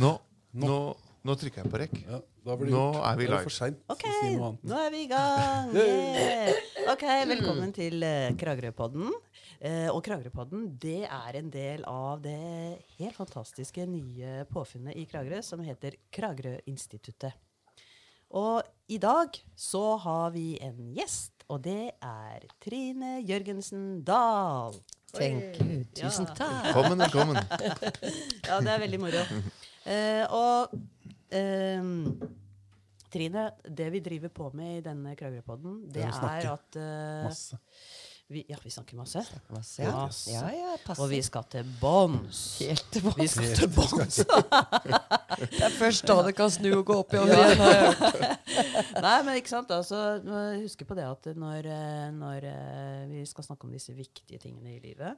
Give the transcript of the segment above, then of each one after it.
Nå, nå, nå trykker jeg på rekk. Ja, da blir Nå gjort. er vi live. for Ok, si nå er vi i gang! Yeah. Ok, Velkommen til uh, Kragerøpodden. Uh, og Kragerøpodden det er en del av det helt fantastiske nye påfunnet i Kragerø som heter Kragerøinstituttet. Og i dag så har vi en gjest, og det er Trine Jørgensen Dahl. Ja. Tusen takk. Velkommen, velkommen. Ja, det er veldig moro. Eh, og ehm, Trine, det vi driver på med i denne Kragerøpodden, det Det er at Masse. vi, Ja, vi snakker masse. Masse, ja. Ja, ja. Og vi skal til bånns. Helt til Vi bånns. skal til bånns. Det er først da det kan snu og gå opp i over igjen. Nei, men ikke sant. Altså, husk på det at når, eh, når vi skal snakke om disse viktige tingene i livet,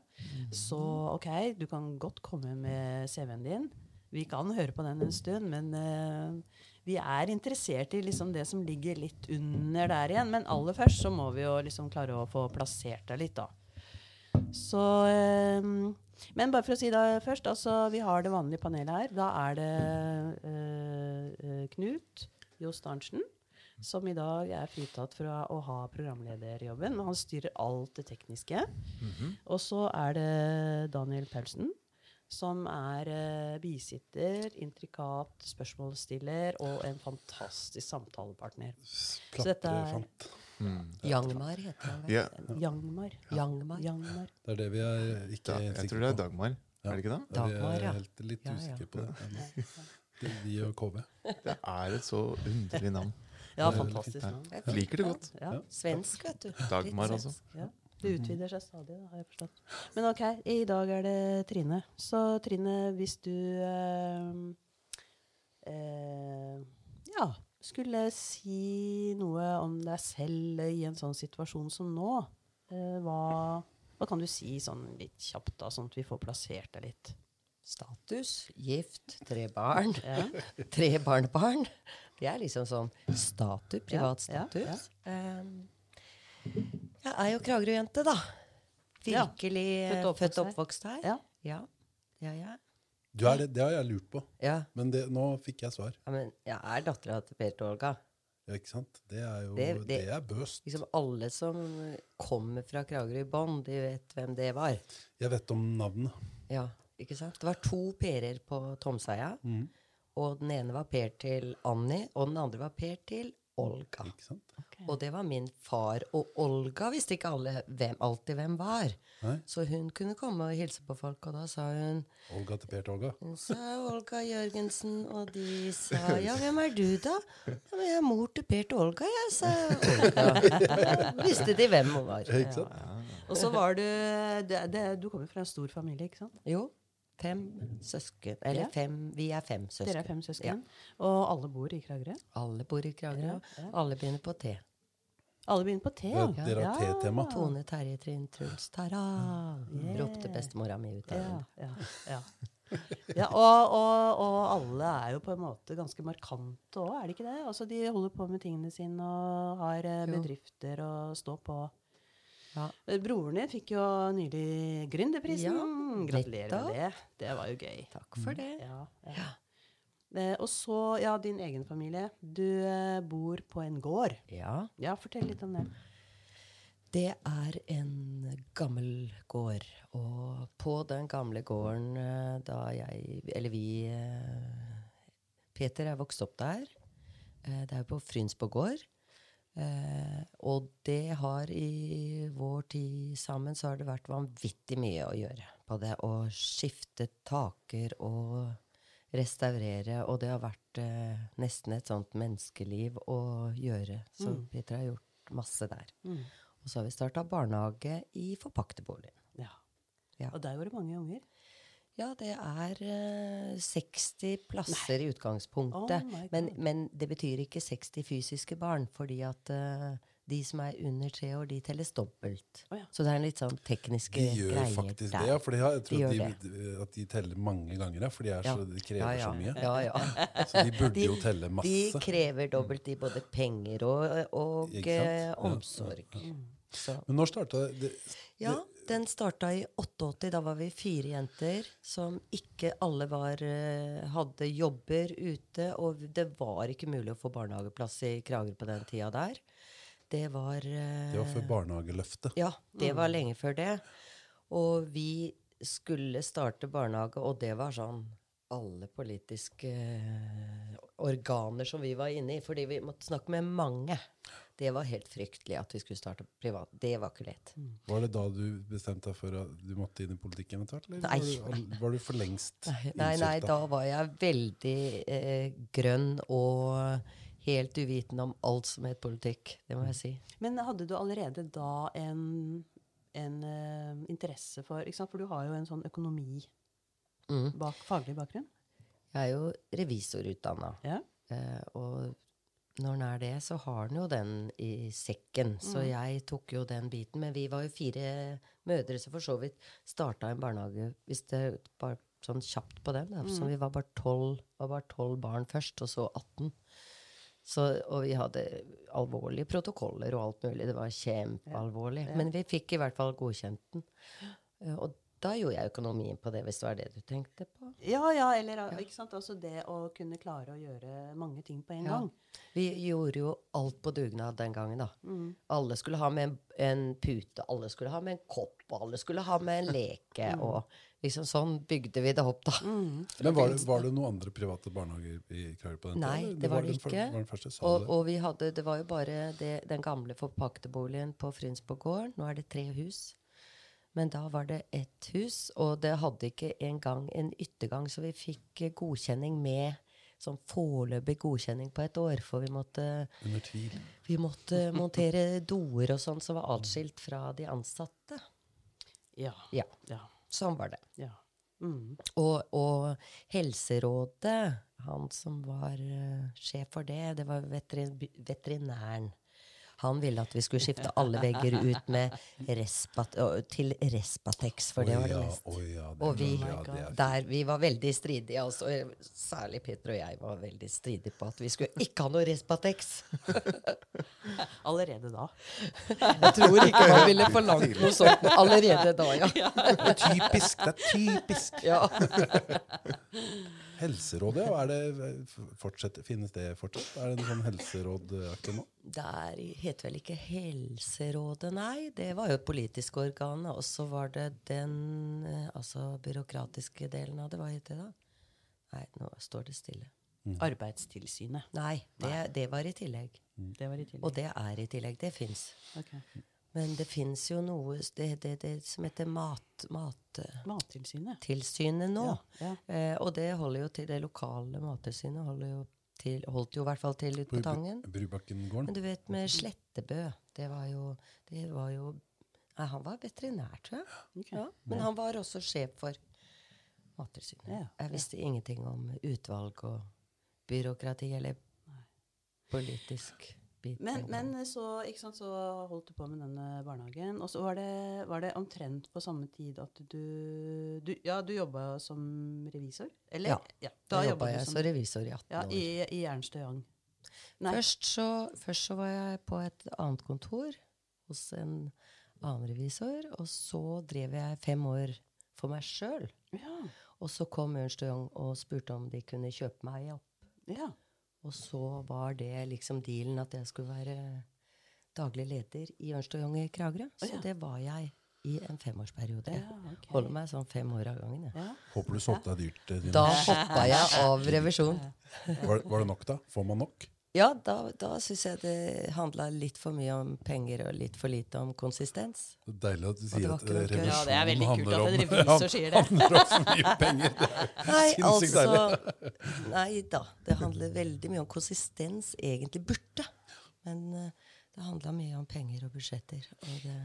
så OK, du kan godt komme med CV-en din. Vi kan høre på den en stund, men uh, vi er interessert i liksom det som ligger litt under der igjen. Men aller først så må vi jo liksom klare å få plassert det litt, da. Så uh, Men bare for å si det først, altså vi har det vanlige panelet her. Da er det eh, Knut Jost Arntzen som i dag er fritatt fra å ha programlederjobben. Han styrer alt det tekniske. Og så er det Daniel Paulsen, som er eh, bisitter, intrikat spørsmålsstiller og en fantastisk samtalepartner. Så dette er- mm. Jangmar heter han. Ja, Jangmar. Jangmar. Jangmar. Det er det vi er ikke da, helt jeg tror det er Dagmar. Dagmar. Er det ikke det? Dagmar, Ja, vi er helt litt Ja, ja. usikre på det. Det er vi og KV. Det er et så underlig navn. Ja, er fantastisk navn. Jeg liker det godt. Ja. Ja. Svensk, vet du. Dagmar altså. også. Ja, det utvider seg stadig, da, har jeg forstått. Men ok, i dag er det Trine. Så Trine, hvis du eh, eh, ja, skulle si noe om deg selv i en sånn situasjon som nå, eh, hva, hva kan du si sånn litt kjapt, da, sånn at vi får plassert deg litt? Status, gift, tre barn, Ja. tre barnebarn. Det er liksom sånn status, privat Ja, ja, status. Um, jeg er jo Kragerø-jente, da. Virkelig Født eh, født og oppvokst oppvokst her. Ja. Ja. Ja, ja. Du er det, det har jeg lurt på, ja. men det, nå fikk jeg svar. ja men jeg er dattera til Per og Olga. Ja, ikke sant? Det er jo det, Det- det- er bøst. Liksom alle som kommer fra Kragerø i bånn, de vet hvem det var. Jeg vet om navnet. Ja, ikke sant? Det var to Per-er på Tomseia. Mm. Og den ene var Per til Annie, og den andre var Per til Olga. Ikke sant? Og det var min far. Og Olga visste ikke alle hvem, alltid hvem var. Nei. Så hun kunne komme og hilse på folk, og da sa hun Olga til Per Olga. Hun sa Olga Jørgensen, og de sa ja, hvem er du da? Ja, men jeg er mor til Per til Olga, jeg, sa Olga. Visste de hvem hun var. Ikke sant? Og så var du, det, det, du kommer fra en stor familie, ikke sant? Jo. Fem søsken. Eller Ja. fem Vi er fem søsken. Dere er fem søsken, og alle bor i Kragerø. Alle bor i Kragerø. Ja, ja. Alle begynner på T. Alle begynner på T, Ja, ja. dere har T-tema. Tone, Terje, Trinn, Truls, Tara. Yeah. Ropte bestemora mi ut av Ja, den. ja, ja. ja og, og, og alle er jo på en måte ganske markante òg, er det ikke det? Altså, de holder på med tingene sine og har eh, bedrifter og står på. Ja. Eh, Broren din fikk jo nylig Gründerprisen. Ja, Gratulerer med det. Det var jo gøy. Takk for det. Ja, ja. Eh, og så, ja, din egen familie. Du eh, bor på en gård. Ja. Ja, fortell litt om det. Det er en gammel gård. Og på den gamle gården da jeg Eller vi Peter er vokst opp der. Det er jo på Frynsborg gård. Eh, og det har i vår tid sammen så har det vært vanvittig mye å gjøre på det. Å skifte taker og restaurere. Og det har vært eh, nesten et sånt menneskeliv å gjøre. Så Mm. Peter har gjort masse der. Mm. Og så har vi starta barnehage i forpakteboligen. Ja. Ja. Og der var det mange unger. Ja, det er uh, 60 plasser i utgangspunktet. Oh men, men det betyr ikke 60 fysiske barn, fordi at uh, de som er under tre år, de telles dobbelt. Oh, ja. Så det er en litt sånn tekniske greier. De gjør greier faktisk der. det, ja. For jeg tror de at, de, at de teller mange ganger, ja. For de, er Ja. så, de krever ja, ja. så mye. Ja, ja. Så de burde De- jo telle masse. De krever dobbelt i både penger og, og eh, Ja. omsorg. Så Men når starta det? Ja. Den starta i 88. Da var vi fire jenter som ikke alle var, eh, hadde jobber ute. Og det var ikke mulig å få barnehageplass i Kragerø på den tida der. Det var eh, Det var før barnehageløftet. Ja, det var lenge før det. Og vi skulle starte barnehage, og det var sånn alle politiske eh, organer som vi var inne i. Fordi vi måtte snakke med mange. Det var helt fryktelig at vi skulle starte privat. Det var ikke lett. Var det da du bestemte deg for at du måtte inn i politikken etter hvert? Eller Nei. var du, var du for lengst Nei, nei, nei, da var jeg veldig eh, grønn og helt uvitende om alt som het politikk. Det må jeg si. Men hadde du allerede da en, en uh, interesse for ikke sant? For du har jo en sånn økonomi Mm. bak faglig bakgrunn. Jeg er jo revisorutdanna. Ja. Uh, og når den er det, så har den jo den i sekken. Så Mm. jeg tok jo den biten. Men vi var jo fire mødre som for så vidt starta en barnehage hvis det bare sånn kjapt på den. Da. Mm. Så vi var bare tolv var bare 12 barn først, og så 18. Så, og vi hadde alvorlige protokoller og alt mulig. Det var kjempealvorlig. Ja. Men vi fikk i hvert fall godkjent den. Eh, Og da gjorde jeg økonomien på det, hvis det var det du tenkte på. Ja, ja, eller ikke sant? Altså det å kunne klare å gjøre mange ting på en Ja. gang. Vi gjorde jo alt på dugnad den gangen, da. Mm. Alle skulle ha med en, en pute, alle skulle ha med en kopp, og alle skulle ha med en leke. Og liksom sånn bygde vi det opp, da. Mm. Men var det, var det noen andre private barnehager i Kragerø på den tida? Nei, det, det var det den ikke. Var den første, Og, det? og vi hadde, det var jo bare det, den gamle forpakteboligen på Frynsborggården. Nå er det tre hus. Men da var det ett hus, og det hadde ikke engang en yttergang, så vi fikk eh, godkjenning med sånn foreløpig godkjenning på et år, for vi måtte Under tvil. Vi måtte montere doer og sånn som var atskilt fra de ansatte. Ja. Ja, Ja. sånn var det. ja. Mm. Og, og Helserådet, han som var uh, sjef for det, det var veterin veterinæren. Han ville at vi skulle skifte alle vegger ut med respat til Respatex, for det var det mest. ja, Og vi, er der, vi var veldig stridige. Altså, særlig Peter og jeg var veldig stridige på at vi skulle ikke ha noe Respatex. Allerede da. Jeg tror ikke han ville forlangt noe sånt allerede da, ja. Det er typisk! Det er typisk! ja. Helserådet, ja, er det, fortsatt, finnes det fortsatt? Er det en sånn helserådaktig nå? Det heter vel ikke Helserådet, nei. Det var jo et politisk organ. Og så var det den eh, altså byråkratiske delen av det. Hva het det da? Nei, nå står det stille. Arbeidstilsynet. Nei, det, det var i tillegg. Det var i tillegg. Og det er i tillegg. Det fins. Ok. Men det fins jo noe det, det, det som heter mat, Mattilsynet Tilsynet nå. Ja, ja. Eh, og det holder jo til det lokale Mattilsynet holder jo til, holdt jo i hvert fall til ute på Tangen. Brubakkengården? Men du vet med Slettebø Det var jo, det var jo Nei, han var veterinær, tror jeg. Okay. Ja, men han var også sjef for Mattilsynet. Ja, Jeg visste ingenting om utvalg og byråkrati eller politisk bit. Men, men så, sant, så holdt du på med denne barnehagen. Og så var det, var det omtrent på samme tid at du, du Ja, du jobba som revisor? Eller? Ja, da da jobba jeg som- som revisor i 18 Ja, år. i, i Ernst Young. Først så, først så var jeg på et annet kontor hos en annen revisor. Og så drev jeg fem år for meg sjøl. Ja. Og så kom Ernst Young og spurte om de kunne kjøpe meg opp. ja. Og så var det liksom dealen at jeg skulle være daglig leder i Ørnst og Young i Kragerø. Så oh, ja. det var jeg i en femårsperiode. Ja, okay. Holder meg sånn fem år av gangen. Ja. Håper du solgte deg dyrt. eh, Dine. Da hoppa jeg av revisjon. Var, var det nok, da? Får man nok? Ja, da, da syns jeg det handla litt for mye om penger og litt for lite om konsistens. Det er Deilig at du sier at eh, gøy. revisjon Ja, det er veldig kult handler at en om- revisor sier det. handler om for mye penger. Det er Nei, sinnssykt altså deilig. Nei da. Det handler veldig mye om konsistens, egentlig burde. Men uh, det handla mye om penger og budsjetter. Og det,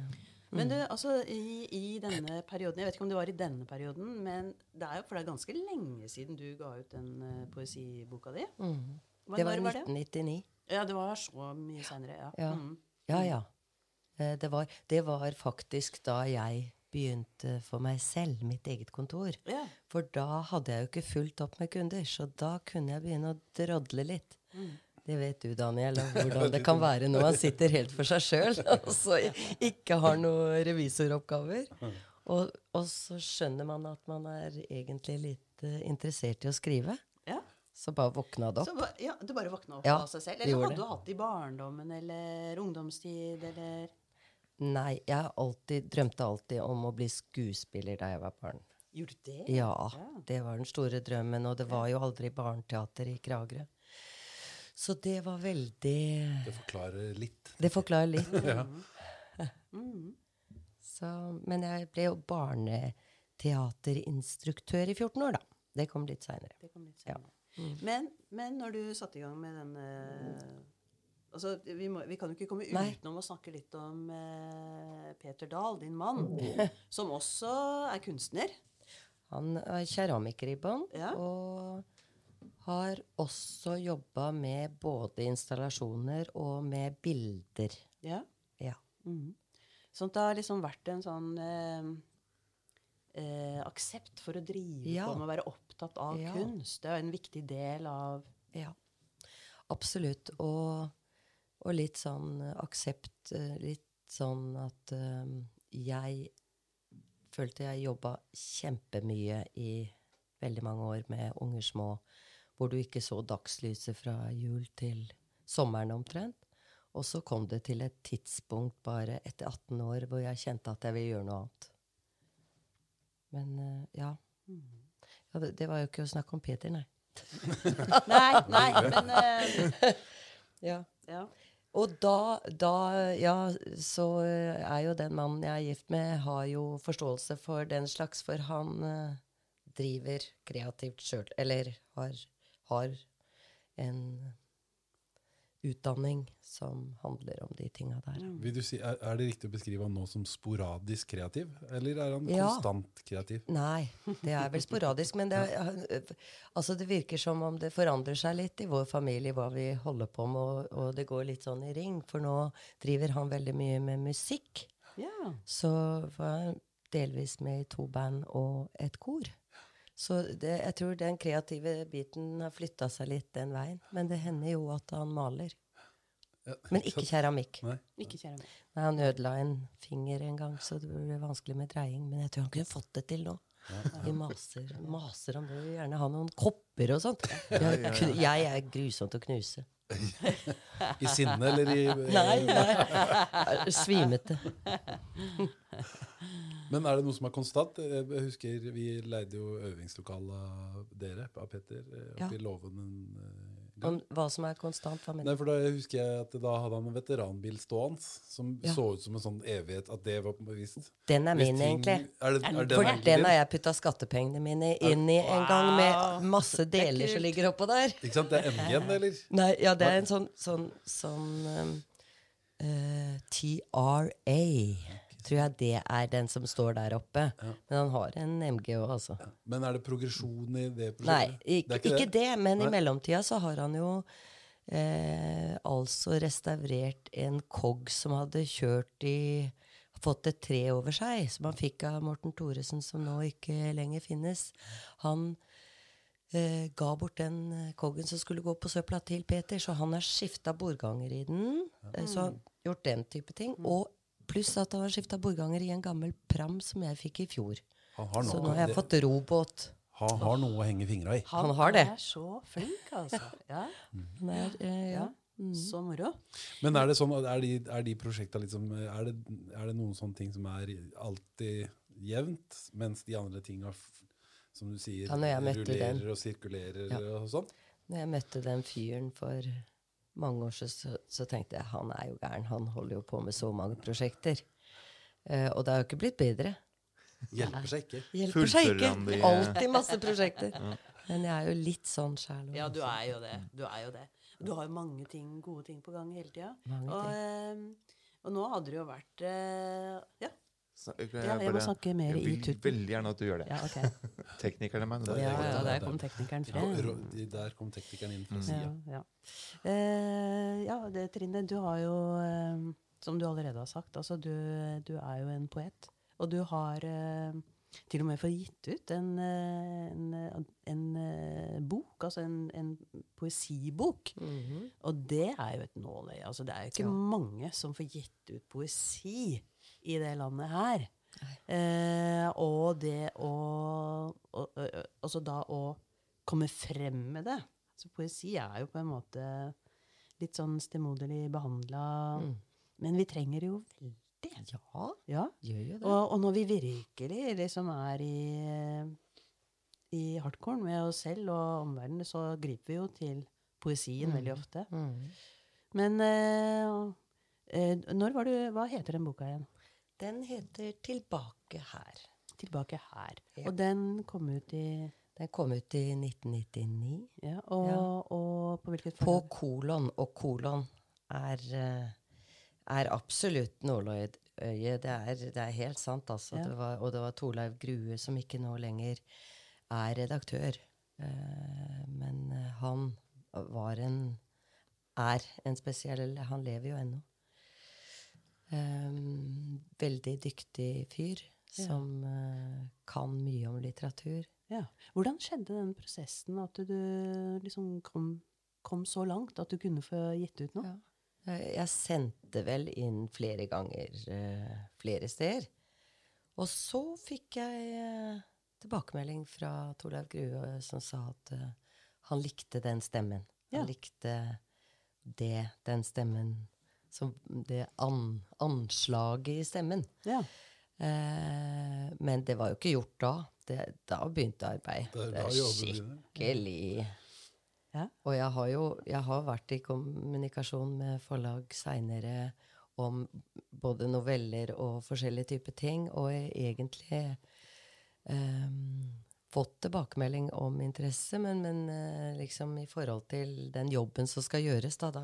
Men du, altså, i, i denne perioden Jeg vet ikke om det var i denne perioden, men det er jo for det er ganske lenge siden du ga ut den uh, poesiboka di. mm. Hva- det var i 1999. det? 1999. Ja, det var så mye seinere. Ja. Ja. Mm. Ja, ja. Eh, Det var, det var faktisk da jeg begynte for meg selv, mitt eget kontor. ja. For da hadde jeg jo ikke fulgt opp med kunder, så da kunne jeg begynne å drodle litt. Mm. Det vet du, Daniel, hvordan det kan være når man sitter helt for seg sjøl og så ikke har noen revisoroppgaver. Og, og så skjønner man at man er egentlig litt eh, interessert i å skrive. Så bare våkna det Så, opp. ba- ja, det bare våkna opp Ja, av seg selv? Eller hadde det. du hatt det i barndommen eller ungdomstid eller Nei, jeg alltid, drømte alltid om å bli skuespiller da jeg var barn. Gjorde du det? Ja, Ja. det var den store drømmen, og det var jo aldri barneteater i Kragerø. Så det var veldig Det forklarer litt. Det forklarer litt. Ja. Mm. Så, men jeg ble jo barneteaterinstruktør i 14 år, da. Det kom litt seinere. Det kom litt Ja. Senere. Men, men når du satte i gang med den eh, altså, vi, må, vi kan jo ikke komme Nei. utenom å snakke litt om eh, Peter Dahl, din mann, som også er kunstner. Han er keramiker i bånn, Ja. og har også jobba med både installasjoner og med bilder. Ja. Ja. Mm. Det har liksom vært en sånn eh, eh, aksept for å drive Ja. på med å være opptatt av Ja. kunst. Det er en viktig del av Ja, absolutt. Og, og litt sånn aksept eh, Litt sånn at eh, jeg følte jeg jobba kjempemye i veldig mange år med unger små, hvor du ikke så dagslyset fra jul til sommeren omtrent. Og så kom det til et tidspunkt bare etter 18 år hvor jeg kjente at jeg ville gjøre noe annet. Men eh, ja. ja det, var jo ikke å snakke om Peter, nei. Nei, nei, men uh... Ja. ja. Og da, da Ja, så eh, er jo den mannen jeg er gift med, har jo forståelse for den slags, for han uh, driver kreativt sjøl. Eller har, har en utdanning som handler om de tinga der. Vil du si, er, er det riktig å beskrive han nå som sporadisk kreativ? Eller er han Ja. konstant kreativ? Nei, det er vel sporadisk, men det, er- altså det virker som om det forandrer seg litt i vår familie hva vi holder på med, og, og det går litt sånn i ring. For nå driver han veldig mye med musikk. ja. Så var jeg delvis med i to band og et kor. Så det, jeg tror den kreative biten har flytta seg litt den veien. Men det hender jo at han maler. Ja, Men ikke keramikk. Nei. Ikke keramikk. Nei, han ødela en finger en gang, så det ble vanskelig med dreying. Men jeg tror han kunne fått det til nå. Vi maser, maser han Vi jo gjerne ha noen kopper og sånt. Jeg, jeg er grusomt å knuse. I sinne eller i Nei, nei. Svimete. Men er det noe som er konstant? Jeg husker Vi leide jo øvingslokalet av dere, av Petter, eh, oppe Ja. i låven en Om hva som er konstant. Hva mener Nei, for da husker jeg at da hadde han en veteranbil stående som Ja. så ut som en sånn evighet. At det var visst Den er min, ting- egentlig. Er det, er den For den, den har jeg putta skattepengene mine inn i en gang, med masse deler som ligger oppå der. Ikke sant? Det er MG-en, eller? Nei, ja, det er en sånn, sånn, sånn um, uh, TRA. Tror jeg det er den som står der oppe. Men han har en MG òg, altså. Men er det progresjon i det prosjektet? Nei, ikke, Det ikke, det. men Nei. i mellomtida så har han jo eh, altså restaurert en Cog som hadde kjørt i Fått et tre over seg, som han fikk av Morten Thoresen, som nå ikke lenger finnes. Han eh, ga bort den koggen Coggen som skulle gå på søpla til Peter, så han har skifta bordganger i den. Ja. Så han har gjort den type ting. Og pluss at han har skifta bordganger i en gammel pram som jeg fikk i fjor. Han har Så nå har jeg fått robåt. han har noe å henge fingra i. Han har det. Han er så flink, altså. Ja, Han er, eh, ja. Mm. Så moro. Men er det sånn, er de, er de prosjekta liksom er det, er det noen sånne ting som er alltid jevnt, mens de andre tinga, som du sier, Ja, rullerer den. og sirkulerer Ja. og sånn? Når jeg møtte den fyren for mange år siden, så, så tenkte jeg han er jo gæren. Han holder jo på med så mange prosjekter. Eh, og det har jo ikke blitt bedre. Hjelper seg ikke. Hjelper seg ikke. han Alltid masse prosjekter. Men jeg er jo litt sånn sjæl. Ja, du er jo det. Du er jo det. Du har jo mange ting, gode ting på gang hele tida. Og, eh, og nå hadde det jo vært eh, Ja, Så, jeg, Ja, jeg må snakke mer jeg vil veldig gjerne at du gjør det. ja okay. teknikeren er meg. Det er Ja, ja, der er kom teknikeren Ja, frem. der kom teknikeren inn fra Mm. sida. Ja, ja. Eh, ja, det, Trine, du har jo, eh, som du allerede har sagt, altså du, du er jo en poet. Og du har, eh, til og med fått gitt ut en, en, en, eh, bok, altså en, en poesibok. -hmm. Og det er jo et nåløye. Altså, det er jo ikke Ja. mange som får gitt ut poesi i det landet her. Eh, og det å og, Altså da å komme frem med det. Så poesi er jo på en måte litt sånn stemoderlig behandla. Mm. Men vi trenger det jo veldig. Ja, Ja. gjør jo det. Og, og når vi virkelig liksom er i, i hardcore med oss selv og omverdenen, så griper vi jo til poesien veldig ofte. Mm. Men eh, eh, når var du Hva heter den boka igjen? Den heter 'Tilbake her'. Tilbake her. Ja. Og den kom ut i Den kom ut i 1999. ja, og, Ja. og på hvilket På kolon, og kolon er, eh, er absolutt nåløye. Det er, det er helt sant, altså. Ja. Det var, og det var Torleiv Grue, som ikke nå lenger er redaktør. Eh, men eh, han var en Er en spesiell Han lever jo ennå. Eh, veldig dyktig fyr Ja. som eh, kan mye om litteratur. Ja. Hvordan skjedde den prosessen at du liksom kom, kom så langt at du kunne få gitt ut noe? Ja. Jeg, jeg sendte vel inn flere ganger eh, flere steder. Og så fikk jeg eh, tilbakemelding fra Torleif Grue som sa at eh, han likte den stemmen. Han likte det, den stemmen som Det an, anslaget i stemmen. Ja. Eh, men det var jo ikke gjort da. Det, da begynte arbeidet. Det er Det er skikkelig Ja. Og jeg har jo jeg har vært i kommunikasjon med forlag seinere om både noveller og forskjellige typer ting, og jeg egentlig um, fått tilbakemelding om interesse, men, men eh, liksom i forhold til den jobben som skal gjøres, da, da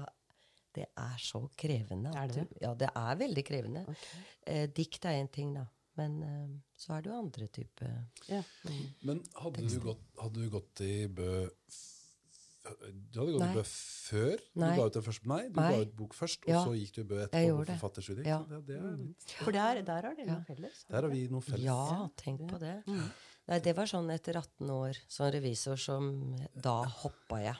Det er så krevende. Er det du- Ja, det er veldig krevende. Okay. Eh, dikt er én ting, da. Men eh, så er det jo andre typer Ja. Men hadde du, gått, hadde du gått i Bø Du hadde gått Nei. i Bø før Nei. du ga ut den første? Nei, du Nei. ga ut bok først, og Ja. så gikk du i Bø etterpå på forfatterstudiet. Ja. Det, det litt, For der, der har dere Ja. noe felles. der har vi noe felles. Ja, tenk på det. Nei, det var sånn etter 18 år som revisor som Da hoppa jeg.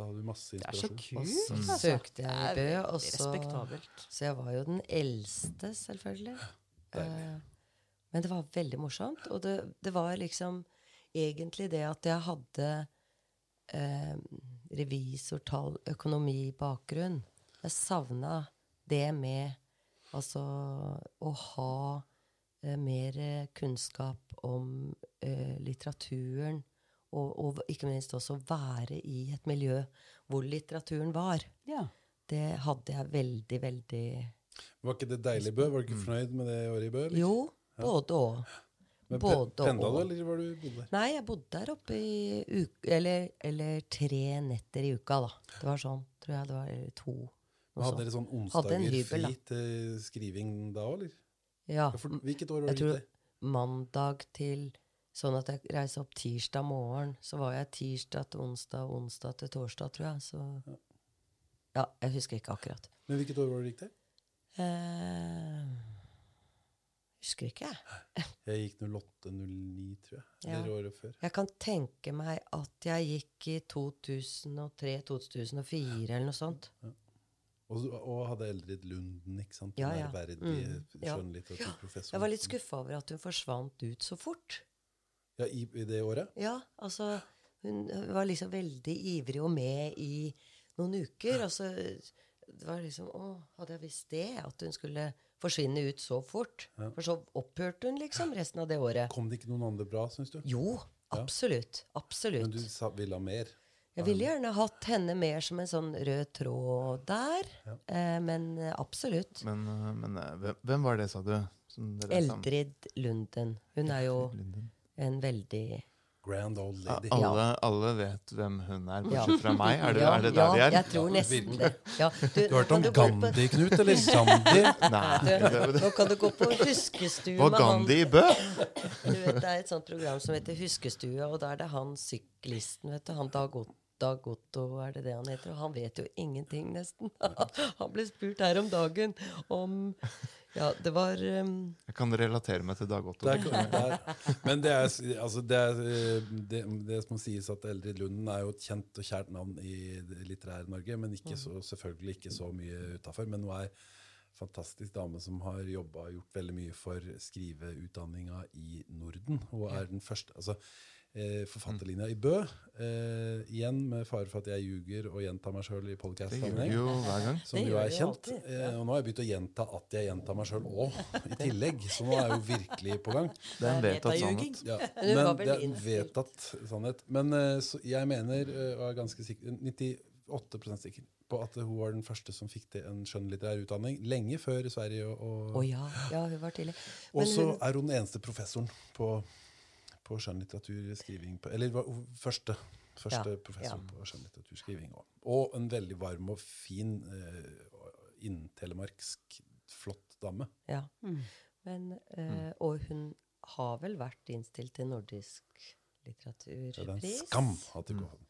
Da hadde du masse Det er så kult. så altså. søkte jeg i Det Bø, og så Respektabelt. Så jeg var jo den eldste, selvfølgelig. Uh, men det var veldig morsomt. Og det, det var liksom egentlig det at jeg hadde uh, revisortall, økonomibakgrunn. Jeg savna det med altså å ha uh, mer kunnskap om eh, litteraturen. Og, og ikke minst også være i et miljø hvor litteraturen var. Ja. Det hadde jeg veldig, veldig Var ikke det deilig i Bø? Var du ikke fornøyd med det året i Bø? eller? Jo, både og. Men Både Pendla du, eller var du bodde der? Nei, jeg bodde der oppe i uke, eller, eller tre netter i uka, da. Det var sånn, tror jeg det var. Eller to. Men Hadde dere sånn onsdager hybel, fri til skriving da òg, eller? Ja. Hvilket år var Jeg det tror gikk det? mandag til Sånn at jeg reiste opp tirsdag morgen. Så var jeg tirsdag til onsdag, onsdag til torsdag, tror jeg. Så Ja, jeg husker ikke akkurat. Men hvilket år var det du gikk til? Eh, husker ikke, jeg. Jeg gikk 08-09, tror jeg. Eller Ja. året før. Jeg kan tenke meg at jeg gikk i 2003-2004 eller noe sånt. Og, og hadde Eldrid Lunden, ikke sant? Ja, ja. Mm, ja. Jeg var litt skuffa over at hun forsvant ut så fort. Ja, i, I det året? Ja, altså Hun var liksom veldig ivrig og med i noen uker. Og så det var liksom Å, hadde jeg visst det? At hun skulle forsvinne ut så fort? For så opphørte hun liksom resten av det året. Kom det ikke noen andre bra, syns du? Jo, absolutt. Absolutt. Men du sa, ville ha mer? Jeg ville gjerne hatt henne mer som en sånn rød tråd der. Eh, men absolutt. Men, eh, men eh, hvem, hvem var det, sa du? som dere Eldrid Lunden. Hun er jo Lunden. En veldig Grand old Ja, lady. alle, alle vet hvem hun er, bortsett fra meg. Er det, ja, er det der ja, ja, er? jeg tror nesten det. Ja, du, Du har hørt om Gandhi, på- Knut? Eller Sandi? Nei. Du, nå kan du gå på Huskestue Var med han Gandhi i Bø? du vet, Det er et sånt program som heter Huskestue, og da er det han syklisten, vet du, han Dag Ot- Dag Otto, er det det han heter? Og han vet jo ingenting, nesten. han ble spurt her om dagen om Ja, det var um, Jeg kan relatere meg til Dag Otto. Det er, det er, men det er, altså det, er, eh, det, det som sies at Eldrid Lunden er jo et kjent og kjært navn i det litterære Norge, men ikke så, selvfølgelig ikke så mye utafor. Men hun er en fantastisk dame som har jobba og gjort veldig mye for skriveutdanninga i Norden. Hun er den første altså, eh, forfatterlinja i Bø. Eh, igjen med fare for at jeg ljuger og gjentar meg sjøl i gang. Som jo er kjent. Eh, og nå har jeg begynt å gjenta at jeg gjentar meg sjøl òg, i tillegg. Så nå er jeg jo virkelig på gang. Det er en vedtatt sannhet. Ja, Men det er en vedtatt sannhet. Men eh, så jeg mener, eh, og er ganske sikker, 98% sikker på at hun var den første som fikk til en skjønnlitterær utdanning. Lenge før Sverige. Og, og oh, ja, ja, hun var tidlig. og så er hun den eneste professoren på, på skjønnlitteraturskriving. på- Eller var første, første Ja, professor ja. på skjønnlitteraturskriving. også. Og en veldig varm og fin uh, inntelemarksk, flott dame. Ja. Mm. Men, eh, Og hun har vel vært innstilt til nordisk Så det er en litteraturpris? skam at de går har.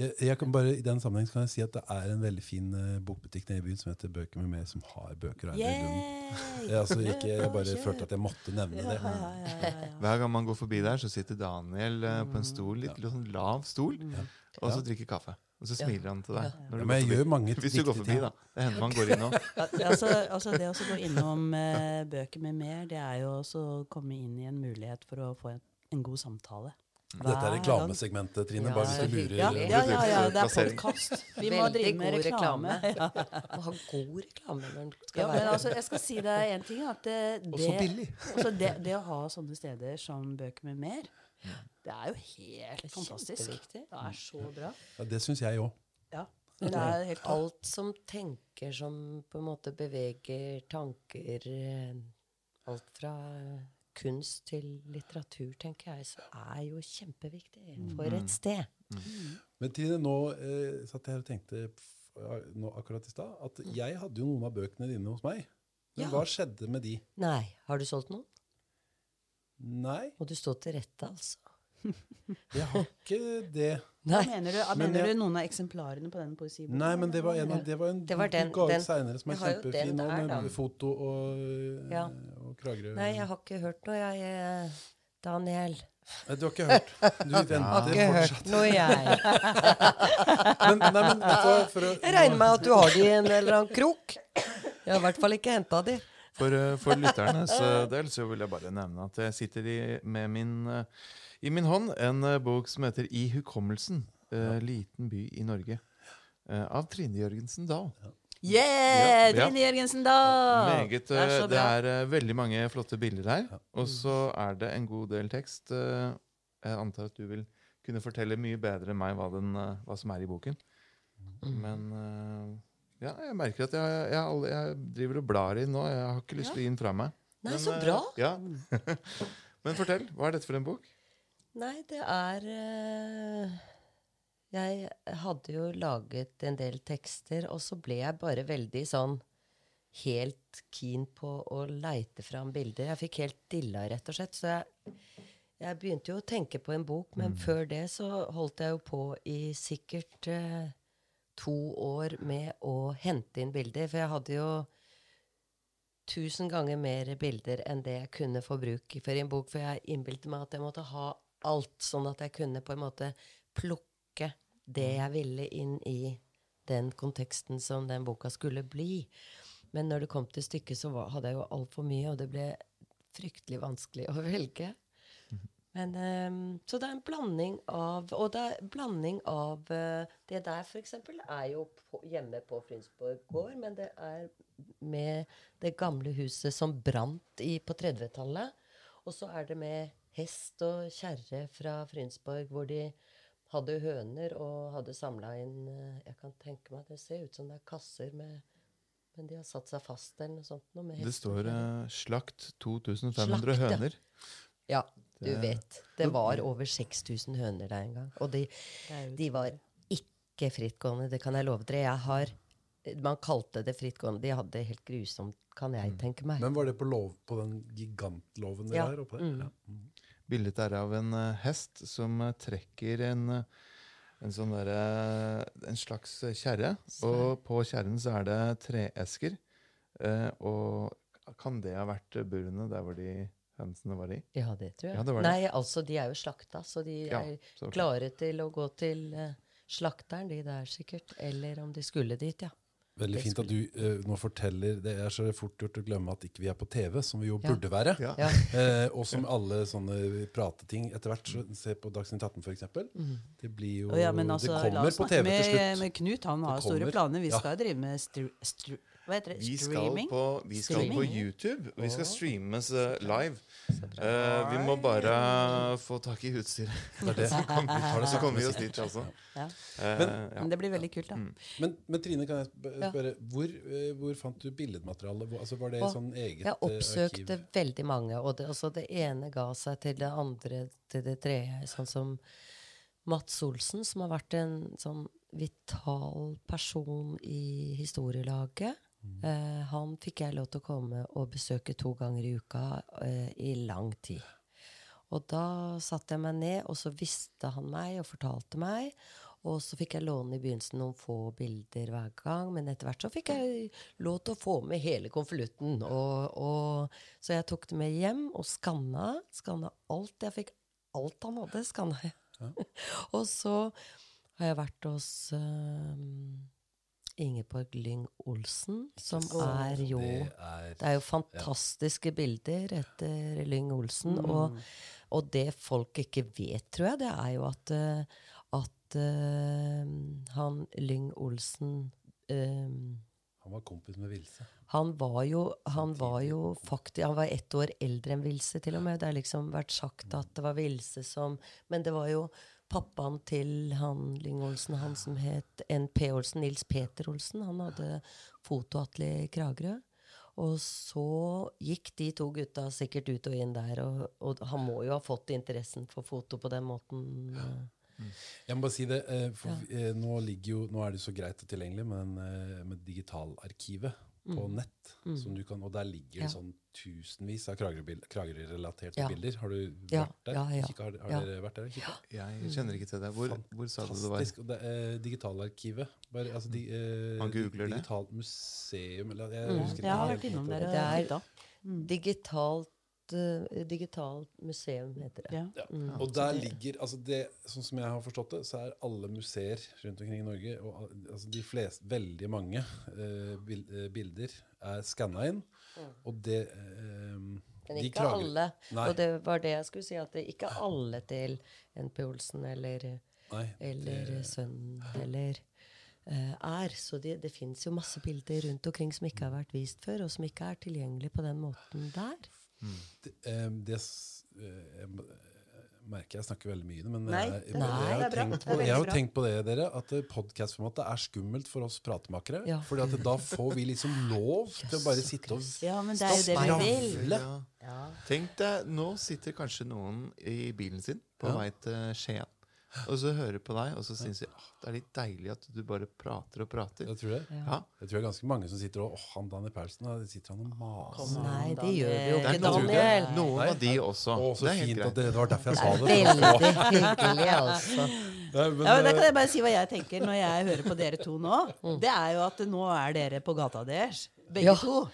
Jeg, jeg kan bare, I den sammenheng kan jeg si at det er en veldig fin uh, bokbutikk nede i byen som heter Bøker med mer, som har bøker av. Jeg, altså, ikke, jeg bare følte at jeg måtte nevne det. ja, ja, ja, ja. Hver gang man går forbi der, så sitter Daniel uh, på en stol, litt, litt sånn lav stol, og så drikker kaffe. Og så smiler han til deg. Ja. Ja, men jeg gjør mange Hvis du går forbi, ting. da. Det hender man går innom. Ja, altså, altså det å gå innom uh, bøker med mer, det er jo også å komme inn i en mulighet for å få en, en god samtale. Dette er reklamesegmentet, Trine. Ja, bare hvis du lurer. Ja, ja, ja, ja, det er podkast. Vi må Veldig drive med reklame. reklame. Må ha god reklame når den skal Ja, men altså, jeg skal si deg en ting. At det, Og så billig. Også det, det å ha sånne steder som Bøker med mer, det er jo helt fantastisk. kjempeviktig. Det er så bra. Ja, det syns jeg òg. Ja. Det er helt. Alt som tenker som på en måte beveger tanker eh, Alt fra kunst til litteratur, tenker jeg, så er jo kjempeviktig for Mm. et sted. Men Tine, nå eh, satt jeg her og tenkte nå, akkurat i stad at jeg hadde jo noen av bøkene dine hos meg. Men Ja. hva skjedde med de? Nei, har du solgt noen? Nei, Må du stå til rette, altså? jeg har ikke det. Nei. mener du, Men mener jeg- du noen av eksemplarene på den poesiboka? Nei, men det var en, det var en Det var den- den- senere som er jeg har jo den kjempefin, der, med foto og, Ja. Kragerø. Nei, jeg har ikke hørt noe, jeg. eh, Daniel. Nei, Du har ikke hørt? Du Har venter ikke hørt fortsatt. noe, jeg. Men, nei, men for, for å, Jeg regner med at du har de i en eller annen krok. Jeg har i hvert fall ikke henta de. For, eh, for lytternes del så vil jeg bare nevne at jeg sitter i, med min, eh, i min hånd en bok som heter I hukommelsen. eh, Liten by i Norge. Av Trine Jørgensen Dahl. Yeah! Ja, ja. Trine Jørgensen, da! Meget, det er det er eh, veldig mange flotte bilder her. Og så er det en god del tekst. eh, Jeg antar at du vil kunne fortelle mye bedre enn meg hva, den, eh, hva som er i boken. Men eh, ja, jeg merker at jeg, jeg, jeg driver og blar i den nå. Jeg har ikke lyst til å gi den fra meg. Nei, Men, så bra. Ja. Men fortell, hva er dette for en bok? Nei, det er eh, Jeg hadde jo laget en del tekster, og så ble jeg bare veldig sånn helt keen på å leite fram bilder. Jeg fikk helt dilla, rett og slett. Så jeg, jeg begynte jo å tenke på en bok, men før det så holdt jeg jo på i sikkert eh, to år med å hente inn bilder. For jeg hadde jo tusen ganger mer bilder enn det jeg kunne få bruk for i en bok. For jeg innbilte meg at jeg måtte ha alt, sånn at jeg kunne på en måte plukke det jeg ville inn i den konteksten som den boka skulle bli. Men når det kom til stykket, så var, hadde jeg jo altfor mye, og det ble fryktelig vanskelig å velge. Men, um, så det er en blanding av Og det er blanding av uh, Det der, eksempel, er jo på, hjemme på Frynsborg gård, men det er med det gamle huset som brant i, på 30-tallet. Og så er det med hest og kjerre fra Frynsborg, hvor de hadde høner og hadde samla inn eh, Jeg kan tenke meg at Det ser ut som det er kasser med Men de har satt seg fast eller noe sånt. Noe med Det står eh, 'Slakt 2500 Slakt, høner'. Ja, du vet. Det var over 6000 høner der en gang. Og de, de var ikke frittgående, det kan jeg love dere. Jeg har, man kalte det frittgående. De hadde det helt grusomt, kan jeg tenke meg. Men var det på, lov, på den gigantloven Ja, der oppe? der? mm. Ja. Bildet er av en eh, hest som eh, trekker en, eh, en sånn der, En slags kjerre. Og på kjerren så er det treesker. Eh, og kan det ha vært burene der hvor de hønsene var i? Ja, det tror jeg. Ja, det det. Nei, altså, de er jo slakta, så de Ja, er klare til å gå til slakteren, de der sikkert. Eller om de skulle dit, ja. Veldig fint at du uh, nå forteller Det er så fort gjort å glemme at ikke vi er på TV, som vi jo Ja. burde være. Ja. ja. Eh, og som alle sånne prateting etter hvert. Så, se på Dagsnytt 18, for eksempel. Mm. Det blir jo ja, men altså, Det kommer på TV TV til slutt. med Knut. Han har store planer. Vi Ja. skal drive med stru, stru, Hva heter det? Vi skal på, vi skal på? YouTube. Vi skal streames uh, live. Eh, vi må bare få tak i utstyret. Det så kommer Vi kommer vi oss dit, altså. Ja. Eh, Men- ja. Men det blir veldig kult, da. Mm. Men, men Trine, kan jeg spørre, hvor, eh, hvor fant du billedmateriale? Altså, var det et sånn eget Jeg eh, oppsøkte arkiv? veldig mange, og det, altså det ene ga seg til det andre til det tredje. Sånn som Mats Olsen, som har vært en sånn vital person i historielaget. Eh, han fikk jeg lov til å komme og besøke to ganger i uka eh, i lang tid. Og da satte jeg meg ned, og så visste han meg og fortalte meg. Og så fikk jeg låne i begynnelsen noen få bilder hver gang, men etter hvert så fikk jeg lov til å få med hele konvolutten. Så jeg tok det med hjem og skanna. Skanna alt. Jeg fikk alt han hadde, skanna jeg. og så har jeg vært hos um, Ingeborg Lyng Olsen, som er jo Det er det er jo fantastiske bilder etter Lyng Olsen. Og, og det folk ikke vet, tror jeg, det er jo at, eh, at uh, han Lyng Olsen um, Han var kompis med Vilse. han var jo, han var jo faktisk Han var ett år eldre enn Vilse, til og med. Det har liksom vært sagt at det var Vilse som Men det var jo pappaen til han Lyng Olsen, han som het NP Olsen, Nils Peter Olsen. Han hadde fotoatelier i Kragerø. Og så gikk de to gutta sikkert ut og inn der, og, og han må jo ha fått interessen for foto på den måten. eh. Jeg må bare si det, eh, for Ja. eh, nå, jo, nå er det jo så greit og tilgjengelig med, eh, med digitalarkivet på nett. Som du kan, og der ligger det Mm. Ja. sånn tusenvis av Kragerø-relaterte Ja. bilder. Har du Ja, vært der? ja, ja. Kikket- har har Ja. dere vært der? kikket? Jeg kjenner ikke til det. Hvor, hvor sa du det var? Det er digitalarkivet. Bare, altså, di, eh, Man googler det? Digitalt museum eller, jeg, Mm. Jeg har vært innom hva det Det er- titta. Mm. Digitalt, digitalt museum, heter det. Ja. Ja. Mm. Og der ligger, altså det, sånn som jeg har forstått det, så er alle museer rundt omkring i Norge, og altså de fleste, veldig mange uh, eh, bilder er skanna inn. Og det eh, Men ikke alle. Nei. Og det var det jeg skulle si, at det ikke alle til NP Olsen eller, Nei, eller det- sønnen eller eh, er. Så det, det fins jo masse bilder rundt omkring som ikke har vært vist før, og som ikke er tilgjengelig på den måten der. Det, eh, det eh, jeg eh, merker jeg snakker veldig mye, men Nei, jeg, jeg, har det tenkt på, jeg har tenkt på det, dere, at podkastformatet er skummelt for oss pratemakere. Ja. Fordi da får vi liksom lov til å bare sitte og ja, men det er jo det vi vil. Ja. Tenk deg, nå sitter kanskje noen i bilen sin på Ja. vei til Skien. Og så hører på deg, og så syns jeg «Åh, det er litt deilig at du bare prater og prater. Jeg tror det. Ja. Jeg tror det er ganske mange som sitter og Åh, han Daniel Paulsen, da sitter han og maser. Nei, det gjør vi jo Det ikke, Daniel. noen av de også. Å, så det er helt fint greit. at det, det var derfor jeg sa det. Veldig hyggelig, altså. Nei, men, Ja, men Da eh, kan jeg bare si hva jeg tenker når jeg hører på dere to nå. Det er jo at nå er dere på gata deres, begge Ja. to.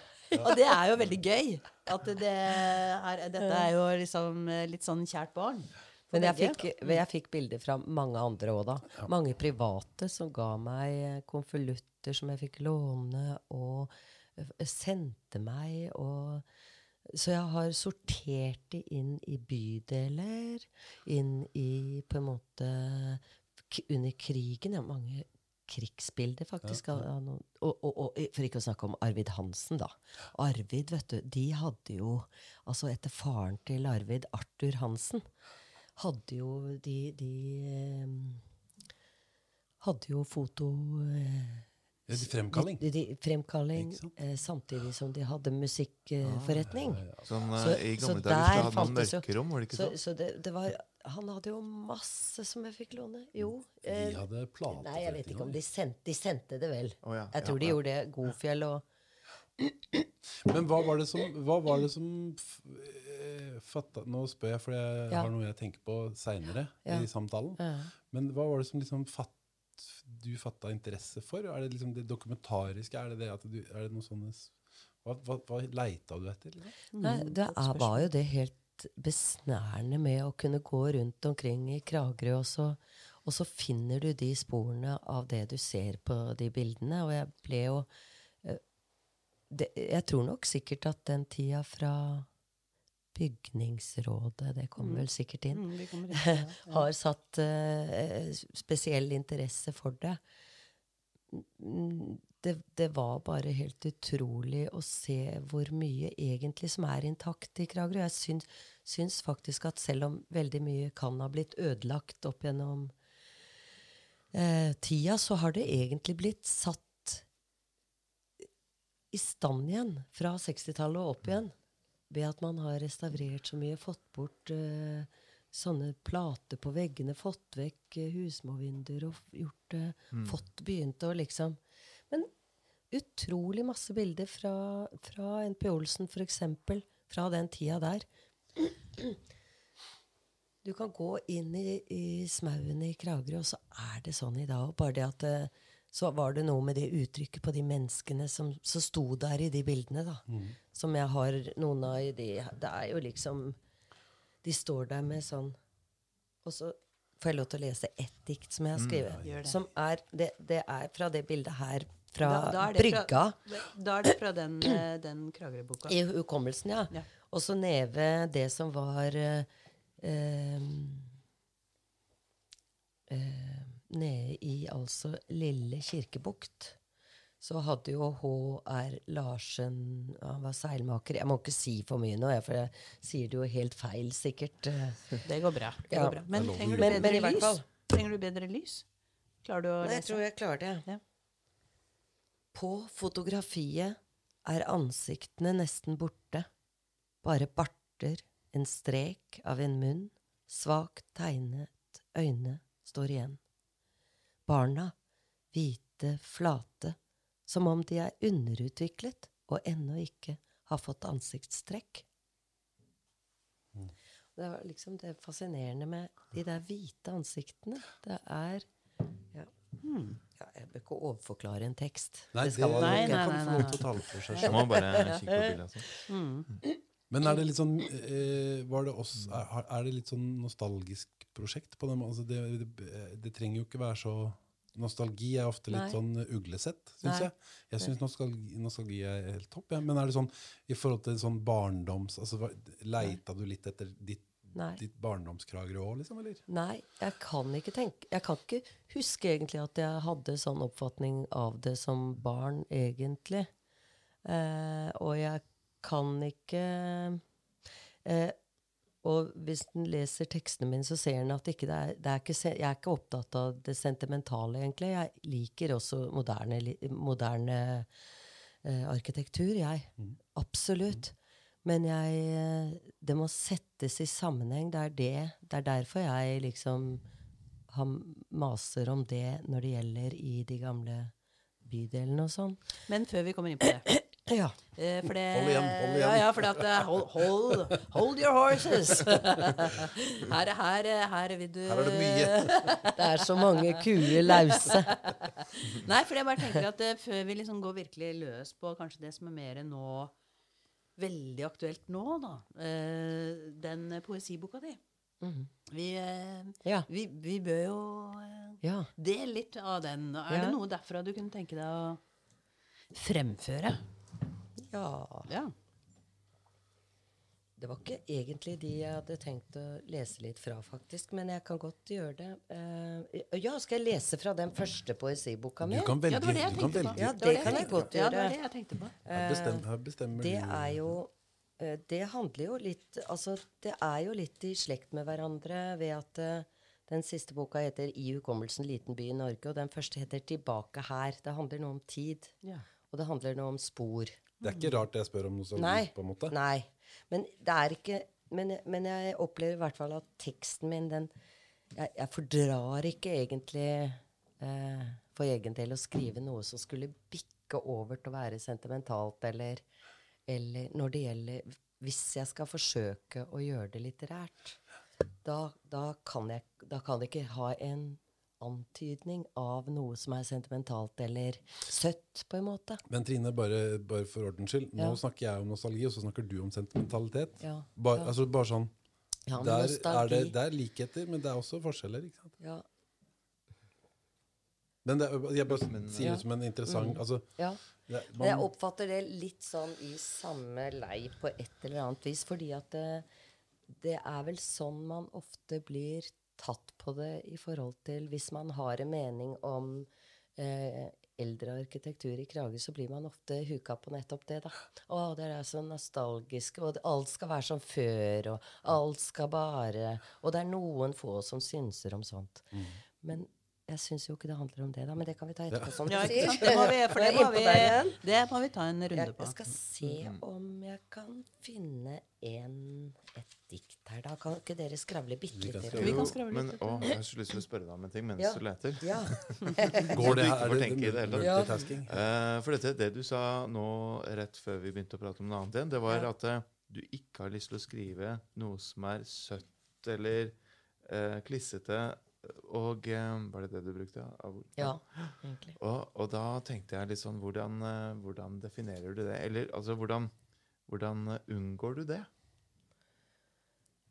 Og det er jo veldig gøy. At det er, dette er jo liksom eh, litt sånn kjært barn. Men jeg fikk, jeg fikk bilder fra mange andre òg, da. Mange private som ga meg eh, konvolutter som jeg fikk låne, og eh, sendte meg. Og, så jeg har sortert det inn i bydeler, inn i på en måte k Under krigen. Ja, mange krigsbilder, faktisk. Ja, ja. Og, og, og for ikke å snakke om Arvid Hansen, da. Arvid, vet du, de hadde jo Altså etter faren til Arvid, Arthur Hansen, hadde jo de, de eh, Hadde jo foto eh, ja, de fremkalling. De, de, fremkalling eh, samtidig som de hadde musikkforretning. Sånn, Så- eh, I så gamle dager hadde man mørkerom, var det ikke Så, sånn? så det, det var Han hadde jo masse som jeg fikk låne. Jo. De hadde plateforretning. nei, jeg vet ikke om de sendte De sendte det vel. Oh, ja, Jeg ja, tror de ja. gjorde det. Godfjell og Men hva var det som, hva var det som f- eh, fatta Nå spør jeg, for jeg Ja. har noe jeg tenker på seinere Ja. i samtalen. Ja. Men hva var det som liksom fatt, du fatta interesse for? Er det liksom det dokumentariske? Er det det at du, er det noe sånne Hva, hva, hva leita du etter? Liksom? Nei, det er, var jo det helt besnærende med å kunne gå rundt omkring i Kragerø, og så, og så finner du de sporene av det du ser på de bildene. Og jeg ble jo det, Jeg tror nok sikkert at den tida fra Bygningsrådet, det kommer vel sikkert inn, Mm, inn ja. har satt uh, spesiell interesse for det. Mm, det. Det var bare helt utrolig å se hvor mye egentlig som er intakt i Kragerø. Jeg syns, syns faktisk at selv om veldig mye kan ha blitt ødelagt opp gjennom uh, tida, så har det egentlig blitt satt i stand igjen fra 60-tallet og opp igjen. Ved at man har restaurert så mye, fått bort uh, sånne plater på veggene, fått vekk uh, husmorvinduer og gjort det Fått begynt å liksom Men utrolig masse bilder fra, fra NP Olsen, for eksempel, fra den tida der. Du kan gå inn i, i smauen i Kragerø, og så er det sånn i dag. Bare det at eh, så var det noe med det uttrykket på de menneskene som, som sto der i de bildene, da. Som jeg har noen av i de Det er jo liksom De står der med sånn Og så får jeg lov til å lese ett dikt som jeg har skrevet. Mm, det. Som er det, det er fra det bildet her fra Da- da er det fra- Da er det fra den, eh, den Kragerø-boka. I hukommelsen, ja. Ja. Og så neve det som var eh, eh, eh, Nede i altså Lille Kirkebukt. Så hadde jo H.R. Larsen Han var seilmaker. Jeg må ikke si for mye nå, for jeg sier det jo helt feil, sikkert. Det går bra. Det Ja. går bra. Men er trenger du Men- men i bedre hvert lys? fall. Trenger du bedre lys? Klarer du å Nei, jeg tror jeg klarer det. Ja. På fotografiet er ansiktene nesten borte. Bare barter, en strek av en munn, svakt tegnet øyne står igjen. Barna, hvite, flate, som om de er underutviklet og ennå ikke har fått ansiktstrekk. Det var liksom det fascinerende med de der hvite ansiktene. Det er ja. ja, Jeg bør ikke overforklare en tekst. Nei, det, skal man Nei, ikke. nei, nei, nei. må man bare kikke på bildet. Altså. Men er det litt sånn eh, var det også, er, det litt sånn nostalgisk prosjekt på dem? Altså det, det, det trenger jo ikke være så Nostalgi er ofte litt Nei. sånn uglesett, syns jeg. Jeg syns nostalgi, nostalgi er helt topp. Ja. Men er det sånn i forhold til sånn barndoms... Altså, Leita du litt etter ditt, ditt barndomskrager òg, liksom? Eller? Nei, jeg kan ikke tenke Jeg kan ikke huske egentlig at jeg hadde sånn oppfatning av det som barn, egentlig. Eh, og jeg kan ikke eh, Og hvis den leser tekstene mine, så ser den at ikke det er, det er ikke, jeg er ikke opptatt av det sentimentale, egentlig. Jeg liker også moderne, moderne eh, arkitektur, jeg. Absolutt. Men jeg Det må settes i sammenheng. Det er det. Det er derfor jeg liksom har maser om det når det gjelder i de gamle bydelene og sånn. Men før vi kommer inn på det Ja. eh, for det, Hold igjen, hold igjen. Ja, ja, for at, eh, hold, hold, hold your horses! Her, her, her vil du Her er det mye. Det er så mange kuer lause. Nei, for jeg bare tenker at eh, før vi liksom går virkelig løs på kanskje det som er mer nå Veldig aktuelt nå, da. eh, den poesiboka di. Vi, eh, Ja. vi, vi bør jo eh, Ja. dele litt av den. Er Ja. det noe derfra du kunne tenke deg å fremføre? Ja. Ja. Det var ikke egentlig de jeg hadde tenkt å lese litt fra, faktisk. Men jeg kan godt gjøre det. Uh, ja, skal jeg lese fra den første poesiboka mi? Du kan ja, det var det jeg kan tenkte på. velge. Ja, det kan jeg godt gjøre. Ja, det var det jeg tenkte på. Bestem- her bestemmer Det er jo eh, Det handler jo litt Altså, det er jo litt i slekt med hverandre ved at eh, den siste boka heter 'I hukommelsen liten by i Norge', og den første heter 'Tilbake her'. Det handler noe om tid, Ja. og det handler noe om spor. Det er ikke rart jeg spør om noe sånt. Nei. på en måte. Nei. Men det er ikke Men, men jeg opplever i hvert fall at teksten min, den Jeg, jeg fordrar ikke egentlig eh, for egen del å skrive noe som skulle bikke over til å være sentimentalt, eller, eller når det gjelder Hvis jeg skal forsøke å gjøre det litterært, da, da, kan jeg, da kan jeg ikke ha en antydning av noe som er sentimentalt eller søtt, på en måte. Men Trine, bare, bare for ordens skyld. Nå Ja. snakker jeg om nostalgi, og så snakker du om sentimentalitet. Ja, Bare, ja. altså, bare sånn Ja, men der er det, det er likheter, men det er også forskjeller. ikke sant? ja, Men det, jeg bare Men, sier Ja. det som en interessant Mm. altså, ja. det, man, jeg oppfatter det litt sånn i samme lei på et eller annet vis. Fordi at det, det er vel sånn man ofte blir tatt på det i forhold til Hvis man har en mening om eh, eldre arkitektur i Kragerø, så blir man ofte huka på nettopp det. da. Å, dere er så nostalgiske, og det- alt skal være som før, og alt skal bare Og det er noen få som synser om sånt. Men jeg syns jo ikke det handler om det, da. Men det kan vi ta etterpå. som Ja? Det må vi, for det må vi, det må vi ta en runde på. jeg skal se om jeg kan finne en, et dikt her. Da kan ikke dere skravle bitte Vi kan skravle. Vi Jo, kan skravle men litt. å, jeg har så lyst til å spørre deg om en ting mens Ja. du leter. Ja. går det her, får er tenke i det hele tatt. Ja. Eh, for dette, det du sa nå rett før vi begynte å prate om noe annet igjen, det var Ja. at uh, du ikke har lyst til å skrive noe som er søtt eller uh, klissete. Og eh, Var det det du brukte? av ord? ja, egentlig. Og, og da tenkte jeg litt sånn hvordan, eh, hvordan definerer du det? Eller altså, hvordan, hvordan eh, unngår du det?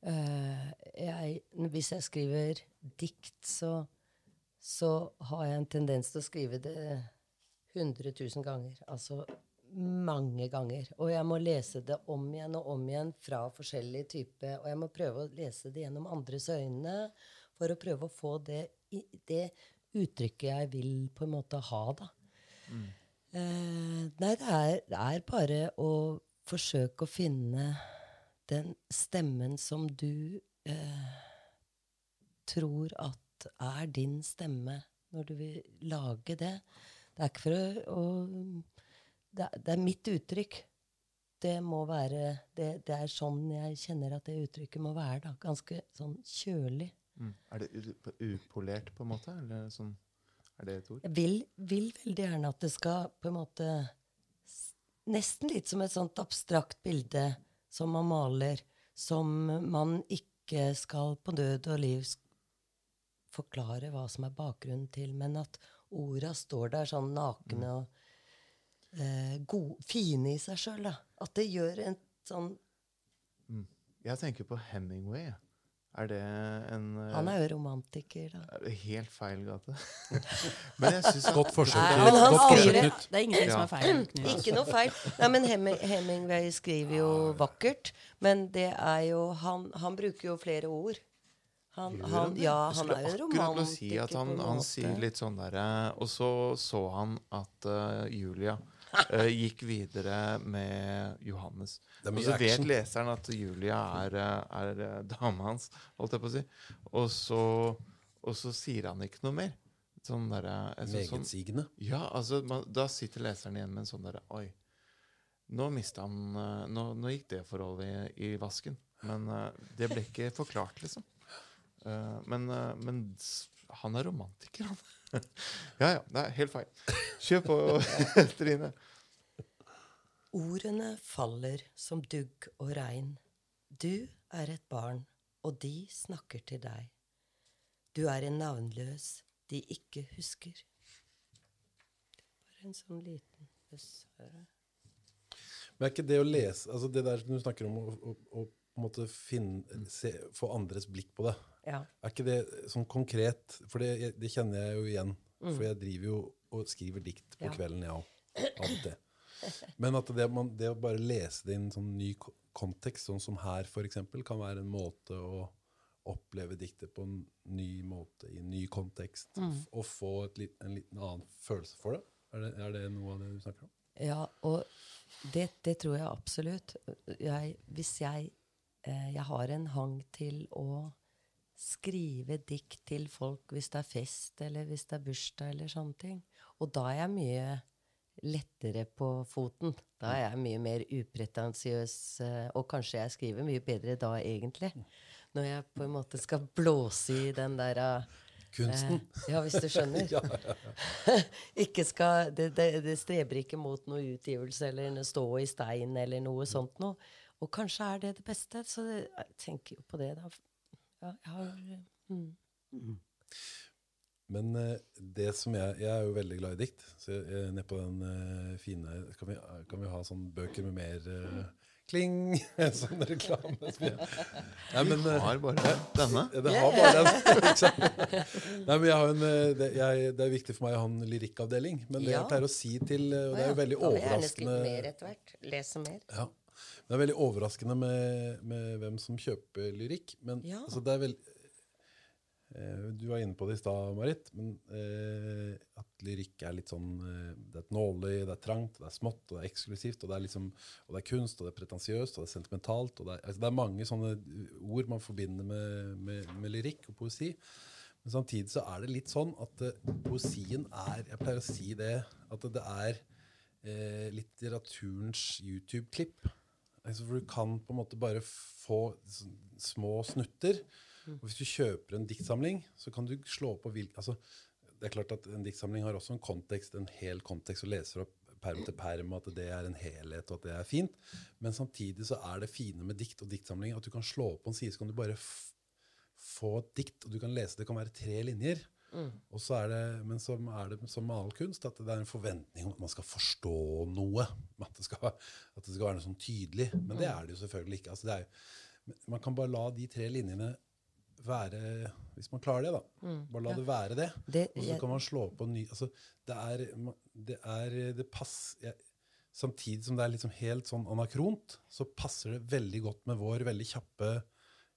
Uh, jeg, hvis jeg skriver dikt, så, så har jeg en tendens til å skrive det 100 000 ganger. Altså mange ganger. Og jeg må lese det om igjen og om igjen fra forskjellige typer. Og jeg må prøve å lese det gjennom andres øyne for å prøve å få det, det uttrykket jeg vil på en måte ha, da. Eh, nei, det er, det er bare å forsøke å finne den stemmen som du eh, tror at er din stemme når du vil lage det. Det er ikke for å, å det, er, det er mitt uttrykk. Det må være det, det er sånn jeg kjenner at det uttrykket må være. da. Ganske sånn kjølig. Mm. Er det upolert, på en måte? Eller sånn, er det et ord? Jeg vil, vil veldig gjerne at det skal på en måte Nesten litt som et sånt abstrakt bilde som man maler, som man ikke skal på død og liv forklare hva som er bakgrunnen til, men at orda står der sånn nakne og eh, gode, fine i seg sjøl. At det gjør en sånn Jeg tenker på Hemingway. jeg. Er det en eh, Han er jo romantiker, da. er det helt feil gate? Men jeg syns Godt forsøk. Nei, men han, skriver, det er ingenting som er feil. Knut. Ikke noe feil. Nei, men Heming, Hemingway skriver jo vakkert. Men det er jo Han, han bruker jo flere ord. Han, han, ja, han er jo å si at han, han sier litt sånn derre Og så så han at uh, Julia eh, gikk videre med Johannes. Og så vet leseren at Julia er, eh, er eh, dama hans, holdt jeg på å si. Og så, og så sier han ikke noe mer. Sånn derre Megetsigende. sånn, Ja, altså, man, da sitter leseren igjen med en sånn derre Oi, nå han nå, nå gikk det forholdet i, i vasken. Men uh, det ble ikke forklart, liksom. Uh, men, uh, men han er romantiker, han. ja ja, det er helt feil. Kjør på, Trine. Ordene faller som dugg og regn. Du er et barn, og de snakker til deg. Du er en navnløs de ikke husker. Bare en sånn liten buss. Men er ikke det å lese altså Det der du snakker om å, å, å på en måte finne, se, få andres blikk på det Ja. Er ikke det sånn konkret For det, det kjenner jeg jo igjen. For jeg driver jo og skriver dikt på Ja. kvelden, jeg òg. Av og til. Men at det, man, det å bare lese det i en sånn ny kontekst, sånn som her f.eks., kan være en måte å oppleve diktet på en ny måte, i en ny kontekst. mm. Og få et litt, en liten annen følelse for det. Er, det. er det noe av det du snakker om? Ja, og det, det tror jeg absolutt. Jeg, hvis jeg eh, Jeg har en hang til å skrive dikt til folk hvis det er fest, eller hvis det er bursdag, eller sånne ting. Og da er jeg mye lettere på foten. Da er jeg mye mer upretensiøs, eh, og kanskje jeg skriver mye bedre da, egentlig. Når jeg på en måte skal blåse i den der eh, Kunsten. ja, hvis du skjønner. ikke skal, det, det, det streber ikke mot noe utgivelse eller stå i stein eller noe sånt noe. Og kanskje er det det beste. Så det, jeg tenker jo på det, da. Ja, jeg har mm. Men eh, det som jeg Jeg er jo veldig glad i dikt. Så jeg, jeg, ned på den eh, fine kan vi, kan vi ha sånne bøker med mer uh, kling? sånn reklame. Nei, men, Har bare denne. ja, det har bare den. Nei, men jeg har en, det, jeg, det er viktig for meg å ha en lyrikkavdeling. Men det Ja. jeg pleier å si til Og det er jo veldig overraskende mer etter hvert. Lese mer. ja. Det er veldig overraskende med, med hvem som kjøper lyrikk. Men Ja. altså, det er vel eh, Du var inne på det i stad, Marit. Men eh, at lyrikk er litt sånn eh, Det er et nåløye, det er trangt, det er smått, og det er eksklusivt. Og det er, liksom, og det er kunst, og det er pretensiøst, og det er sentimentalt. Det, er, altså, det er mange sånne ord man forbinder med, med, med lyrikk og poesi. Men samtidig så er det litt sånn at eh, poesien er Jeg pleier å si det, at det er eh, litteraturens YouTube-klipp. Altså, for du kan på en måte bare få små snutter. Og hvis du kjøper en diktsamling, så kan du slå på hvilken altså, Det er klart at en diktsamling har også en kontekst, en hel kontekst, og leser opp perm til perm, og at det er en helhet, og at det er fint. Men samtidig så er det fine med dikt og diktsamling at du kan slå opp på en side, så kan du bare få et dikt, og du kan lese det kan være tre linjer. Og så er det, men så er det som med all kunst at det er en forventning om at man skal forstå noe. At det skal, at det skal være noe sånn tydelig. Men det er det jo selvfølgelig ikke. Altså det er jo, man kan bare la de tre linjene være Hvis man klarer det, da. Bare la det være det. Det- og så jeg- kan man slå på ny altså Det er Det, er, det pass, jeg, Samtidig som det er liksom helt sånn anakront, så passer det veldig godt med vår veldig kjappe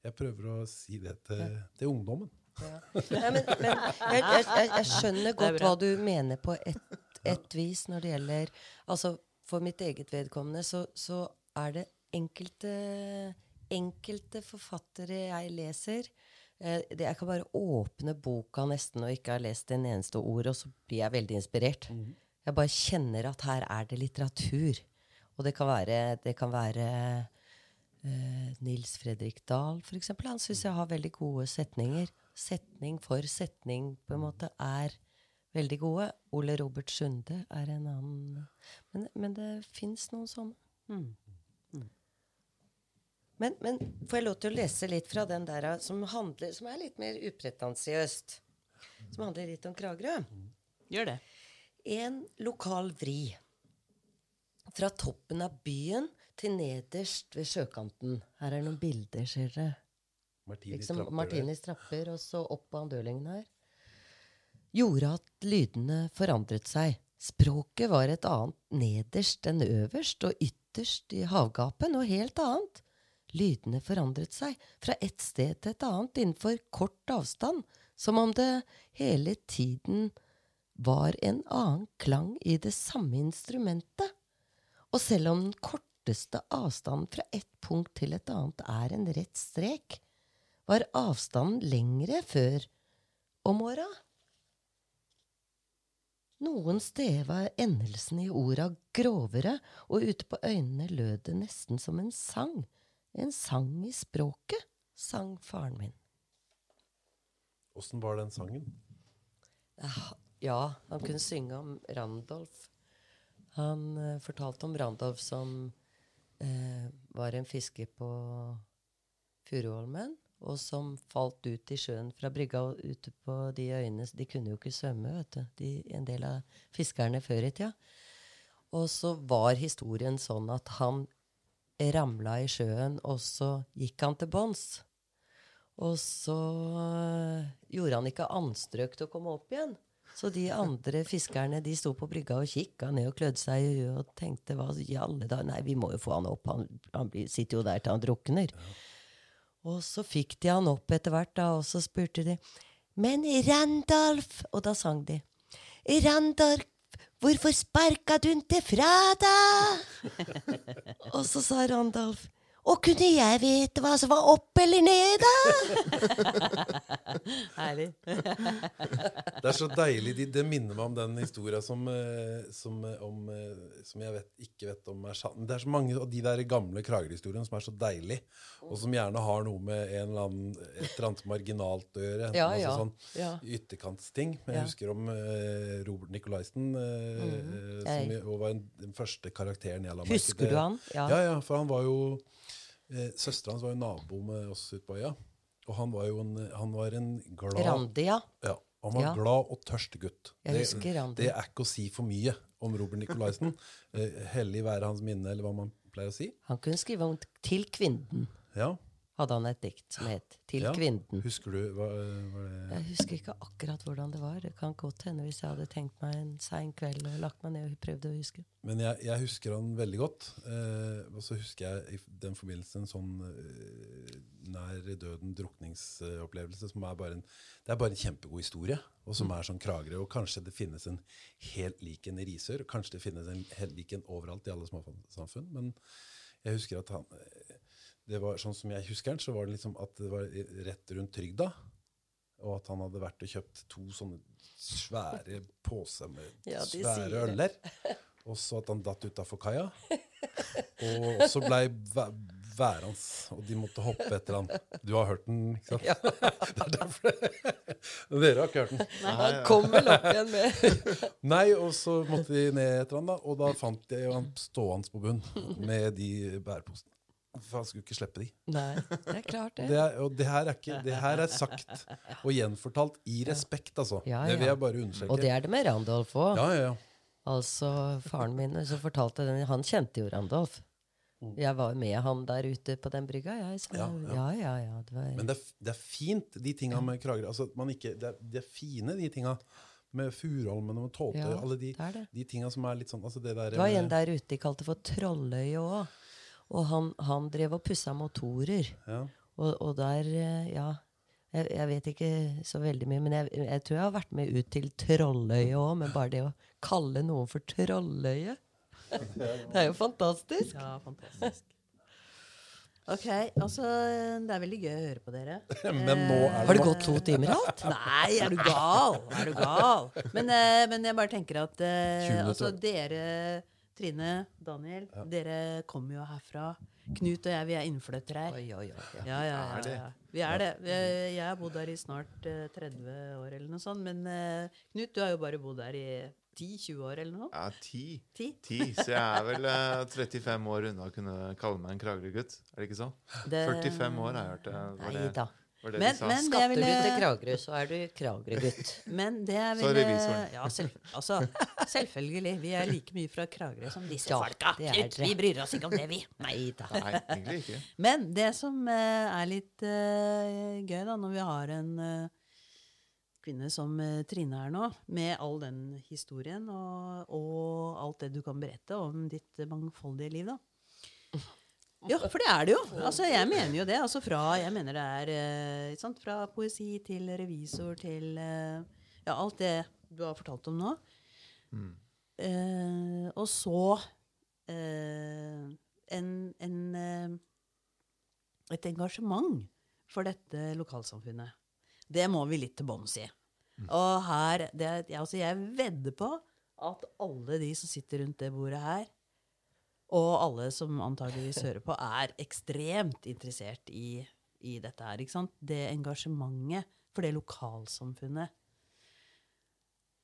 Jeg prøver å si det til, til ungdommen. Nei, men, men jeg, jeg, jeg, jeg skjønner godt hva du mener på et, et vis når det gjelder Altså, for mitt eget vedkommende så, så er det enkelte enkelte forfattere jeg leser Jeg kan bare åpne boka nesten og ikke ha lest en eneste ord, og så blir jeg veldig inspirert. Jeg bare kjenner at her er det litteratur. Og det kan være, det kan være eh, Nils Fredrik Dahl, for eksempel. Han syns jeg har veldig gode setninger. Setning for setning på en måte er veldig gode. Ole Robert Sunde er en annen. Men, men det fins noen sånne. Men, men får jeg lov til å lese litt fra den der som, handler, som er litt mer upretensiøst? Som handler litt om Kragerø? Gjør det. En lokal vri. Fra toppen av byen til nederst ved sjøkanten. Her er noen bilder, ser dere. Martinis Liksom trapper. Martinis trapper, og så opp på andølingen her. Gjorde at lydene forandret seg. Språket var et annet nederst enn øverst, og ytterst i havgapen, og helt annet. Lydene forandret seg fra et sted til et annet innenfor kort avstand, som om det hele tiden var en annen klang i det samme instrumentet. Og selv om den korteste avstanden fra ett punkt til et annet er en rett strek, var avstanden lengre før om åra. Noen steder var endelsen i orda grovere, og ute på øynene lød det nesten som en sang. En sang i språket, sang faren min. Åssen var den sangen? Ja, han kunne synge om Randolf. Han eh, fortalte om Randolf som eh, var en fisker på Furuholmen, og som falt ut i sjøen fra brygga og ute på de øyene De kunne jo ikke svømme, vet du, de, en del av fiskerne før i tida. Og så var historien sånn at han ramla i sjøen, og så gikk han til bånns. Og så øh, gjorde han ikke anstrøk til å komme opp igjen. Så de andre fiskerne de sto på brygga og kikka ned og klødde seg i huet og tenkte hva i alle dager Nei, vi må jo få han opp. Han, han blir, sitter jo der til han drukner. Og så fikk de han opp etter hvert, da, og så spurte de Men Randolph Og da sang de. Randolph, hvorfor sparka du ikke fra, da? og så sa Randolph Og kunne jeg vite hva som var opp eller ned, da? Herlig. Det er så deilig. Det, det minner meg om den historia som, eh, som, eh, om, eh, som jeg vet, ikke vet om er sann. Det er så mange av de der gamle Kragerø-historiene som er så deilig, og som gjerne har noe med en eller annen, et eller annet marginalt å gjøre. Ja, altså ja, Sånn ja. ytterkantsting. Jeg husker om uh, Robert Nicolaisen, eh, eh, som Jeg- var en, den første karakteren jeg la merke til. Husker du han? Ja. Ja, ja, for han var jo eh, Søstera hans var jo nabo med oss ute på øya. Og han var jo en, han var en glad Randi, ja. ja, Han var Ja. glad og tørst gutt. Det, det er ikke å si for mye om Robert Nikolaisen. Eh, hellig være hans minne, eller hva man pleier å si. Han kunne skrive om 'Til kvinden', Ja, hadde han et dikt som het 'Til Ja. kvinden'. Husker du hva, var det Jeg husker ikke akkurat hvordan det var. Det kan godt hende hvis jeg hadde tenkt meg en sein kveld og lagt meg ned og prøvd å huske. Men jeg, jeg husker han veldig godt. Eh, og så husker jeg i den forbindelse en sånn eh, nær døden drukningsopplevelse som er bare en Det er bare en kjempegod historie, og som er sånn Kragerø. Og kanskje det finnes en helt lik en i Risør, kanskje det finnes en helt lik en overalt i alle småsamfunn. Men jeg husker at han eh, det var Sånn som jeg husker den, så var det liksom at det var rett rundt Trygda. Og at han hadde vært og kjøpt to sånne svære poser med Ja, svære øller. Og så at han datt utafor kaia. Og så blei været hans, og de måtte hoppe etter han. Du har hørt den, ikke sant? Det er derfor Dere har ikke hørt den. Nei, han kom vel opp igjen med Nei, og så måtte de ned etter han, da. Og da fant jeg han stående på bunn med de bæreposene. For han skulle ikke slippe de. Nei, det er klart, det. Det er, og det her, er ikke, det her er sagt og gjenfortalt i respekt, altså. Ja, Det vil jeg bare understreke. Og det er det med Randolf òg. Ja, ja, ja. Altså, faren min så fortalte den, han kjente jo Randolf. Jeg var med han der ute på den brygga, jeg. Så, Ja, ja, ja. ja, ja, det var, Men det er, det er fint, de tinga med Kragerø. Altså, ikke, det, er, det er fine, de tinga. Med Furuholmen og med Tåtøy. Ja, alle de, det de tinga som er litt sånn altså det der, Det var en der ute de kalte for Trolløyet òg. Og han, han drev og pussa motorer. ja. Og, og der, eh, ja jeg, jeg vet ikke så veldig mye, men jeg, jeg tror jeg har vært med ut til Trolløyet òg. Men bare det å kalle noen for Trolløyet Det er jo fantastisk. Ja, fantastisk. Ok, altså Det er veldig gøy å høre på dere. Men nå er Har det gått to timer alt? Nei, er du gal? Er du gal? Men, eh, men jeg bare tenker at eh, altså, dere, Trine, Daniel, dere kommer jo herfra. Knut og jeg, vi er innflyttere her. Oi, oi, oi. Ja. Ja, ja, ja, ja. Vi er det. Jeg har bodd her i snart eh, 30 år eller noe sånt. Men eh, Knut, du har jo bare bodd her i 10-20 år eller noe. Ja, 10. 10? 10. Så jeg er vel eh, 35 år unna å kunne kalle meg en Kragerø-gutt. Er det ikke sånn? Det- 45 år har jeg hørt det. Nei da. Var det Men- de sa? men- Det Skatter du til Kragerø, så er du Kragerø-gutt. Men det er Så vel revisoren. Ja, selv, altså, selvfølgelig. Vi er like mye fra Kragerø som disse Ja, folka. Knut, vi bryr oss ikke om det, vi. Nei da. Nei, egentlig ikke. Men det som uh, er litt uh, gøy, da, når vi har en uh, kvinne som Trine er nå, med all den historien og, og alt det du kan berette om ditt mangfoldige liv, da. Ja, for det er det jo. Altså, jeg mener jo det. Altså fra, jeg mener det er eh, sant? Fra poesi til revisor til eh, Ja, alt det du har fortalt om nå. Eh, og så eh, en, en eh, et engasjement for dette lokalsamfunnet. Det må vi litt til bunns i. Og her, det, jeg, altså jeg vedder på at alle de som sitter rundt det bordet her, og alle som antageligvis hører på, er ekstremt interessert i, i dette her. ikke sant? Det engasjementet for det lokalsamfunnet.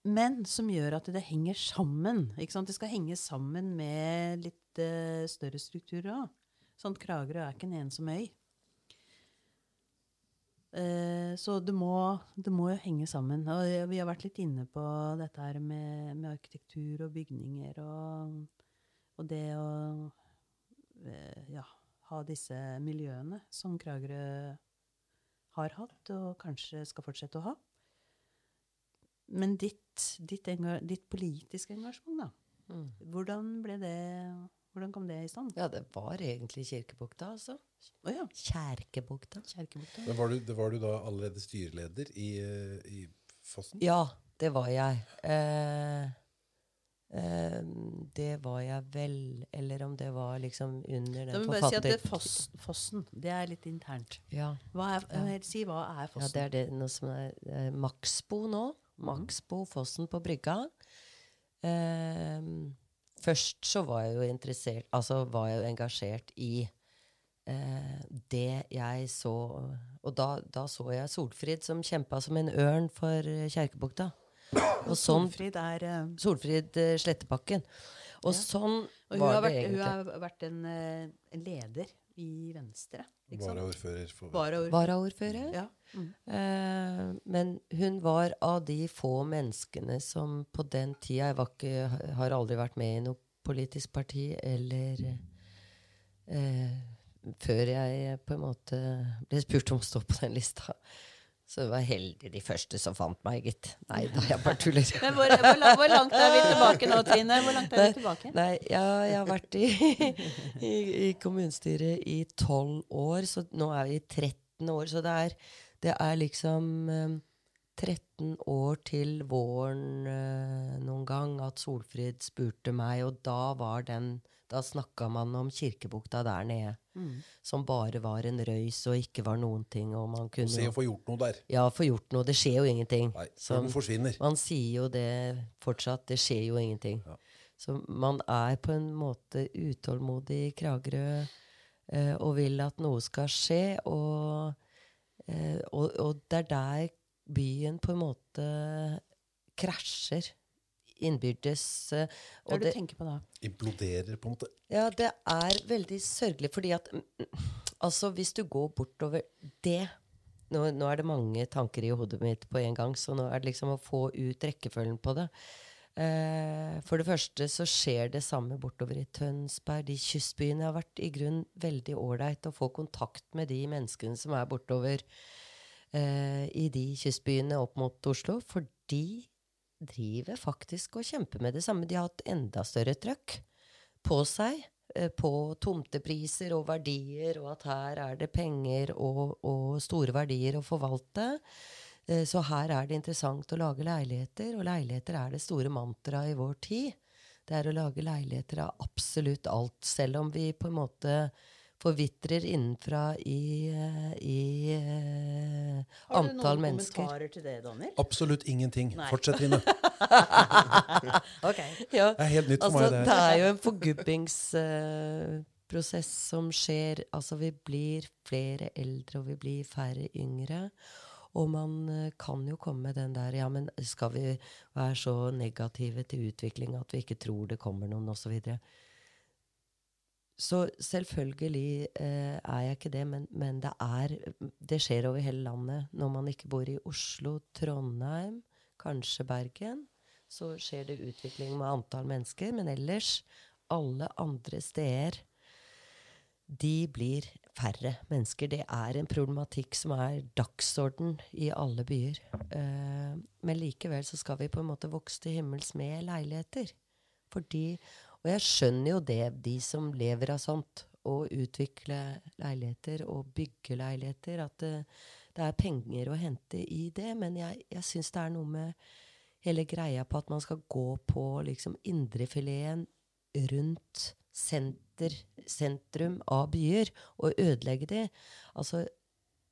Men som gjør at det henger sammen. ikke sant? Det skal henge sammen med litt uh, større strukturer òg. Sånn Kragerø er ikke en ensom øy. Uh, så det må, det må jo henge sammen. Og vi har vært litt inne på dette her med, med arkitektur og bygninger og, og det å eh, ja, ha disse miljøene som Kragerø har hatt, og kanskje skal fortsette å ha. Men ditt, ditt, ditt politiske engasjement, da. Mm. Hvordan ble det Hvordan kom det i stand? Ja, det var egentlig Kirkebukta, altså. Oh, ja. Kjerkebukta. Kjerkebukta. Men var du, det var du da allerede styreleder i, i Fossen? Ja, det var jeg. Eh, eh, det var jeg vel Eller om det var liksom under den bare si at det foss, Fossen, det er litt internt. Ja, Hva er, ja. si hva er ja, Fossen? det er det noe som er eh, Maxbo nå. Maxbo Fossen på brygga. Um, først så var jeg jo interessert Altså var jeg jo engasjert i eh, det jeg så Og da, da så jeg Solfrid som kjempa som en ørn for eh, Kjerkebukta. Og sånn Solfrid er eh, Solfrid eh, Slettebakken. Og Ja. sånn Og hun var har det vært, hun egentlig. har vært en, eh, en leder i Venstre Ikke sant? Varaordfører. for- Varaord- Varaordfører. Ja. Mm. Eh, men hun var av de få menneskene som på den tida Jeg var ikke, har aldri vært med i noe politisk parti eller eh, Før jeg på en måte ble spurt om å stå på den lista. Så det var heldig de første som fant meg, gitt. Nei da, jeg bare tuller. Men hvor, hvor, la- hvor langt er vi tilbake nå, Trine? Hvor langt er vi tilbake? Nei, ja, jeg har vært i, i, i kommunestyret i tolv år, så nå er vi i 13 år. Så det er, det er liksom eh, 13 år til våren eh, noen gang at Solfrid spurte meg, og da var den Da snakka man om Kirkebukta der nede, Mm. som bare var en røys og ikke var noen ting. Og man kunne Se å få gjort noe der. Ja, få gjort noe. Det skjer jo ingenting. Nei, Så- den forsvinner. man sier jo det fortsatt. Det skjer jo ingenting. Ja. Så man er på en måte utålmodig i Kragerø eh, og vil at noe skal skje. Og, eh, og, og det er der byen på en måte krasjer innbyrdes. eh, Hva er det det, du tenker på da? Imploderer, på en måte. ja, det er veldig sørgelig, fordi at mm, Altså, hvis du går bortover det nå, nå er det mange tanker i hodet mitt på en gang, så nå er det liksom å få ut rekkefølgen på det. Eh, for det første så skjer det samme bortover i Tønsberg. De kystbyene har vært i grunn veldig ålreit å få kontakt med de menneskene som er bortover eh, i de kystbyene opp mot Oslo. For de driver faktisk og kjemper med det samme. De har hatt enda større trøkk på seg. eh, På tomtepriser og verdier, og at her er det penger og, og store verdier å forvalte. Eh, Så her er det interessant å lage leiligheter, og leiligheter er det store mantraet i vår tid. Det er å lage leiligheter av absolutt alt, selv om vi på en måte forvitrer innenfra i, i uh, antall mennesker. Har du noen kommentarer til det, Daniel? Absolutt ingenting. Nei. Fortsett, Trine. okay. Ja, Det er helt nytt for altså, meg. det det er jo en forgubbingsprosess som skjer. Altså, vi blir flere eldre, og vi blir færre yngre. Og man eh, kan jo komme med den der Ja, men skal vi være så negative til utvikling at vi ikke tror det kommer noen, osv.? Så, selvfølgelig eh, er jeg ikke det, men, men det er Det skjer over hele landet. Når man ikke bor i Oslo, Trondheim, kanskje Bergen, så skjer det utvikling med antall mennesker. Men ellers, alle andre steder, de blir færre mennesker. Det er en problematikk som er dagsorden i alle byer. Eh, men likevel så skal vi på en måte vokse til himmels med leiligheter. Fordi, og jeg skjønner jo det, de som lever av sånt, å utvikle leiligheter og bygge leiligheter, at det, det er penger å hente i det. Men jeg, jeg syns det er noe med hele greia på at man skal gå på liksom indrefileten rundt senter, sentrum av byer og ødelegge de. Altså,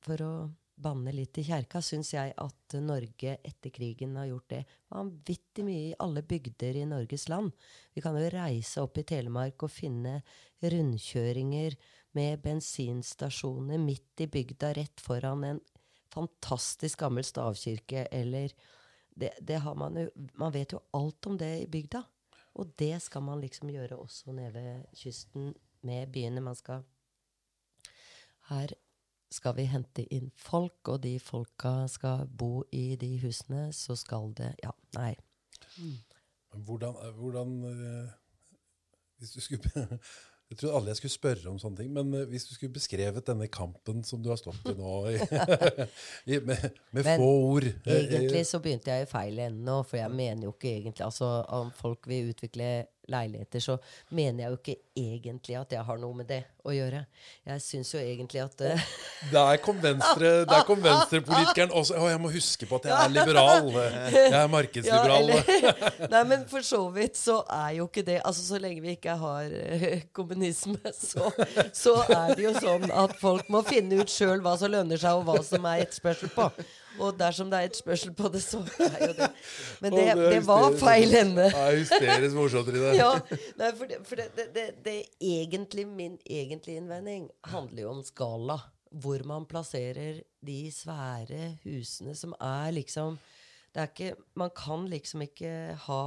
for å banne litt i kjerka, syns jeg at Norge etter krigen har gjort det vanvittig mye i alle bygder i Norges land. Vi kan jo reise opp i Telemark og finne rundkjøringer med bensinstasjoner midt i bygda, rett foran en fantastisk gammel stavkirke, eller det, det har man jo Man vet jo alt om det i bygda. Og det skal man liksom gjøre også nede ved kysten med byene. Man skal Her skal vi hente inn folk, og de folka skal bo i de husene, så skal det Ja, nei. Hvordan, hvordan eh, Hvis du skulle Jeg trodde alle jeg skulle spørre om sånne ting, men eh, hvis du skulle beskrevet denne kampen som du har stått i nå, i, i, med, med Men få ord eh, Egentlig så begynte jeg i feil ende nå, for jeg mener jo ikke egentlig Altså, om folk vil utvikle leiligheter, så mener jeg jo ikke egentlig at jeg har noe med det å gjøre. Jeg syns jo egentlig at uh... Der kom venstre venstrepolitikeren også. Å, jeg må huske på at jeg er liberal. Jeg er Ja, markedsliberal. eller, nei, men for så vidt så er jo ikke det Altså Så lenge vi ikke har uh, kommunisme, så, så er det jo sånn at folk må finne ut sjøl hva som lønner seg, og hva som er etterspørsel på. Og dersom det er et spørsel på det, så er jo det Men det, det var feil ende. Er hysterisk morsomt, Trine. Ja, nei, for, det, for det, det, det, det egentlig, min egentlige innvending handler jo om skala. Hvor man plasserer de svære husene som er liksom det er ikke, Man kan liksom ikke ha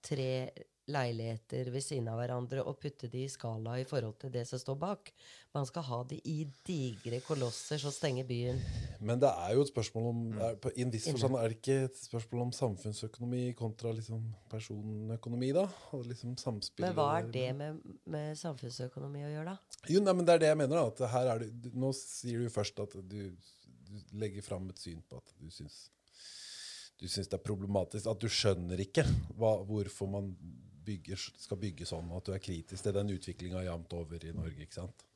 tre leiligheter ved siden av hverandre og putte de i skala i forhold til det som står bak. Man skal ha de i digre kolosser som stenger byen. Men det er jo et spørsmål om er, på, I en viss forstand er det ikke et spørsmål om samfunnsøkonomi kontra liksom personøkonomi, da? Liksom Men hva er det med, med samfunnsøkonomi å gjøre, da? Jo, nei, men Det er det jeg mener. da, at her er det, Nå sier du først at du, du legger fram et syn på at du syns du syns det er problematisk. At du skjønner ikke hva, hvorfor man bygger, skal bygge sånn, og at du er kritisk til den utviklinga jevnt over i Norge. ikke sant?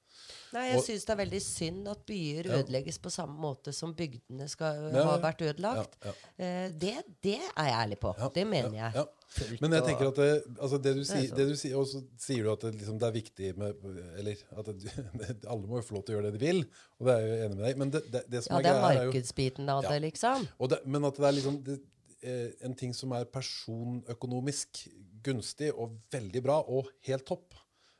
Nei, jeg syns det er veldig synd at byer Ja. ødelegges på samme måte som bygdene skal Ja, ha vært ødelagt. Ja, Eh, det, det er jeg ærlig på. Ja, det mener ja, jeg. ja. Men jeg tenker at det, altså det du er sier, sånn. det du sier Og så sier du at det, liksom, det er viktig med Eller at det, alle må jo få lov til å gjøre det de vil, og det er jeg jo enig med deg Men det, det, det som Ja, er det er er markedsbiten av Ja. det, liksom. og det, Men at det er liksom det, eh, en ting som er personøkonomisk gunstig og veldig bra og helt topp.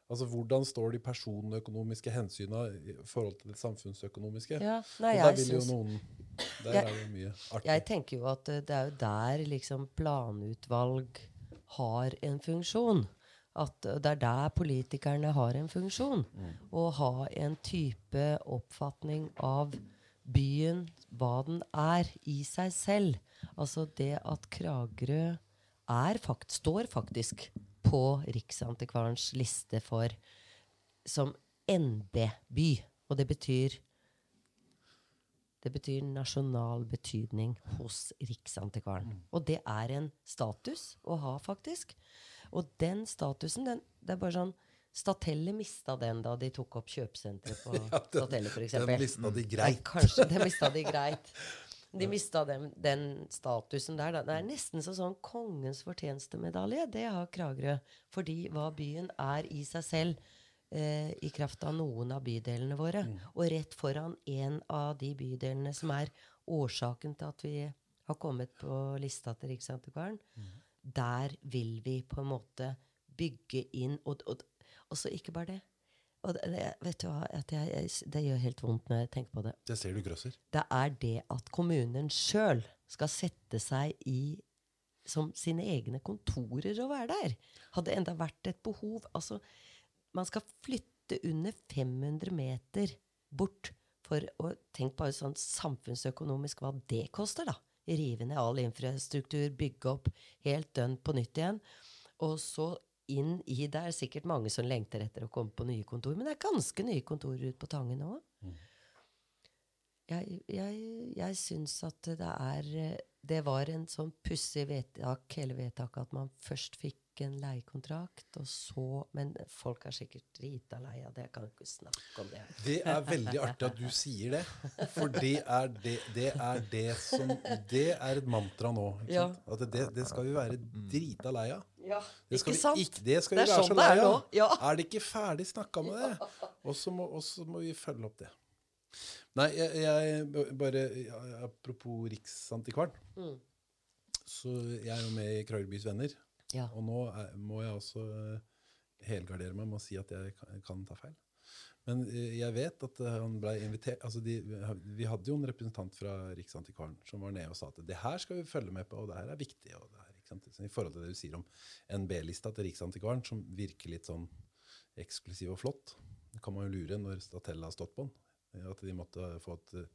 Altså Hvordan står de personøkonomiske hensyna i forhold til det samfunnsøkonomiske? Ja, nei, og der vil jo noen Der Jeg- er det jo mye artig. Jeg tenker jo at eh, det er jo der liksom planutvalg har en funksjon. At eh, det er der politikerne har en funksjon. Å ha en type oppfatning av byen, hva den er i seg selv. Altså det at Kragerø er fakt, står faktisk på Riksantikvarens liste for som NB-by. Og det betyr det betyr nasjonal betydning hos Riksantikvaren. Og det er en status å ha, faktisk. Og den statusen, den, det er bare sånn Statelle mista den da de tok opp kjøpesenteret på Ja, den- Statelle, f.eks. Den mista de Ja, Nei, kanskje. den mista de greit. De mista den, den statusen der. Da. Det er nesten som sånn kongens fortjenestemedalje. Det har Kragerø. Fordi hva byen er i seg selv, eh, i kraft av noen av bydelene våre. Og rett foran en av de bydelene som er årsaken til at vi har kommet på lista til Riksantikvaren, der vil vi på en måte bygge inn Og, og, og så ikke bare det. Og det, vet du hva, jeg, det gjør helt vondt når jeg tenker på det Det ser du grøsser. det er det at kommunen sjøl skal sette seg i som sine egne kontorer og være der. Hadde enda vært et behov Altså, man skal flytte under 500 meter bort for å Tenk bare sånn samfunnsøkonomisk hva det koster, da. Rive ned all infrastruktur, bygge opp helt dønn på nytt igjen. Og så inn i Det er sikkert mange som lengter etter å komme på nye kontor, men det er ganske nye kontorer ute på Tangen òg. Jeg, jeg, jeg syns at det er Det var en sånn pussig vedtak, hele vedtaket, at man først fikk en leiekontrakt, og så Men folk er sikkert drita lei av det. Jeg kan ikke snakke om det. Det er veldig artig at du sier det. For det er det, det, er det som Det er et mantra nå. Ikke Ja. sant? At det, det skal vi være drita lei av. Ja, Det skal ikke vi sant? Ikke, det skal Det vi er være sånn så det lei er nå. av. Ja. Er det ikke ferdig snakka med det? Og så må, må vi følge opp det. Nei, jeg, jeg bare Apropos Riksantikvaren. Mm. Så jeg er jo med i Kragerbys Venner. Ja. Og nå er, må jeg også eh, helgardere meg med å si at jeg kan, kan ta feil. Men eh, jeg vet at eh, han ble invitert altså de, Vi hadde jo en representant fra Riksantikvaren som var nede og sa at det her skal vi følge med på, og det her er viktig. Og det I forhold til det du sier om NB-lista til Riksantikvaren, som virker litt sånn eksklusiv og flott. Det kan man jo lure når Statella har stått på den. At de måtte få et eh,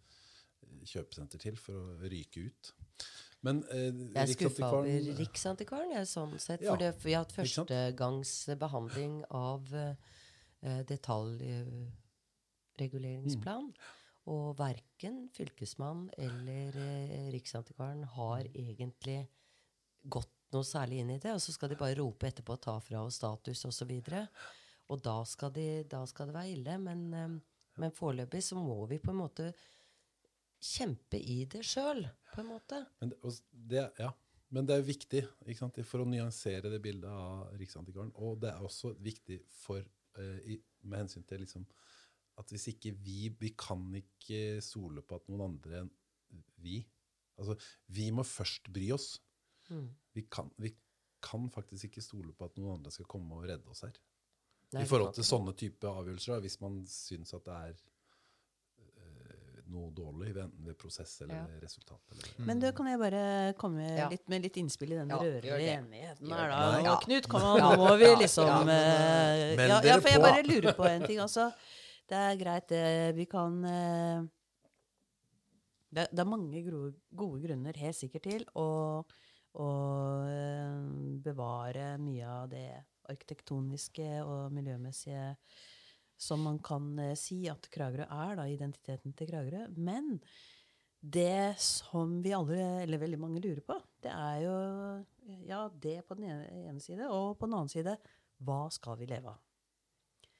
kjøpesenter til for å ryke ut. Men eh, Jeg er skuffa over Riksantikvaren- jeg, sånn sett. Ja, For det, vi har hatt ikke sant? førstegangs behandling av eh, detaljreguleringsplan. Mm. Og verken fylkesmann eller eh, Riksantikvaren har Mm. egentlig gått noe særlig inn i det. Og så skal de bare rope etterpå og ta fra oss status osv. Og, så og da, skal de, da skal det være ille. Men, eh, men foreløpig så må vi på en måte kjempe i det sjøl, på en måte. Men det, og det, ja. Men det er viktig sant, for å nyansere det bildet av Riksantikvaren. Og det er også viktig for, eh, i, med hensyn til liksom, at hvis ikke vi Vi kan ikke stole på at noen andre enn vi Altså, vi må først bry oss. Mm. Vi kan, vi kan faktisk ikke stole på at noen andre skal komme og redde oss her. Nei, I forhold til sånne type avgjørelser, da, hvis man syns at det er eh, noe dårlig, enten ved prosess eller Ja. resultat. Eller. Men da kan jeg bare komme Ja. litt med litt innspill i den Ja, rørende enigheten her, da? Nei. Ja. Knut, kom an, nå må vi liksom Ja. eh, Meld ja, ja, for jeg bare lurer på en ting. Altså, det er greit, det. Vi kan uh, det, det er mange gode, gode grunner, helt sikkert, til å, å eh, bevare mye av det arkitektoniske og miljømessige som man kan eh, si at Kragerø er, da, identiteten til Kragerø. Men det som vi alle, eller veldig mange, lurer på, det er jo ja, det på den ene side, og på den annen side hva skal vi leve av?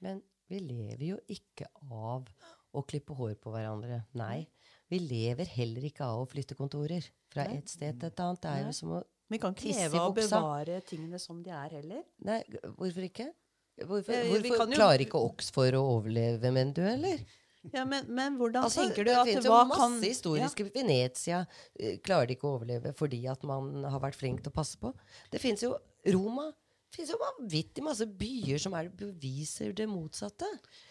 Men vi lever jo ikke av å klippe hår på hverandre. Nei. Vi lever heller ikke av å flytte kontorer fra et sted til et annet. Det er jo som å Vi kan ikke leve av å bevare tingene som de er, heller. Nei, hvorfor ikke? Hvorfor, Eh, hvorfor kan jo- klarer ikke Oxford å overleve, mener du, eller? Ja, men, men hvordan Altså, tenker du at det finnes jo masse kan historiske Venezia eh, klarer de ikke å overleve fordi at man har vært flink til å passe på. Det fins jo Roma. Det fins jo vanvittig masse byer som er beviser det motsatte.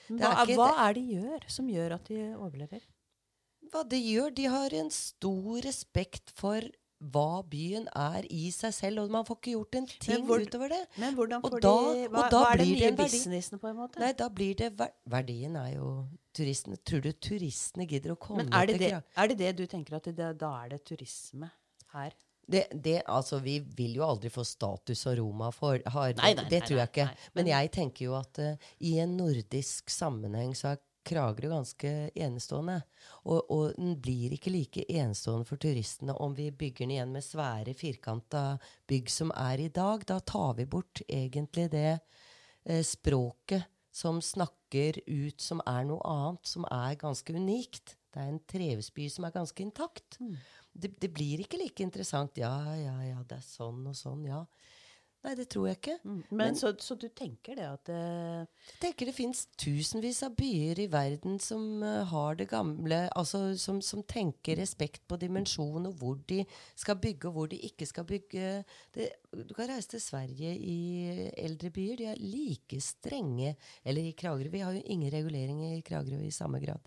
Det er hva, hva er det de gjør som gjør at de overlever? Hva de gjør? De har en stor respekt for hva byen er i seg selv, og man får ikke gjort en ting hvor- utover det. Men hvordan Og får da- de og Hva, da hva er den blir det nye en businessen, på en måte? Nei, da blir det ver Verdien er jo turistene. Tror du turistene gidder å komme men er det det, er det det du tenker at det, da er det turisme her? Det, det, altså, vi vil jo aldri få status som Roma for, har. Nei, nei, det tror jeg ikke. nei. Men Men- jeg tenker jo at uh, i en nordisk sammenheng så er Kragerø ganske enestående. Og, og den blir ikke like enestående for turistene om vi bygger den igjen med svære, firkanta bygg som er i dag. Da tar vi bort egentlig det eh, språket som snakker ut som er noe annet, som er ganske unikt. Det er en trehusby som er ganske intakt. Det, det blir ikke like interessant. Ja, ja, ja, det er sånn og sånn, ja. Nei, det tror jeg ikke. Men, Men- så, så du tenker det at eh, Jeg tenker det fins tusenvis av byer i verden som uh, har det gamle Altså som, som tenker respekt på dimensjon og hvor de skal bygge og hvor de ikke skal bygge. Det, du kan reise til Sverige i eldre byer. De er like strenge Eller i Kragerø. Vi har jo ingen regulering i Kragerø i samme grad.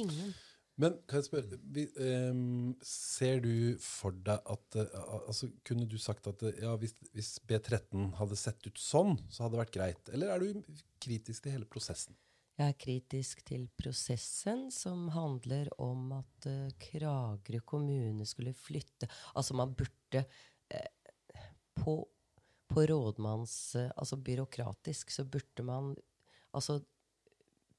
Ingen. Men kan jeg spørre, vi, um, ser du for deg at uh, altså, Kunne du sagt at uh, ja, hvis, hvis B13 hadde sett ut sånn, så hadde det vært greit? Eller er du kritisk til hele prosessen? Jeg er kritisk til prosessen som handler om at uh, Kragerø kommune skulle flytte Altså, man burde på, på rådmanns... altså byråkratisk så burde man Altså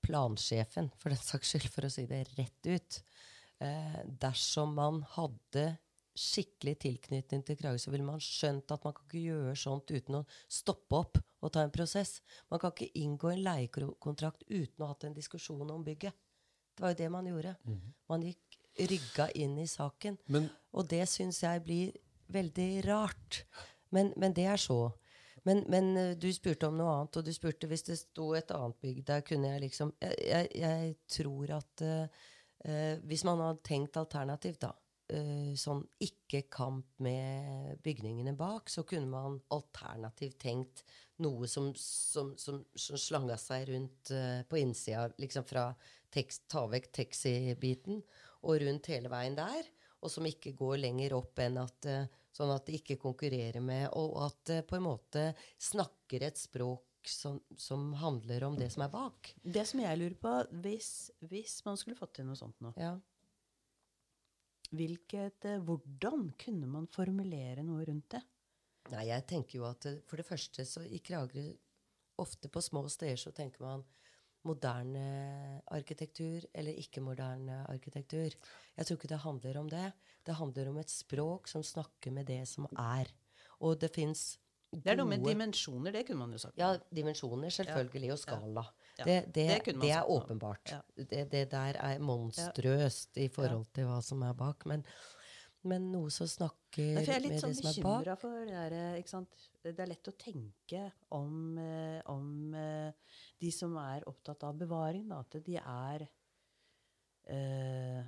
plansjefen, for den saks skyld, for å si det rett ut eh, Dersom man hadde skikkelig tilknytning til Krage, så ville man skjønt at man kan ikke gjøre sånt uten å stoppe opp og ta en prosess. Man kan ikke inngå en leiekontrakt uten å ha hatt en diskusjon om bygget. Det var jo det man gjorde. Man gikk rygga inn i saken. Men Og det syns jeg blir veldig rart. Men, men det er så. Men, men eh, du spurte om noe annet, og du spurte hvis det sto et annet bygg der, kunne jeg liksom Jeg, jeg, jeg tror at eh, hvis man hadde tenkt alternativt, da, uh, sånn ikke kamp med bygningene bak, så kunne man alternativt tenkt noe som, som, som, som slanga seg rundt uh, på innsida, liksom fra tekst, ta vekk taxi-biten, og rundt hele veien der, og som ikke går lenger opp enn at Sånn at det ikke konkurrerer med, og at det på en måte snakker et språk som, som handler om det som er bak. Det som jeg lurer på, hvis, hvis man skulle fått til noe sånt nå, Ja. hvilket, eh, hvordan kunne man formulere noe rundt det? Nei, jeg tenker jo at eh, for det første så i Kragerø Ofte på små steder så tenker man moderne arkitektur eller ikke-moderne arkitektur. Jeg tror ikke det handler om det. Det handler om et språk som snakker med det som er. Og det fins Det er noe med dimensjoner, det kunne man jo sagt. Ja, dimensjoner selvfølgelig, og skala. Ja, Det, det, det det er åpenbart. Ja. Det, det der er monstrøst i forhold til hva som er bak. Men, men noe som snakker Nei, jeg er med litt det sånn som er bak bekymra for det der, eh, ikke sant? Det er lett å tenke om, eh, om eh, de som er opptatt av bevaring, da, at de er eh,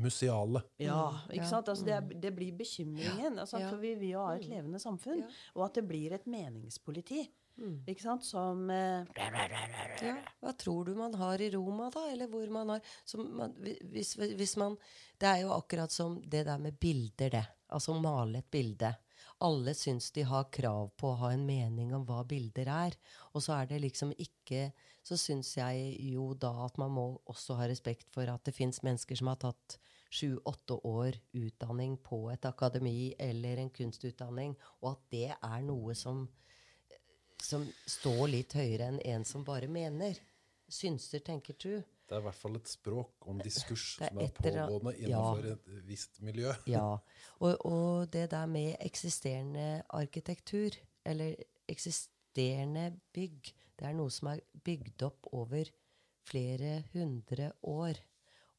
museale. Ja, ikke Ja. sant? Altså, det, er, det blir bekymringen. Altså, Ja. For vi vil jo ha et Mm. levende samfunn. Ja. Og at det blir et meningspoliti. Mm. Ikke sant? Som eh, Ja, hva tror du man har i Roma, da? Eller hvor man har som man, hvis, hvis man Det er jo akkurat som det der med bilder, det. Altså male et bilde. Alle syns de har krav på å ha en mening om hva bilder er. Og så er det liksom ikke Så syns jeg jo da at man må også ha respekt for at det fins mennesker som har tatt sju-åtte år utdanning på et akademi eller en kunstutdanning, og at det er noe som som står litt høyere enn en som bare mener. Synser, tenker du. Det er i hvert fall et språk om diskurs er som er pågående innenfor ja. et visst miljø. Ja. Og, og det der med eksisterende arkitektur, eller eksisterende bygg, det er noe som er bygd opp over flere hundre år.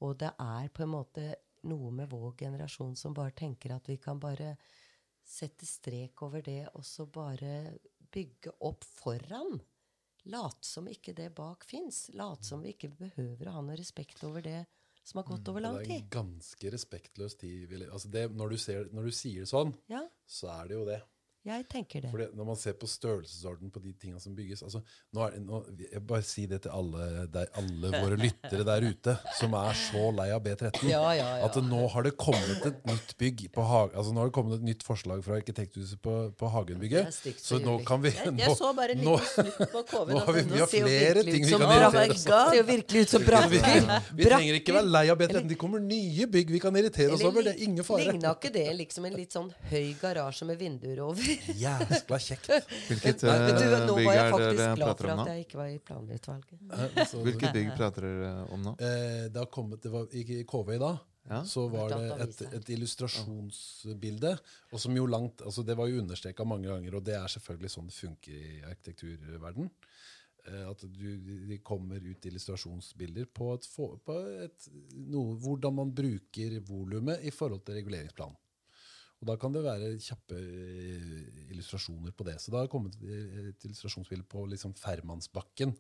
Og det er på en måte noe med vår generasjon som bare tenker at vi kan bare sette strek over det, og så bare bygge opp foran. Late som ikke det bak fins. Late som vi ikke behøver å ha noe respekt over det som har gått over lang tid. Det er en ganske respektløs tid. Altså det, når, du ser, når du sier det sånn, Ja, så er det jo det. Jeg tenker det. For når man ser på størrelsesorden på de tingene som bygges altså, nå er nå, Jeg bare si det til alle, der, alle våre lyttere der ute som er så lei av B13. Ja, ja, ja. At nå har det kommet et nytt bygg på Hagen, altså Nå har det kommet et nytt forslag fra Arkitekthuset på, på Hagenbygget. Så nå kan vi nå, jeg så bare en nå, liten snutt på KV. nå har vi, vi har flere ting vi kan irritere oss over. Det ser jo virkelig ut som Vi, brakker. vi trenger ikke være lei av B13. Det kommer nye bygg vi kan irritere oss over. Det er ingen fare. Ligna ikke det liksom en litt sånn høy garasje med vinduer over? Jæskla kjekt. Hvilket uh, du, eh, nå bygg er dere prater om nå? jeg ikke var i planutvalget. Eh, så- Hvilket bygg prater dere om nå? Uh, det har kommet, det var I KV i dag Ja. så var det et, et illustrasjonsbilde. Og som jo langt, altså Det var jo understreka mange ganger, og det er selvfølgelig sånn det funker i arkitekturverden. Eh, at du, de kommer ut illustrasjonsbilder på, et, på et, noe, hvordan man bruker volumet i forhold til reguleringsplanen. Og Da kan det være kjappe eh, illustrasjoner på det. Så da har det kommet et illustrasjonsbilde på liksom Fermansbakken.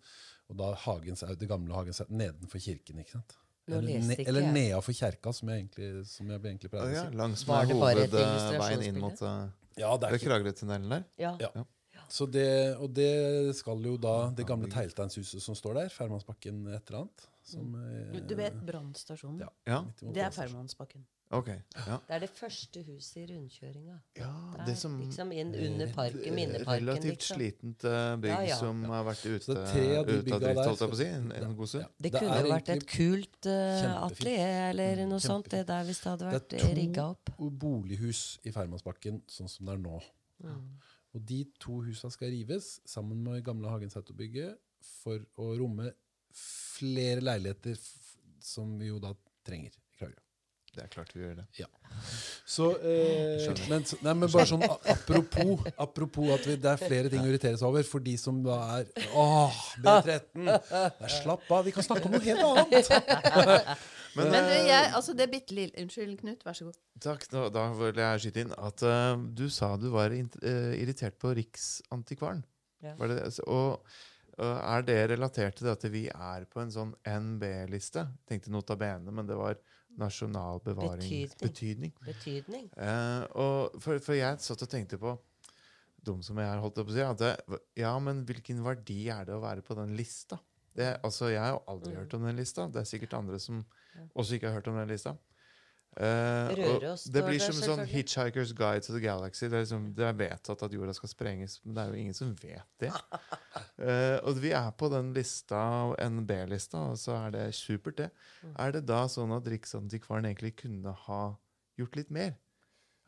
Og da Hagens, det gamle Hagens nedenfor kirken. ikke sant? Eller, eller nedafor kjerka, som jeg egentlig, som jeg egentlig pleier å si. langs Var med hovedveien inn mot uh, Ja, det er der. Ja. ja. Så det, og det skal jo da Det gamle teglsteinshuset som står der, Fermansbakken et eller annet som, mm. Du vet brannstasjonen? Ja. Ja, Det er. Fermansbakken. Ok. Ja, Det er det første huset i rundkjøringa. ja Det det er som liksom inn under parken, minneparken. Relativt liksom. slitent uh, bygg Ja, ja. som har vært ute, Så det tre av drift, holdt jeg på å si, en, en god stund. Ja. Det Det kunne det vært et kult uh, atelier eller noe Mm, sånt, det der, hvis det hadde vært rigga opp. Det er to bolighus i Fermansbakken sånn som det er nå. Mm. Og de to husa skal rives sammen med gamle Hagenseter-bygget for å romme flere leiligheter f som vi jo da trenger. Det er klart vi gjør det. Så, eh, men, nei, men bare sånn apropos, apropos at vi, det er flere ting å irritere seg over for de som da er Åh, B13! Nei, slapp av, vi kan snakke om noe helt annet! Men, Men du, eh, jeg, altså det bitte lille Unnskyld, Knut. Vær så god. Takk. Da, da vil jeg skyte inn at uh, du sa du var in, uh, irritert på Riksantikvaren. Ja. Var det, det? Så- og og er det relatert til det at vi er på en sånn NB-liste? Tenkte notabene, men det var nasjonal bevaringsbetydning. Betydning. Eh, og for, for jeg satt og tenkte på dum som jeg har holdt opp å si, at det, ja, men hvilken verdi er det å være på den lista? Det, altså, Jeg har jo aldri Mm. hørt om den lista. Det er sikkert andre som også ikke har hørt om den lista. Eh, Røros det blir som som sånn. Hitchhiker's Guide to the Galaxy. Det er, liksom, det er vedtatt at jorda skal sprenges, men det er jo ingen som vet det. Eh, og vi er på den lista, NB-lista, og så er det supert, det. Mm. Er det da sånn at Riksantikvaren egentlig kunne ha gjort litt mer?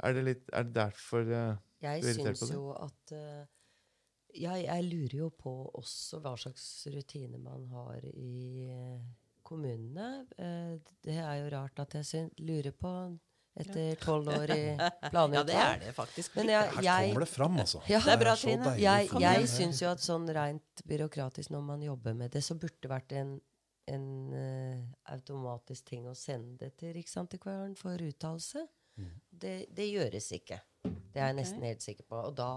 Er det, litt, er det derfor uh, Jeg Du er irritert syns på det? jo at uh, ja, Jeg lurer jo på også hva slags rutiner man har i kommunene. Det er jo rart at jeg lurer på etter tolv år i planlegging. Ja, det er det faktisk. Men jeg, Her kommer det fram, altså. Ja. Det er bra, Trine. jeg, jeg syns jo at sånn rent byråkratisk når man jobber med det, så burde det vært en, en uh, automatisk ting å sende det til Riksantikvaren for uttalelse. Mm. Det, det gjøres ikke. Det er jeg nesten helt sikker på. Og da,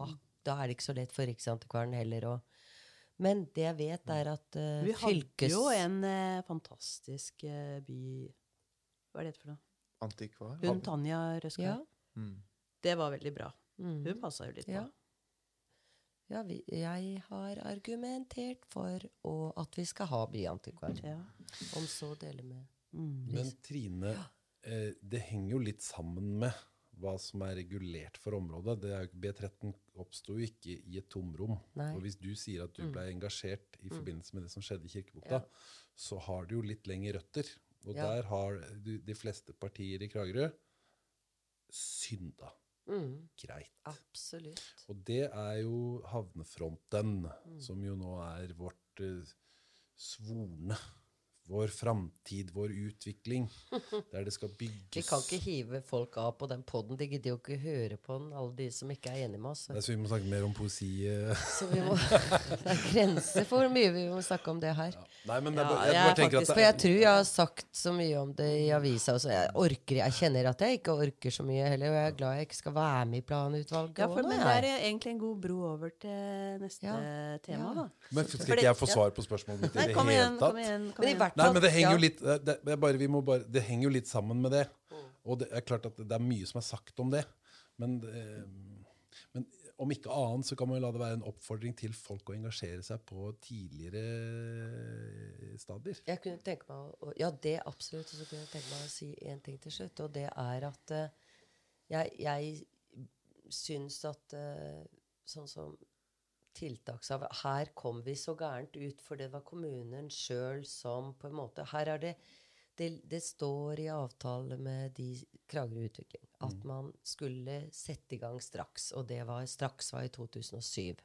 da er det ikke så lett for Riksantikvaren heller å Men det jeg vet, er at uh, Vi hadde fylkes... jo en uh, fantastisk by Hva er det for noe? Antikvar? Hun Tanja Røska. Ja. Mm. Det var veldig bra. Mm. Hun passa jo litt på. Ja. Ja, vi, jeg har argumentert for å, at vi skal ha byantikvar. Ja. Om så dele med Mm. Men Trine, eh, det henger jo litt sammen med hva som er regulert for området. Det er, B13 oppsto jo ikke i et tomrom. Nei. Og hvis du sier at du Mm. ble engasjert i forbindelse med det som skjedde i Kirkebukta, Ja. så har du jo litt lengre røtter. Og Ja. der har de, de fleste partier i Kragerø synda mm. greit. Absolutt. Og det er jo havnefronten, Mm. som jo nå er vårt uh, svorne Vår framtid, vår utvikling. Der det skal bygges Vi kan ikke hive folk av på den poden. De gidder jo ikke høre på den, alle de som ikke er enige med oss. Nei, Så vi må snakke mer om poesi. eh. Så vi må, det er grenser for hvor mye vi må snakke om det her. Nei, men det Ja, jeg, jeg faktisk- For jeg tror jeg har sagt så mye om det i avisa. Også. Jeg orker, jeg kjenner at jeg ikke orker så mye heller. Og jeg er glad jeg ikke skal være med i planutvalget. Ja, for, men det er egentlig en god bro over til neste Ja. tema, Ja. da. Men skal ikke jeg få svar på spørsmålet mitt i det kom hele igjen. tatt? Kom igjen, kom Men i igjen. Nei, men det henger jo litt det, det, bare, vi må bare, det henger jo litt sammen med det. Og det er klart at det er mye som er sagt om det. Men, eh, men om ikke annet så kan man jo la det være en oppfordring til folk å engasjere seg på tidligere stadier. Jeg kunne tenke meg å, Ja, det absolutt. Og så kunne jeg tenke meg å si en ting til slutt. Og det er at eh, jeg, jeg syns at eh, sånn som tiltakshaver Her kom vi så gærent ut, for det var kommunen sjøl som på en måte Her er det det, det står i avtale med de Kragerø Utvikling at man skulle sette i gang straks. Og det var straks var i 2007.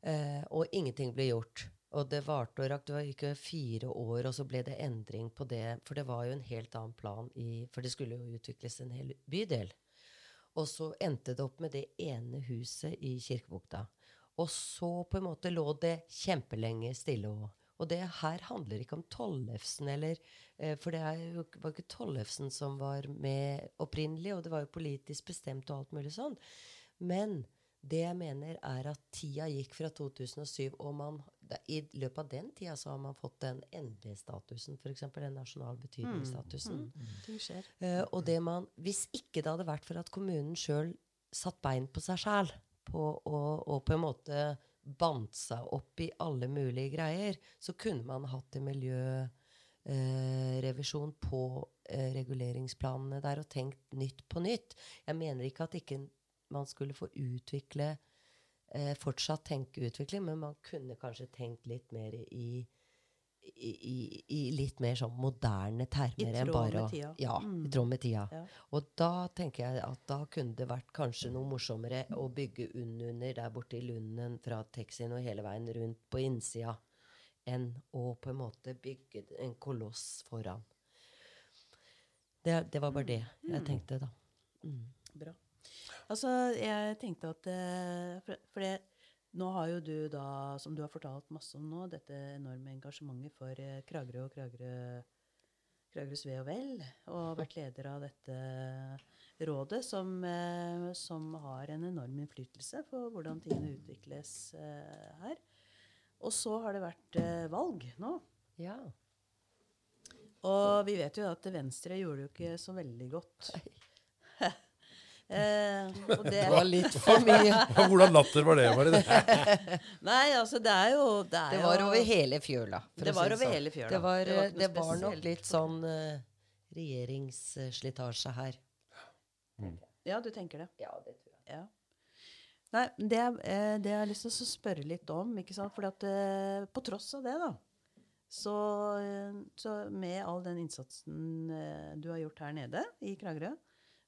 Eh, og ingenting ble gjort. Og det varte og rakk. Det var ikke fire år, og så ble det endring på det. For det var jo en helt annen plan i For det skulle jo utvikles en hel bydel. Og så endte det opp med det ene huset i Kirkebukta. Og så på en måte lå det kjempelenge stille. Og, og det her handler ikke om Tollefsen, eller eh, For det er jo, var ikke Tollefsen som var med opprinnelig, og det var jo politisk bestemt og alt mulig sånn. Men det jeg mener, er at tida gikk fra 2007, og man, da- i løpet av den tida så har man fått den NB-statusen, f.eks. den nasjonal betydningsstatusen. Mm. Mm. Mm. Uh, og det man, hvis ikke det hadde vært for at kommunen sjøl satt bein på seg sjæl, og, og på en måte bandt seg opp i alle mulige greier, så kunne man hatt en miljørevisjon på eh, reguleringsplanene der og tenkt nytt på nytt. Jeg mener ikke at ikke man skulle få utvikle eh, fortsatt tenke utvikling, men man kunne kanskje tenkt litt mer i i, i, litt mer sånn moderne termer enn bare å. Ja, Mm. i tråd med tida. Ja. Og da tenker jeg at da kunne det vært kanskje noe morsommere å bygge unnunder der borte i Lunden fra taxien og hele veien rundt på innsida, enn å på en måte bygge en koloss foran. Det, det var bare det jeg tenkte, da. Mm. Bra. Altså, jeg tenkte at eh, For, for det, nå har jo du da, som du har fortalt masse om nå, dette enorme engasjementet for eh, Kragerø og Kragerø, Kragerøs ve og vel, og vært leder av dette rådet, som, eh, som har en enorm innflytelse på hvordan tingene utvikles eh, her. Og så har det vært valg nå. Ja. Og vi vet jo at Venstre gjorde det jo ikke så veldig godt. eh, og det, Det var litt for mye. Hvordan latter var det? Var det det? Nei, altså, det er jo Det, er Det var jo, over hele fjøla. Det var over sånn. hele fjøla. Det var, Det var det var nok litt sånn uh, regjeringsslitasje her. Ja, du tenker det. Ja, det tror jeg. Ja. Nei, det, eh, det jeg har lyst til å spørre litt om, ikke sant? Fordi at eh, på tross av det, da, så, eh, så med all den innsatsen eh, du har gjort her nede i Kragerø,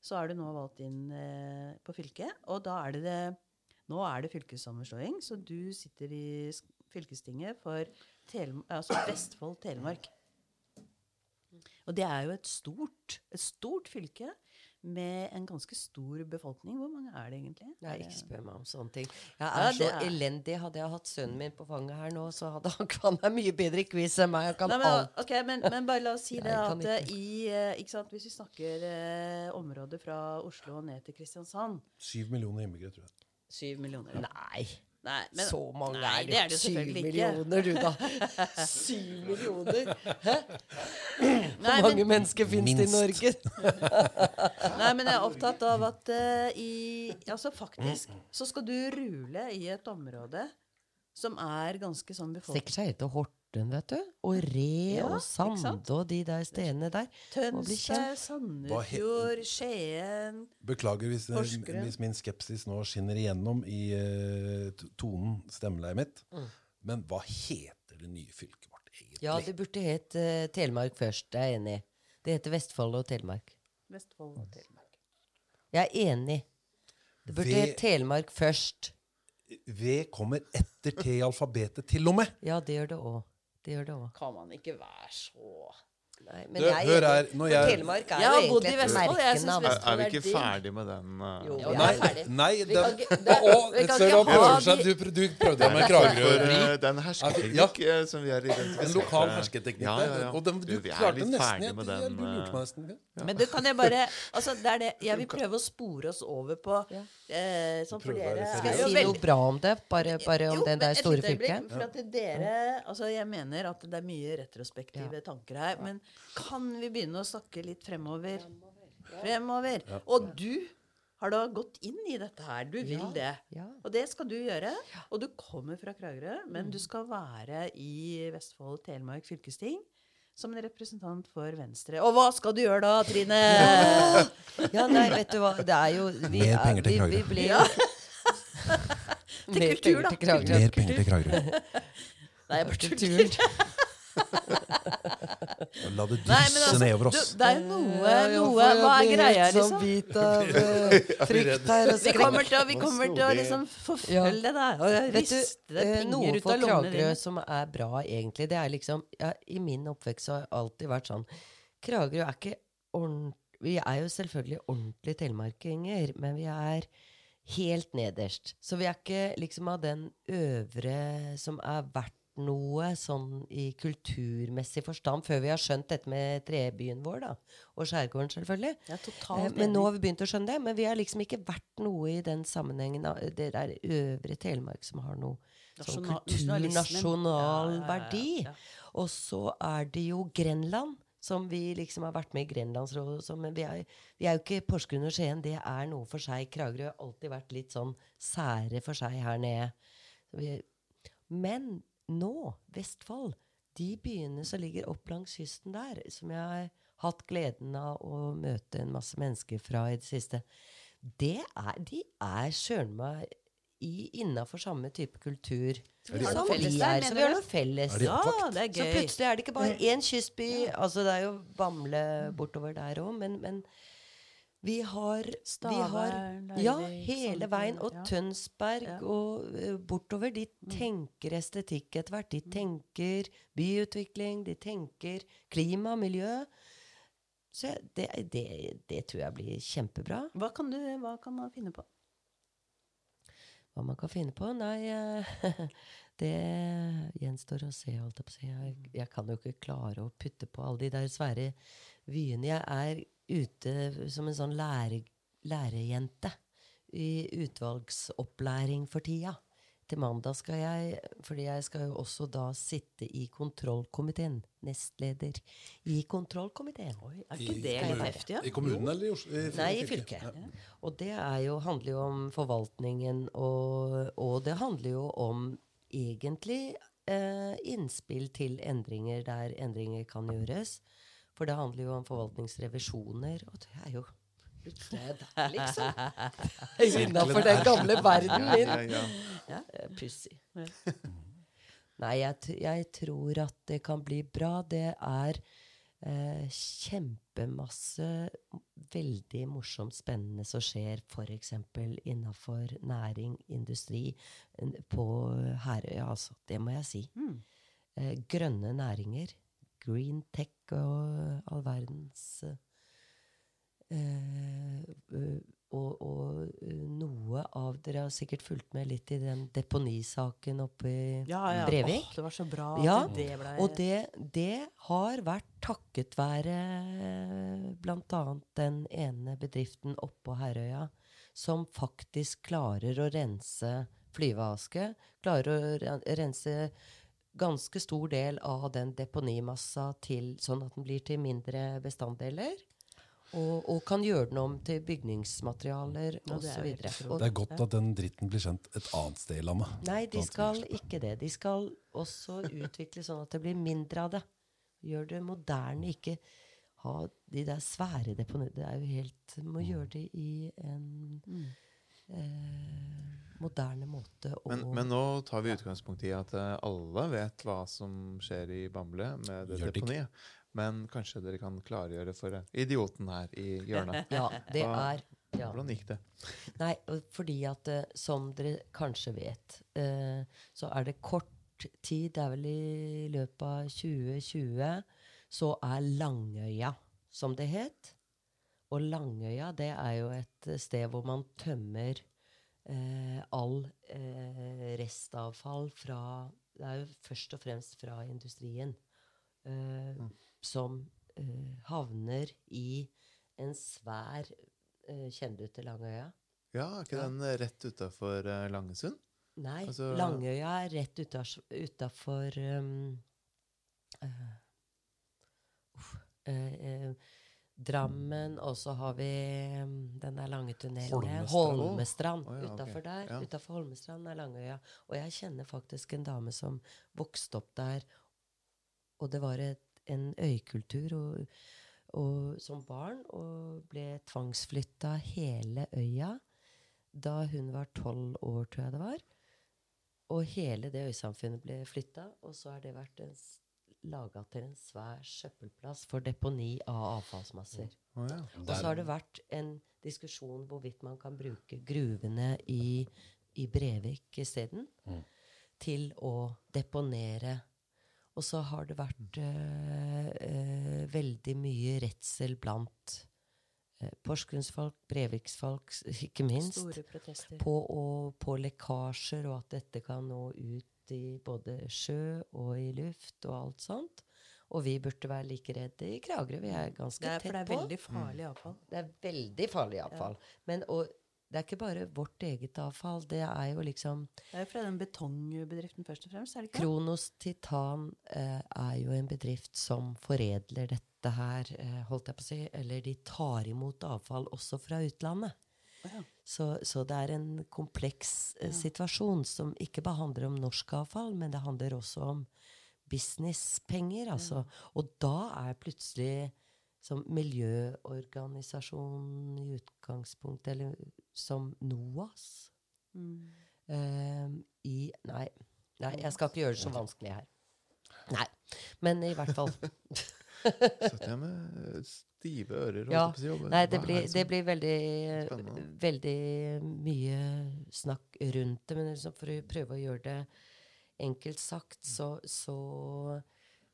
så er du nå valgt inn eh, på fylket. Og da er det det Nå er det fylkessammenslåing, så du sitter i fylkestinget for Tele, altså Vestfold Telemark. Og det er jo et stort, et stort fylke med en ganske stor befolkning. Hvor mange er det egentlig? Nei, ikke spør meg om sånne ting. Jeg Ja, er så er- elendig. Hadde jeg hatt sønnen min på fanget her nå, så hadde han kan være mye bedre i quiz enn meg. Han kan Nei, men, alt. Okay, men, men bare la oss si det kan at eh, ikke. i eh, ikke sant, Hvis vi snakker eh, området fra Oslo og ned til Kristiansand Syv millioner innbyggere, tror jeg. Syv millioner. Nei. Nei, men, Så mange nei, er det er det. Syv selvfølgelig ikke. millioner, du, da. Syv millioner! Hæ? Nei, Hvor mange men, mennesker finnes det i Norge? nei, men jeg er opptatt av at uh, i Altså faktisk så skal du rule i et område som er ganske sånn befolket. Seg helt til Horten, vet du. Og Re Ja, og sand Sande og de der stedene der. Tønsberg. Sandefjord, Skien Beklager hvis, Porsgrunn. hvis min skepsis nå skinner igjennom i uh, tonen, stemmeleiet mitt. Mm. Men hva heter det nye fylket vårt egentlig? Ja, det burde het uh, Telemark først. Jeg er enig. Det heter Vestfold og Telemark. Vestfold og Telemark. Jeg er enig. Det burde Ved- hett Telemark først. V kommer etter T i alfabetet, til og med. Ja, det gjør det òg. Det gjør det òg. Kan man ikke være så Nei, men Du, jeg er hør her, når jeg- Telemark er Jeg har bodd i Vestfold, jeg synes. Er, er vi ikke ferdig med den? uh, Jo, vi Nei, er ferdig. nei Vi kan ikke- Å, vi kan du ikke ha seg. Du, du prøvde deg med Kragerø-ri. den hersketeknikk ja. som vi har identifisert En lokal hersketeknikk ja, ja, ja. Og den, du, vi er klarte litt nesten ferdig med den. Du lurte meg nesten. Ja. Men du kan jeg bare altså det er det, Jeg vil prøve å spore oss over på eh, Sånn for dere. Skal jeg si noe bra om det? Bare, bare om Jo, det der store fylket? For at dere, altså jeg mener at det er mye retrospektive tanker her. Men kan vi begynne å snakke litt fremover? Fremover. Og du har da gått inn i dette her. Du vil Ja, det. ja. Og det skal du gjøre. Og du kommer fra Kragerø, men du skal være i Vestfold Telemark fylkesting. Som en representant for Venstre. Og hva skal du gjøre da, Trine? Ja, nei, vet du hva, det er jo vi Mer er- penger til Kragerø. vi ble jo- Ja. Mer kultur, da. til. Mer penger til Kragerø. Nei, jeg bare tuller. La det dysse altså, nedover du, oss. det er noe, noe Hva er greia, liksom? bit av eh, frykt her Vi kommer til, å- vi kommer til å liksom forfølge deg og Vet du, riste eh, penger noe ut for av lommene Kragerø dine. som er bra, egentlig, det er liksom ja, I min oppvekst har det alltid vært sånn Kragerø er ikke ordentlig Vi er jo selvfølgelig ordentlige telemarkinger, men vi er helt nederst. Så vi er ikke liksom av den øvre som er verdt noe sånn i kulturmessig forstand, før vi har skjønt dette med trebyen vår, da. Og skjærgården, selvfølgelig. Ja, er Eh, Men nå har vi begynt å skjønne det. Men vi har liksom ikke vært noe i den sammenhengen av det der øvre Telemark som har noe sånn kulturnasjonal kultur, Ja, ja, verdi. Og så er det jo Grenland. Som vi liksom har vært med i Grenlandsrådet. og sånn, Men vi er, vi er jo ikke Porsgrunn og Skien. Det er noe for seg. Kragerø har alltid vært litt sånn sære for seg her nede. Vi, men nå, Vestfold, de byene som ligger opp langs kysten der, som jeg har hatt gleden av å møte en masse mennesker fra i det siste, det er, de er søren meg innafor samme type kultur. vi har noe felles der, er, så vi har noe felles. Er Ja, det er gøy. Så plutselig er det ikke bare én kystby. Altså Det er jo Bamble bortover der òg, men, men vi har, vi har Ja, hele veien. Og ja. Tønsberg Ja. og uh, bortover. De tenker estetikk etter hvert. De tenker byutvikling, de tenker klima, miljø. Så det, det, det tror jeg blir kjempebra. Hva kan, du, hva kan man finne på? Hva man kan finne på? Nei, eh, det gjenstår å se, holdt jeg på å si. Jeg, jeg kan jo ikke klare å putte på alle de der svære vyene. Jeg er ute som en sånn lære, lærerjente i utvalgsopplæring for tida. Til mandag skal jeg Fordi jeg skal jo også da sitte i kontrollkomiteen. Nestleder i kontrollkomiteen. Er ikke I det litt heftig? Ja? I kommunen eller i Oslo? I Nei, i fylket. Ja. Og det jo, handler jo om forvaltningen, og, og det handler jo om egentlig eh, innspill til endringer der endringer kan gjøres. For det handler jo om forvaltningsrevisjoner, og det er jo er liksom. Innafor den gamle verden min. Ja, Pussig. Nei, jeg, jeg tror at det kan bli bra. Det er eh, kjempemasse veldig morsomt, spennende som skjer f.eks. innafor næring, industri, på Herøya, altså. Det må jeg si. Mm. Eh, grønne næringer. Green tech og all verdens eh, eh, og, og eh, noe av Dere har sikkert fulgt med litt i den deponisaken oppe i Ja, ja. Brevik? Åh, det var så bra Ja, det ble Og det, det har vært takket være bl.a. den ene bedriften oppå Herøya som faktisk klarer å rense flyveaske. Klarer å ren- rense ganske stor del av den deponimassa til, sånn at den blir til mindre bestanddeler. Og, og kan gjøre den om til bygningsmaterialer Ja, det osv. jo. Det er godt at den dritten blir kjent et annet sted i landet. Nei, de skal ikke det. De skal også utvikle sånn at det blir mindre av det. Gjør det moderne, ikke ha de der svære deponiene. Det er jo helt Må gjøre det i en eh, moderne måte. å- Men, men nå tar vi utgangspunkt i at eh, alle vet hva som skjer i Bamble med det deponiet. Men kanskje dere kan klargjøre for eh, idioten her i hjørnet. Ja, det Hva- er ja. Hvordan gikk det? Nei, fordi at som dere kanskje vet, eh, så er det kort tid, det er vel i løpet av 2020, så er Langøya, som det het. Og Langøya, det er jo et eh, sted hvor man tømmer eh, all eh, restavfall fra Det er jo først og fremst fra industrien. Eh, Som eh, havner i en svær eh, Kjenner du til Langøya? Ja, er ikke Ja. den rett utafor Langesund? Nei, Altså- Langøya er rett utafor um, uh, uh, eh, Drammen, og så har vi um, den der lange tunnelen. Holmestrand. Holmestrand. Oh, ja, Utafor okay. der. Ja. Utenfor Holmestrand er Langøya. Og jeg kjenner faktisk en dame som vokste opp der, og det var et, en øykultur og, og, som barn, og ble tvangsflytta hele øya da hun var tolv år, tror jeg det var. Og hele det øysamfunnet ble flytta, og så har det vært en laga til en svær søppelplass for deponi av avfallsmasser. Oh, ja. Og så har det vært en diskusjon hvorvidt man kan bruke gruvene i, i Brevik isteden Mm. til å deponere. Og så har det vært øh, øh, veldig mye redsel blant eh, Porsgrunnsfolk, Breviksfolk, ikke minst Store protester. på, og, på lekkasjer, og at dette kan nå ut i både sjø og i luft og alt sånt. Og vi burde være like redde i Kragerø. Vi er ganske Det er, for det er veldig farlig avfall. Det er veldig farlig avfall. Men og, det er ikke bare vårt eget avfall. Det er jo liksom Det er jo fra den betongbedriften først og fremst, er det ikke? Kronos Titan eh, er jo en bedrift som foredler dette her, eh, holdt jeg på å si. Eller de tar imot avfall også fra utlandet. Ja. Så, så det er en kompleks eh, situasjon som ikke bare handler om norsk avfall, men det handler også om businesspenger. Altså. Og da er plutselig som miljøorganisasjon i utgangspunktet, eller som NOAS Mm. eh, i Nei, nei, jeg skal ikke gjøre det så vanskelig her. Nei. Men i hvert fall Satt jeg med stive ører? Ja. si, Nei, det blir, det blir veldig, Spennende. veldig mye snakk rundt det. Men liksom for å prøve å gjøre det enkelt sagt, så, så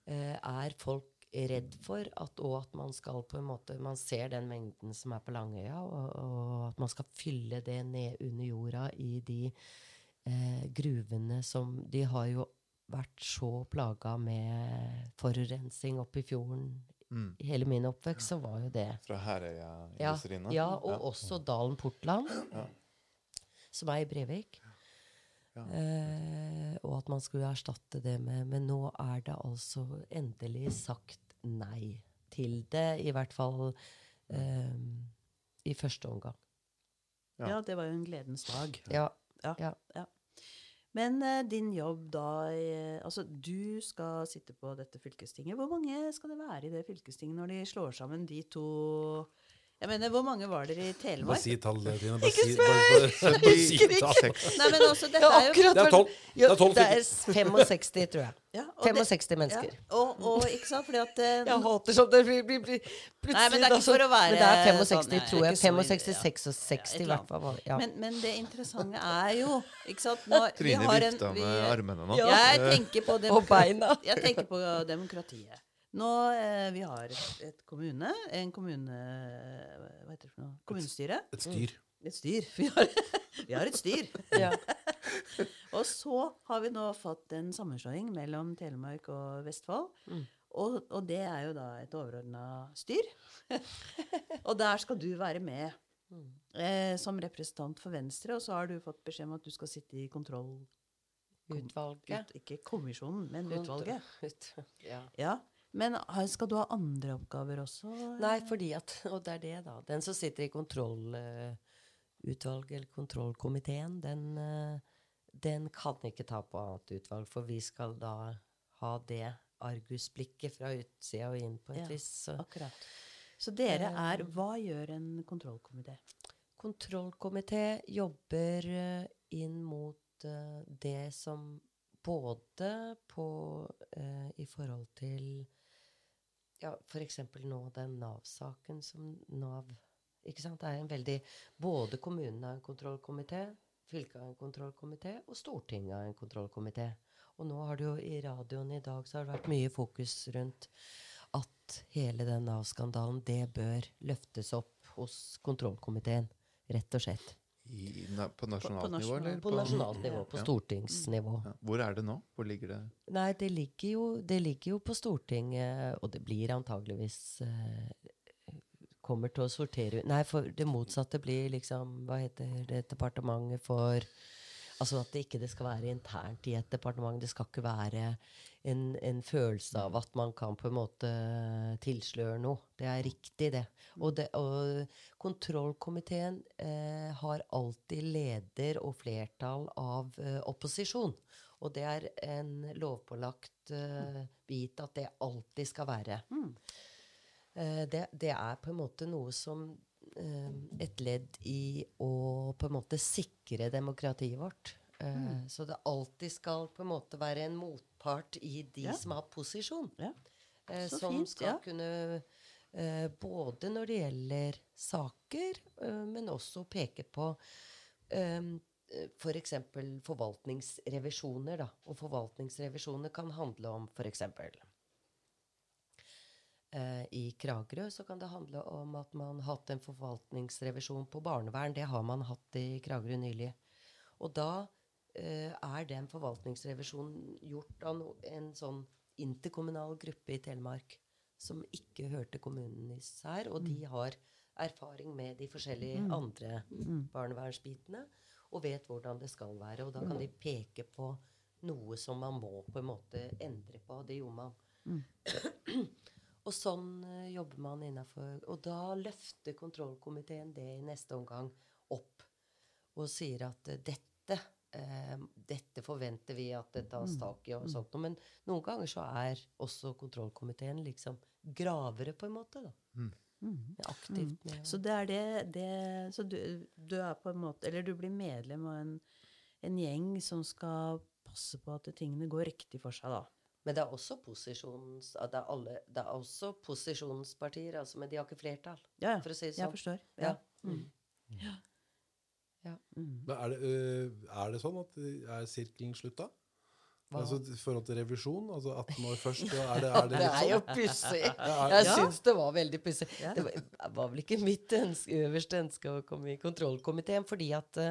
eh, er folk redd for at, og at man skal på en måte Man ser den mengden som er på Langøya, og, og at man skal fylle det ned under jorda i de eh, gruvene som De har jo vært så plaga med forurensning oppe i fjorden. Mm. I hele min oppvekst så var jo det Fra ja, Herøya-industrien? ja, og også Dalen Portland, Ja. som er i Brevik. Ja. Eh, og at man skulle erstatte det med Men nå er det altså endelig sagt nei til det, i hvert fall eh, i første omgang. Ja. Ja, det var jo en gledens dag. Ja. Ja. Men eh, din jobb da eh, Altså, du skal sitte på dette fylkestinget. Hvor mange skal det være i det fylkestinget når de slår sammen de to Jeg mener, hvor mange var dere i Telemark? Bare si tallet, Tine. Bare si, bare, bare, bare, bare si tallet. Seks. Nei, men også, dette er jo Det er tolv. Det er tolv det er 65, tror jeg. ja, og det- 65 mennesker. Ja, og, og ikke sant, fordi at eh, Jeg hater sånn det blir, blir, blir plutselig Nei, men det er ikke for å være Men det er 65, sånn, ja, tror jeg. 65-66 Ja, et i hvert fall. Ja. men, men det interessante er jo ikke sant, nå, Trine vifta med armene nå. Jeg tenker på Og beina. Jeg tenker på demokratiet. Nå, eh, Vi har et, kommune, en kommune Hva heter det for noe? Kommunestyre. Et styr. Et styr. Vi har, vi har et styr. Ja. Og så har vi nå fått en sammenslåing mellom Telemark og Vestfold. Mm. Og, og det er jo da et overordna styr. og der skal du være med. eh, som representant for Venstre, og så har du fått beskjed om at du skal sitte i kontroll... Utvalget. Ut, ikke kommisjonen, men utvalget. Ut, ja. Ja. Men skal du ha andre oppgaver også? Nei, fordi at Og det er det, da. Den som sitter i kontrollutvalget, eller kontrollkomiteen, den, eh, den kan ikke ta på annet utvalg, for vi skal da ha det argusblikket fra utsida og inn på et Ja. vis. Så Akkurat. Så dere Eh. er Hva gjør en kontrollkomité? kontrollkomité jobber eh, inn mot eh, det som både på eh, I forhold til ja, f.eks. nå den Nav-saken som Nav ikke sant? Det er en veldig Både kommunen har en kontrollkomité, fylket har en kontrollkomité, og Stortinget har en kontrollkomité. Og nå har det jo i radioen i dag så har det vært mye fokus rundt at hele den Nav-skandalen, det bør løftes opp hos kontrollkomiteen. Rett og slett. I, na, på nasjonalt på nivå, nasjonal- eller? På nasjonalt nivå, på stortingsnivå. Ja. Hvor er det nå? Hvor ligger det? Nei, det ligger jo, det ligger jo på Stortinget, og det blir antageligvis eh, Kommer til å sortere Nei, for det motsatte blir liksom Hva heter det departementet for Altså at det ikke det skal være internt i et departement. Det skal ikke være en, en følelse av at man kan på en måte tilsløre noe. Det er riktig, det. Og, det, og kontrollkomiteen eh, har alltid leder og flertall av eh, opposisjon. Og det er en lovpålagt eh, bit at det alltid skal være. Eh, det, det er på en måte noe som Et ledd i å på en måte sikre demokratiet vårt. Eh, Så det alltid skal på en måte være en motpart i de Ja. som har posisjon. Ja. Eh, som fint, skal ja. kunne eh, Både når det gjelder saker, eh, men også peke på eh, f.eks. forvaltningsrevisjoner. Da. Og forvaltningsrevisjoner kan handle om f.eks. Eh, I Kragerø så kan det handle om at man har hatt en forvaltningsrevisjon på barnevern. Det har man hatt i Kragerø nylig. Og da eh, er den forvaltningsrevisjonen gjort av no, en sånn interkommunal gruppe i Telemark som ikke hørte kommunen især, og de har erfaring med de forskjellige andre barnevernsbitene og vet hvordan det skal være. Og da kan de peke på noe som man må på en måte endre på. Det gjorde man. Og sånn eh, jobber man innafor. Og da løfter kontrollkomiteen det i neste omgang opp og sier at eh, dette eh, dette forventer vi at det tas tak i. og sånt. Men noen ganger så er også kontrollkomiteen liksom gravere, på en måte. da. Aktivt med Så det er det, det Så du, du er på en måte Eller du blir medlem av en, en gjeng som skal passe på at tingene går riktig for seg, da. Men det er også posisjons... Det er, alle, det er også posisjonspartier, altså, men de har ikke flertall. Ja, ja. For å si det sånn. Jeg forstår. Ja. Ja. Mm. Men er det, øh, er det sånn at øh, er sirkelen slutta? Hva? Altså I forhold til revisjon? Altså 18 år først? Er det, Ja, er det det er jo sånn? pussig. Jeg Ja. syns det var veldig pussig. Det var, var vel ikke mitt ønske, øverste ønske å komme i kontrollkomiteen, fordi at det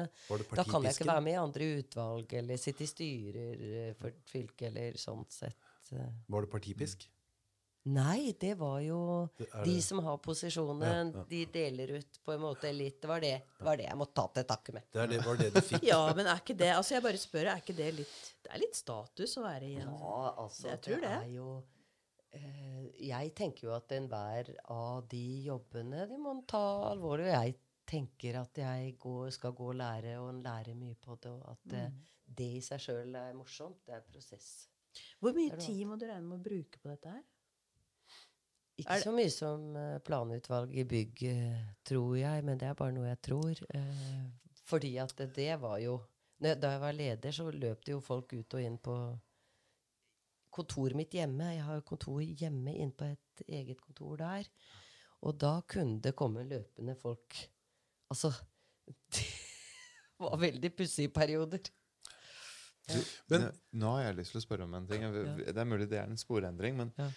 da kan jeg ikke være med i andre utvalg eller sitte i styrer for et fylke eller sånt sett. Eh. Var det partipisk? Nei, det var jo Det det? de som har posisjonen, Ja, ja. de deler ut på en måte litt. Det var det, det, var det jeg måtte ta til takke med. Det er det, var det du fikk? Ja, men er ikke det Altså, jeg bare spør, er ikke det litt Det er litt status å være i en Ja, altså, Jeg tror det det. er jo eh, Jeg tenker jo at enhver av de jobbene de må ta alvorlig. Og jeg tenker at jeg går, skal gå og lære, og lære mye på det. Og at eh, det i seg sjøl er morsomt. Det er prosess. Hvor mye tid må du regne med å bruke på dette her? Ikke så mye som eh, planutvalg i bygg, eh, tror jeg, men det er bare noe jeg tror. Eh, fordi at det, det var jo Da jeg var leder, så løp det jo folk ut og inn på kontoret mitt hjemme. Jeg har jo kontor hjemme inn på et eget kontor der. Og da kunne det komme løpende folk Altså Det var veldig pussige perioder. Men- Nå- har jeg lyst til å spørre om en ting. Det er mulig det er en sporendring, men Ja.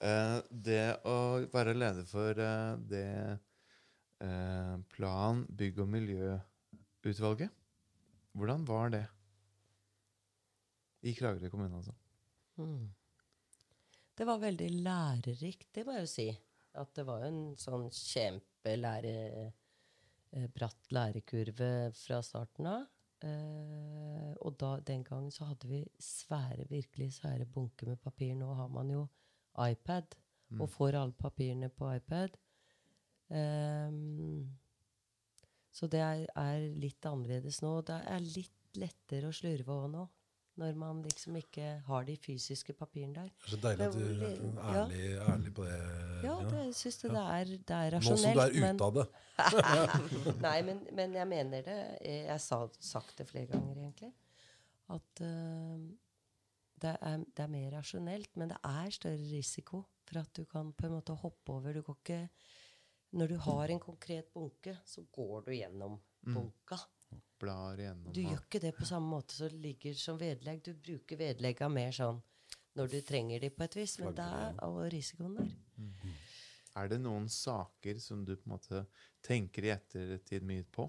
eh, det å være leder for uh, det uh, plan-, bygg- og miljøutvalget, hvordan var det? I Kragerø kommune, altså. Mm. Det var veldig lærerikt, det må jeg jo si. At det var jo en sånn kjempelære... bratt lærekurve fra starten av. Eh, og da, den gangen så hadde vi svære, virkelig svære bunker med papir. Nå har man jo iPad og får alle papirene på iPad. Um, så det er, er litt annerledes nå. Det er litt lettere å slurve òg nå. Når man liksom ikke har de fysiske papirene der. Det er så deilig at du er ærlig, ærlig, ærlig på det. Ja, det, jeg syns det, det, er, det er Nå som du er men- ute av det. Nei, men, men jeg mener det. Jeg har sagt det flere ganger, egentlig. At uh, det, er, det er mer rasjonelt, men det er større risiko for at du kan på en måte hoppe over. Du går ikke Når du har en konkret bunke, så går du gjennom bunka. Blar igjennom. Du gjør ikke det på samme måte som ligger som vedlegg. Du bruker vedlegga mer sånn når du trenger de på et vis. Men det er og risikoen der. Er det noen saker som du på en måte tenker i ettertid mye på?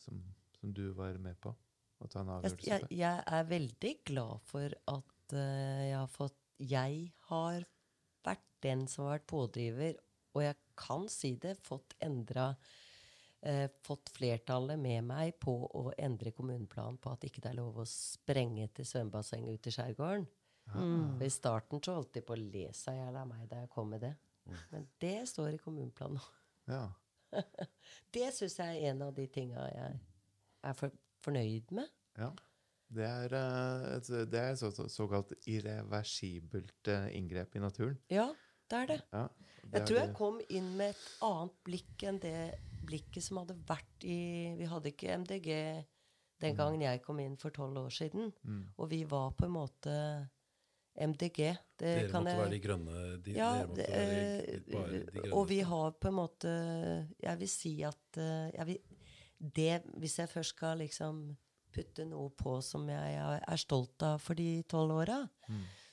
Som, som du var med på å ta en Jeg, avgjørelse jeg, på? jeg er veldig glad for at uh, jeg har fått Jeg har vært den som har vært pådriver, og jeg kan si det, fått endra eh, Fått flertallet med meg på å endre kommuneplanen på at ikke det er lov å sprenge til svømmebassenget ute i skjærgården. For I starten så holdt de på å le seg i hjel av meg da jeg kom med det. Men det står i kommuneplanen nå. Ja. Det syns jeg er en av de tinga jeg er for, fornøyd med. ja. Det er, eh, et, det er så, så, såkalt irreversibelt eh, inngrep i naturen. Ja, det er det. Ja, det Jeg tror jeg det- kom inn med et annet blikk enn det blikket som hadde vært i Vi hadde ikke MDG den gangen jeg kom inn for tolv år siden. Og vi var på en måte MDG. Det Dere kan måtte jeg være de grønne. De, ja, det, være eh, de grønne. og vi har på en måte Jeg vil si at eh, jeg vil, det, Hvis jeg først skal liksom putte noe på som jeg er er stolt av for de tolv åra,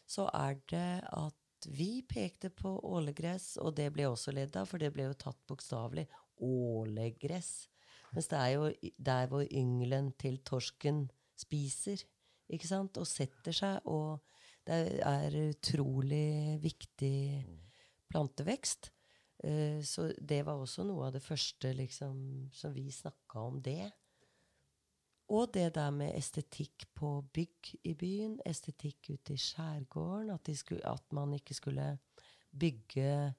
så er det at vi pekte på ålegress, og det ble også ledd av, for det ble jo tatt bokstavelig. Ålegress. Mens det er jo der hvor yngelen til torsken spiser, ikke sant, og setter seg, og det er utrolig viktig plantevekst. Eh, Så det var også noe av det første liksom, som vi snakka om det. Og det der med estetikk på bygg i byen, estetikk ute i skjærgården, at, skulle, at man ikke skulle bygge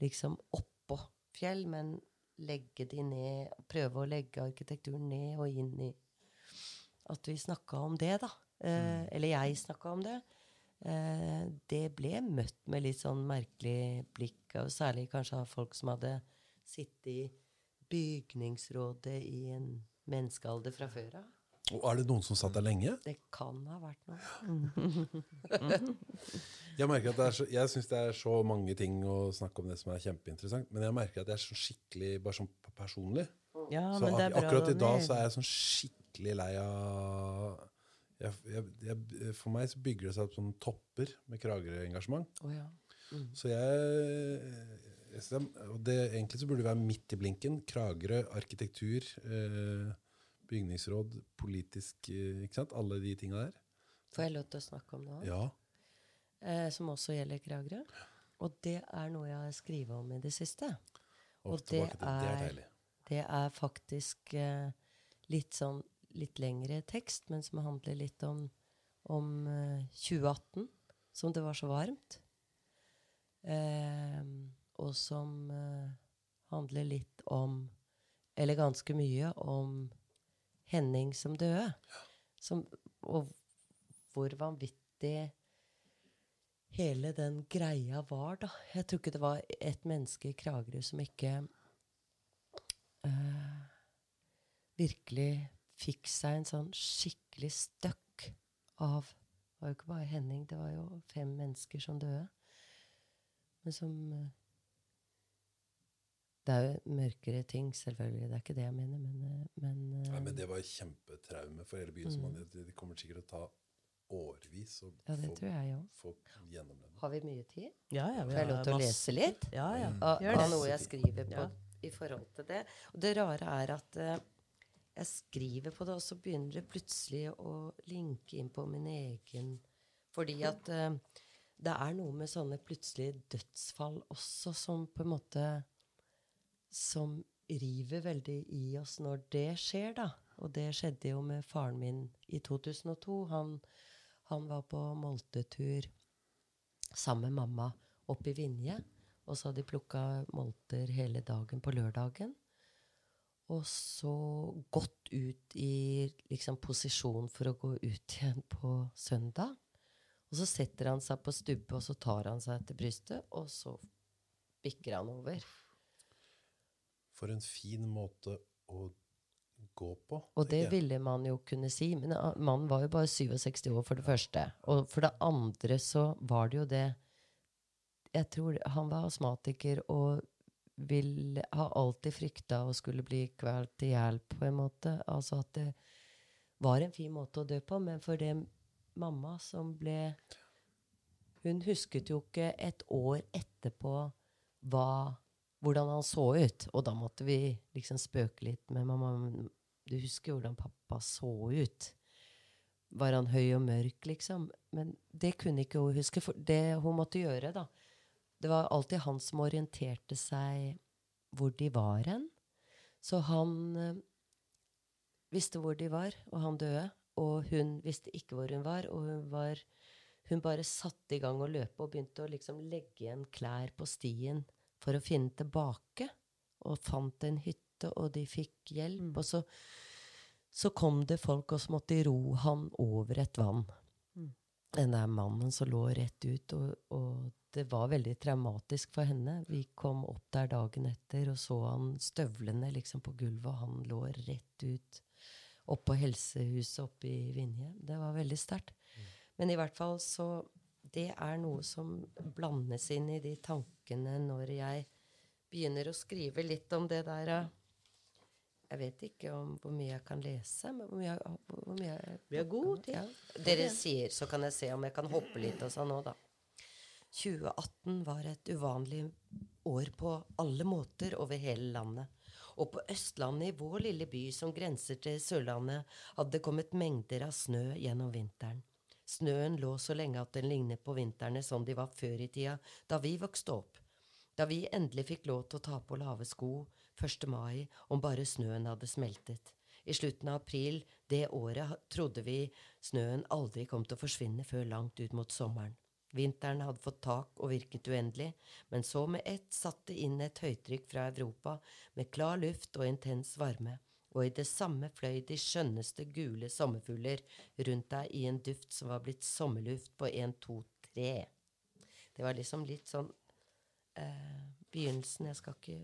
liksom oppå fjell, men legge de ned, prøve å legge arkitekturen ned og inn i At vi snakka om det, da. Eh, Eller jeg snakka om det. Eh, det ble møtt med litt sånn merkelig blikk, og særlig kanskje av folk som hadde sittet i bygningsrådet i en menneskealder fra før av. Og er det noen som satt der lenge? Det kan ha vært noe. Jeg merker at det er så, jeg syns det er så mange ting å snakke om det som er kjempeinteressant, men jeg merker at jeg er så skikkelig bare sånn personlig. Ja, Så men det er ak bra. akkurat i dag så er jeg sånn skikkelig lei av jeg, jeg, jeg, For meg så bygger det seg opp sånne topper med Kragerø-engasjement. Oh, ja. Så jeg, jeg og det, Egentlig så burde det være midt i blinken. Kragerø, arkitektur, eh, bygningsråd, politisk eh, Ikke sant? Alle de tinga der. Får jeg lov til å snakke om det òg? Ja. Eh, som også gjelder Kragerø. Og det er noe jeg har skrevet om i det siste. Og Og det det er er, det er faktisk eh, litt sånn litt lengre tekst, men som handler litt om, om eh, 2018, som det var så varmt. Eh, og som eh, handler litt om Eller ganske mye om Henning som døde. Som, og hvor vanvittig hele den greia var, da. Jeg tror ikke det var et menneske i Kragerø som ikke uh, virkelig fikk seg en sånn skikkelig støkk av Det var jo ikke bare Henning, det var jo fem mennesker som døde. Men som eh, Det er jo mørkere ting, selvfølgelig. Det er ikke det jeg mener, men, eh, men, eh, Nei, men det var kjempetraume for hele byen. som man- Det, kommer sikkert til å ta årevis å Mm. Ja, det få, tror jeg ja. få gjennomleve. Har vi mye tid? Ja, ja, vi Får jeg lov til å lese litt? Ja, ja. av, Gjør av noe jeg skriver på Ja. i forhold til det. Og det rare er at uh, jeg skriver på det, og så begynner det plutselig å linke inn på min egen Fordi at uh, det er noe med sånne plutselige dødsfall også som på en måte Som river veldig i oss når det skjer, da. Og det skjedde jo med faren min i 2002. Han, han var på moltetur sammen med mamma oppe i Vinje. Og så hadde de plukka molter hele dagen på lørdagen. Og så gått ut i liksom, posisjon for å gå ut igjen på søndag. Og så setter han seg på stubbe, og så tar han seg til brystet, og så bikker han over. For en fin måte å gå på. Og det ville man jo kunne si, men mannen var jo bare 67 år, for det første. Og for det andre så var det jo det Jeg tror han var astmatiker og vil ha alltid frykta å skulle bli kvalt i hjel, på en måte. Altså at det var en fin måte å dø på, men for det mamma som ble Hun husket jo ikke et år etterpå hva, hvordan han så ut. Og da måtte vi liksom spøke litt med mamma. Du husker hvordan pappa så ut. Var han høy og mørk, liksom? Men det kunne ikke hun huske. For det hun måtte gjøre, da Det var alltid han som orienterte seg hvor de var hen. Så han øh, visste hvor de var, og han døde. Og hun visste ikke hvor hun var, og hun var hun bare satte i gang å løpe og begynte å liksom legge igjen klær på stien for å finne tilbake. Og fant en hytte, og de fikk hjelp. Og så, så kom det folk og så måtte de ro han over et vann. Den der mannen som lå rett ut. Og, og det var veldig traumatisk for henne. Vi kom opp der dagen etter og så han støvlene liksom på gulvet, og han lå rett ut oppå helsehuset oppe i Vinje. Det var veldig sterkt. Men i hvert fall så Det er noe som blandes inn i de tankene når jeg begynner å skrive litt om det der Jeg vet ikke om hvor mye jeg kan lese, men hvor mye, hvor mye jeg, Vi har god tid. ja. Dere sier, så kan jeg se om jeg kan hoppe litt og sånn nå, da. 2018 var et uvanlig år på alle måter over hele landet. Og på Østlandet, i vår lille by som grenser til Sørlandet, hadde det kommet mengder av snø gjennom vinteren. Snøen lå så lenge at den lignet på vintrene som de var før i tida, da vi vokste opp. Da vi endelig fikk lov til å ta på lave sko 1. mai, om bare snøen hadde smeltet. I slutten av april det året trodde vi snøen aldri kom til å forsvinne før langt ut mot sommeren. Vinteren hadde fått tak og virket uendelig, men så med ett satte inn et høytrykk fra Europa med klar luft og intens varme, og i det samme fløy de skjønneste gule sommerfugler rundt deg i en duft som var blitt sommerluft på en, to, tre. Det var liksom litt sånn eh, begynnelsen Jeg skal ikke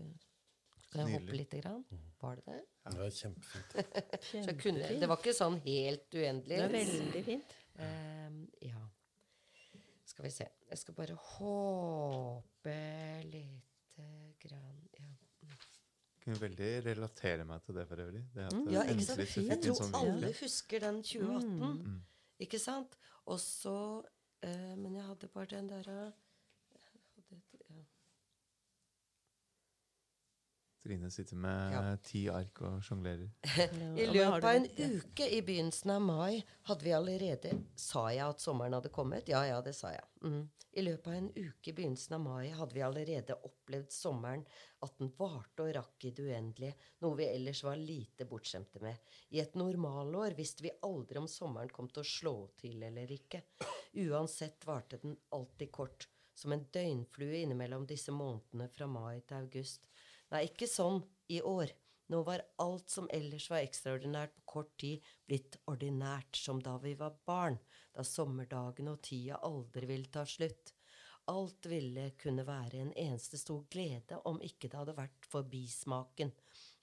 Kan jeg hoppe lite grann? Var det det? Det var kjempefint. Så kunne, det var ikke sånn helt uendelig. Det var veldig fint. Eh, ja. Skal vi se. Jeg skal bare håpe lite grann ja. Kunne veldig relatere meg til det for øvrig. Det at Mm. ja, ikke sant? Jeg tror sånn alle husker den 2018. Mm. Ikke sant? Og så eh, Men jeg hadde bare den derre ja. Trine sitter med Ja. ti ark og sjonglerer. I løpet av en uke i begynnelsen av mai hadde vi allerede Sa jeg at sommeren hadde kommet? Ja, ja, det sa jeg. Mm. I løpet av en uke i begynnelsen av mai hadde vi allerede opplevd sommeren, at den varte og rakk i det uendelige, noe vi ellers var lite bortskjemte med. I et normalår visste vi aldri om sommeren kom til å slå til eller ikke. Uansett varte den alltid kort, som en døgnflue innimellom disse månedene fra mai til august. Nei, ikke sånn i år. Nå var alt som ellers var ekstraordinært på kort tid, blitt ordinært som da vi var barn, da sommerdagene og tida aldri ville ta slutt. Alt ville kunne være en eneste stor glede om ikke det hadde vært for bismaken,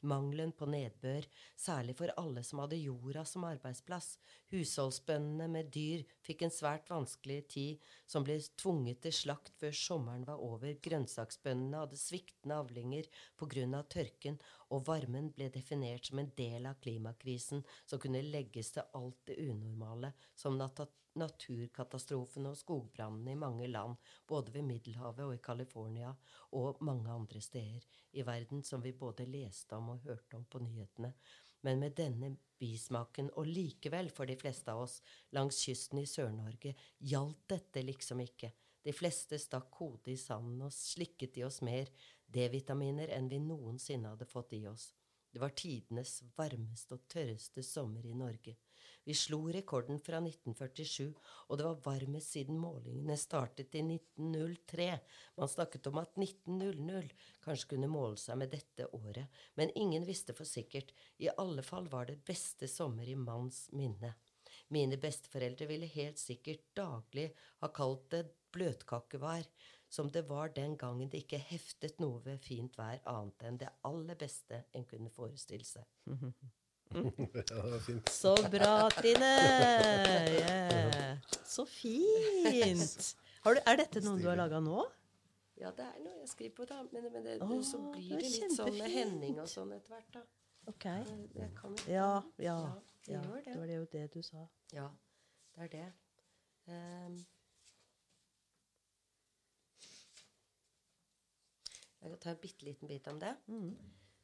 mangelen på nedbør, særlig for alle som hadde jorda som arbeidsplass. Husholdsbøndene med dyr fikk en svært vanskelig tid, som ble tvunget til slakt før sommeren var over. Grønnsaksbøndene hadde sviktende avlinger på grunn av tørken, og varmen ble definert som en del av klimakrisen som kunne legges til alt det unormale, som nat naturkatastrofene og skogbrannene i mange land, både ved Middelhavet og i California og mange andre steder i verden som vi både leste om og hørte om på nyhetene. Men med denne bismaken, og likevel for de fleste av oss langs kysten i Sør-Norge, gjaldt dette liksom ikke. De fleste stakk hodet i sanden og slikket i oss mer D-vitaminer enn vi noensinne hadde fått i oss. Det var tidenes varmeste og tørreste sommer i Norge. Vi slo rekorden fra 1947, og det var varmest siden målingene startet i 1903. Man snakket om at 1900 kanskje kunne måle seg med dette året, men ingen visste for sikkert. I alle fall var det beste sommer i manns minne. Mine besteforeldre ville helt sikkert daglig ha kalt det bløtkakevær, som det var den gangen det ikke heftet noe ved fint vær annet enn det aller beste en kunne forestille seg. Ja, det fint. Så bra, Trine! Yeah. Så fint! Har du, er dette noe du har laga nå? Ja, det er noe jeg skriver på, da. Men, men det, oh, så blir det det litt sånn med. Henning og sånn etter hvert, da. Ok. Jeg kan, Ja, ja. det ja. det. Det var det jo det du sa. Ja, det er det. Ehm. Jeg kan ta en bitte liten bit om det.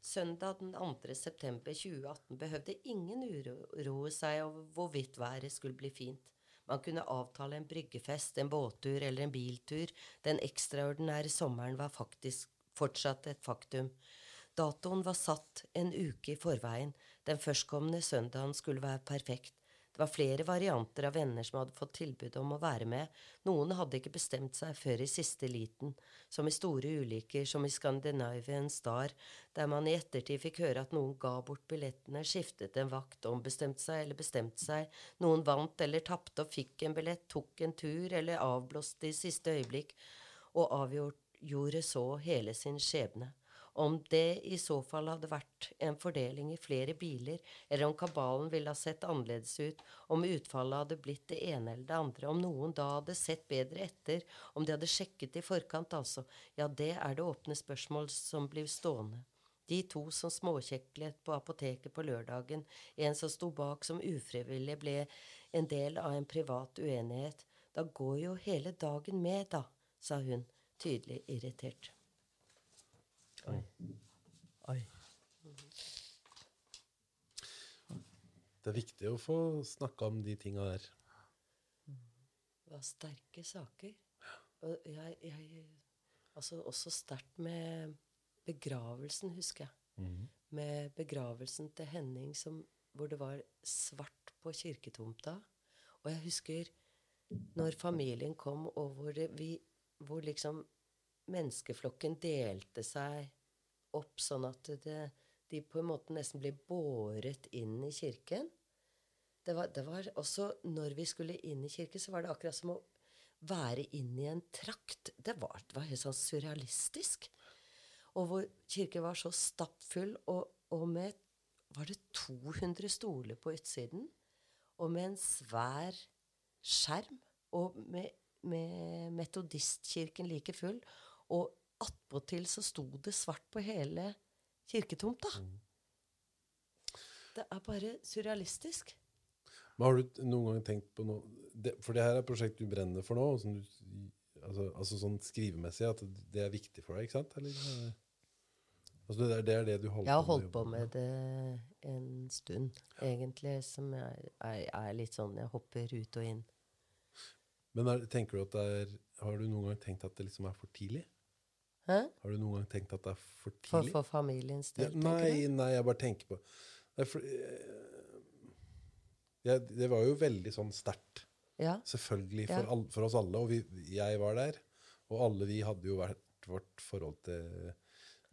Søndag den 2. september 2018 behøvde ingen uroe seg over hvorvidt været skulle bli fint. Man kunne avtale en bryggefest, en båttur eller en biltur. Den ekstraordinære sommeren var faktisk fortsatt et faktum. Datoen var satt en uke i forveien. Den førstkommende søndagen skulle være perfekt. Det var flere varianter av venner som hadde fått tilbud om å være med. Noen hadde ikke bestemt seg før i siste liten, som i store ulykker som i Scandinavian Star, der man i ettertid fikk høre at noen ga bort billettene, skiftet en vakt, ombestemte seg eller bestemte seg, noen vant eller tapte og fikk en billett, tok en tur eller avblåste i siste øyeblikk, og avgjorde så hele sin skjebne. Om det i så fall hadde vært en fordeling i flere biler, eller om kabalen ville ha sett annerledes ut, om utfallet hadde blitt det ene eller det andre, om noen da hadde sett bedre etter, om de hadde sjekket i forkant, altså, ja, det er det åpne spørsmål som blir stående. De to som småkjeklet på apoteket på lørdagen, en som sto bak som ufrivillig ble en del av en privat uenighet. Da går jo hele dagen med, da, sa hun, tydelig irritert. Oi. Det er viktig å få snakka om de tinga der. Det var sterke saker. Og jeg, jeg Altså også sterkt med begravelsen, husker jeg. Med begravelsen til Henning som, hvor det var svart på kirketomta. Og jeg husker når familien kom, og hvor, det, vi, hvor liksom menneskeflokken delte seg opp sånn at det, de på en måte nesten ble båret inn i kirken. Det var, det var også Når vi skulle inn i kirken, så var det akkurat som å være inn i en trakt. Det var, det var helt sånn surrealistisk. Og hvor kirken var så stappfull, og, og med Var det 200 stoler på utsiden? Og med en svær skjerm. Og med, med metodistkirken like full. Og attpåtil så sto det svart på hele kirketomta. Det er bare surrealistisk. Men har du noen gang tenkt på noe det, For det her er et prosjekt du brenner for nå, sånn du, altså, altså sånn skrivemessig, at det er viktig for deg, ikke sant? Eller, eh, altså det, er, det er det du holder Jeg har holdt på med, med det en stund, egentlig, som er, er, er litt sånn Jeg hopper ut og inn. Men er, tenker du at det er Har du noen gang tenkt at det liksom er for tidlig? Hæ? Har du noen gang tenkt at det er for For, tidlig? for familiens ja, del, Ja, nei, nei, jeg bare tenker på Nei, for, eh, ja, Det var jo veldig sånn sterkt. Ja. Selvfølgelig for, all, for oss alle. Og vi, jeg var der. Og alle vi hadde jo vært vårt forhold til,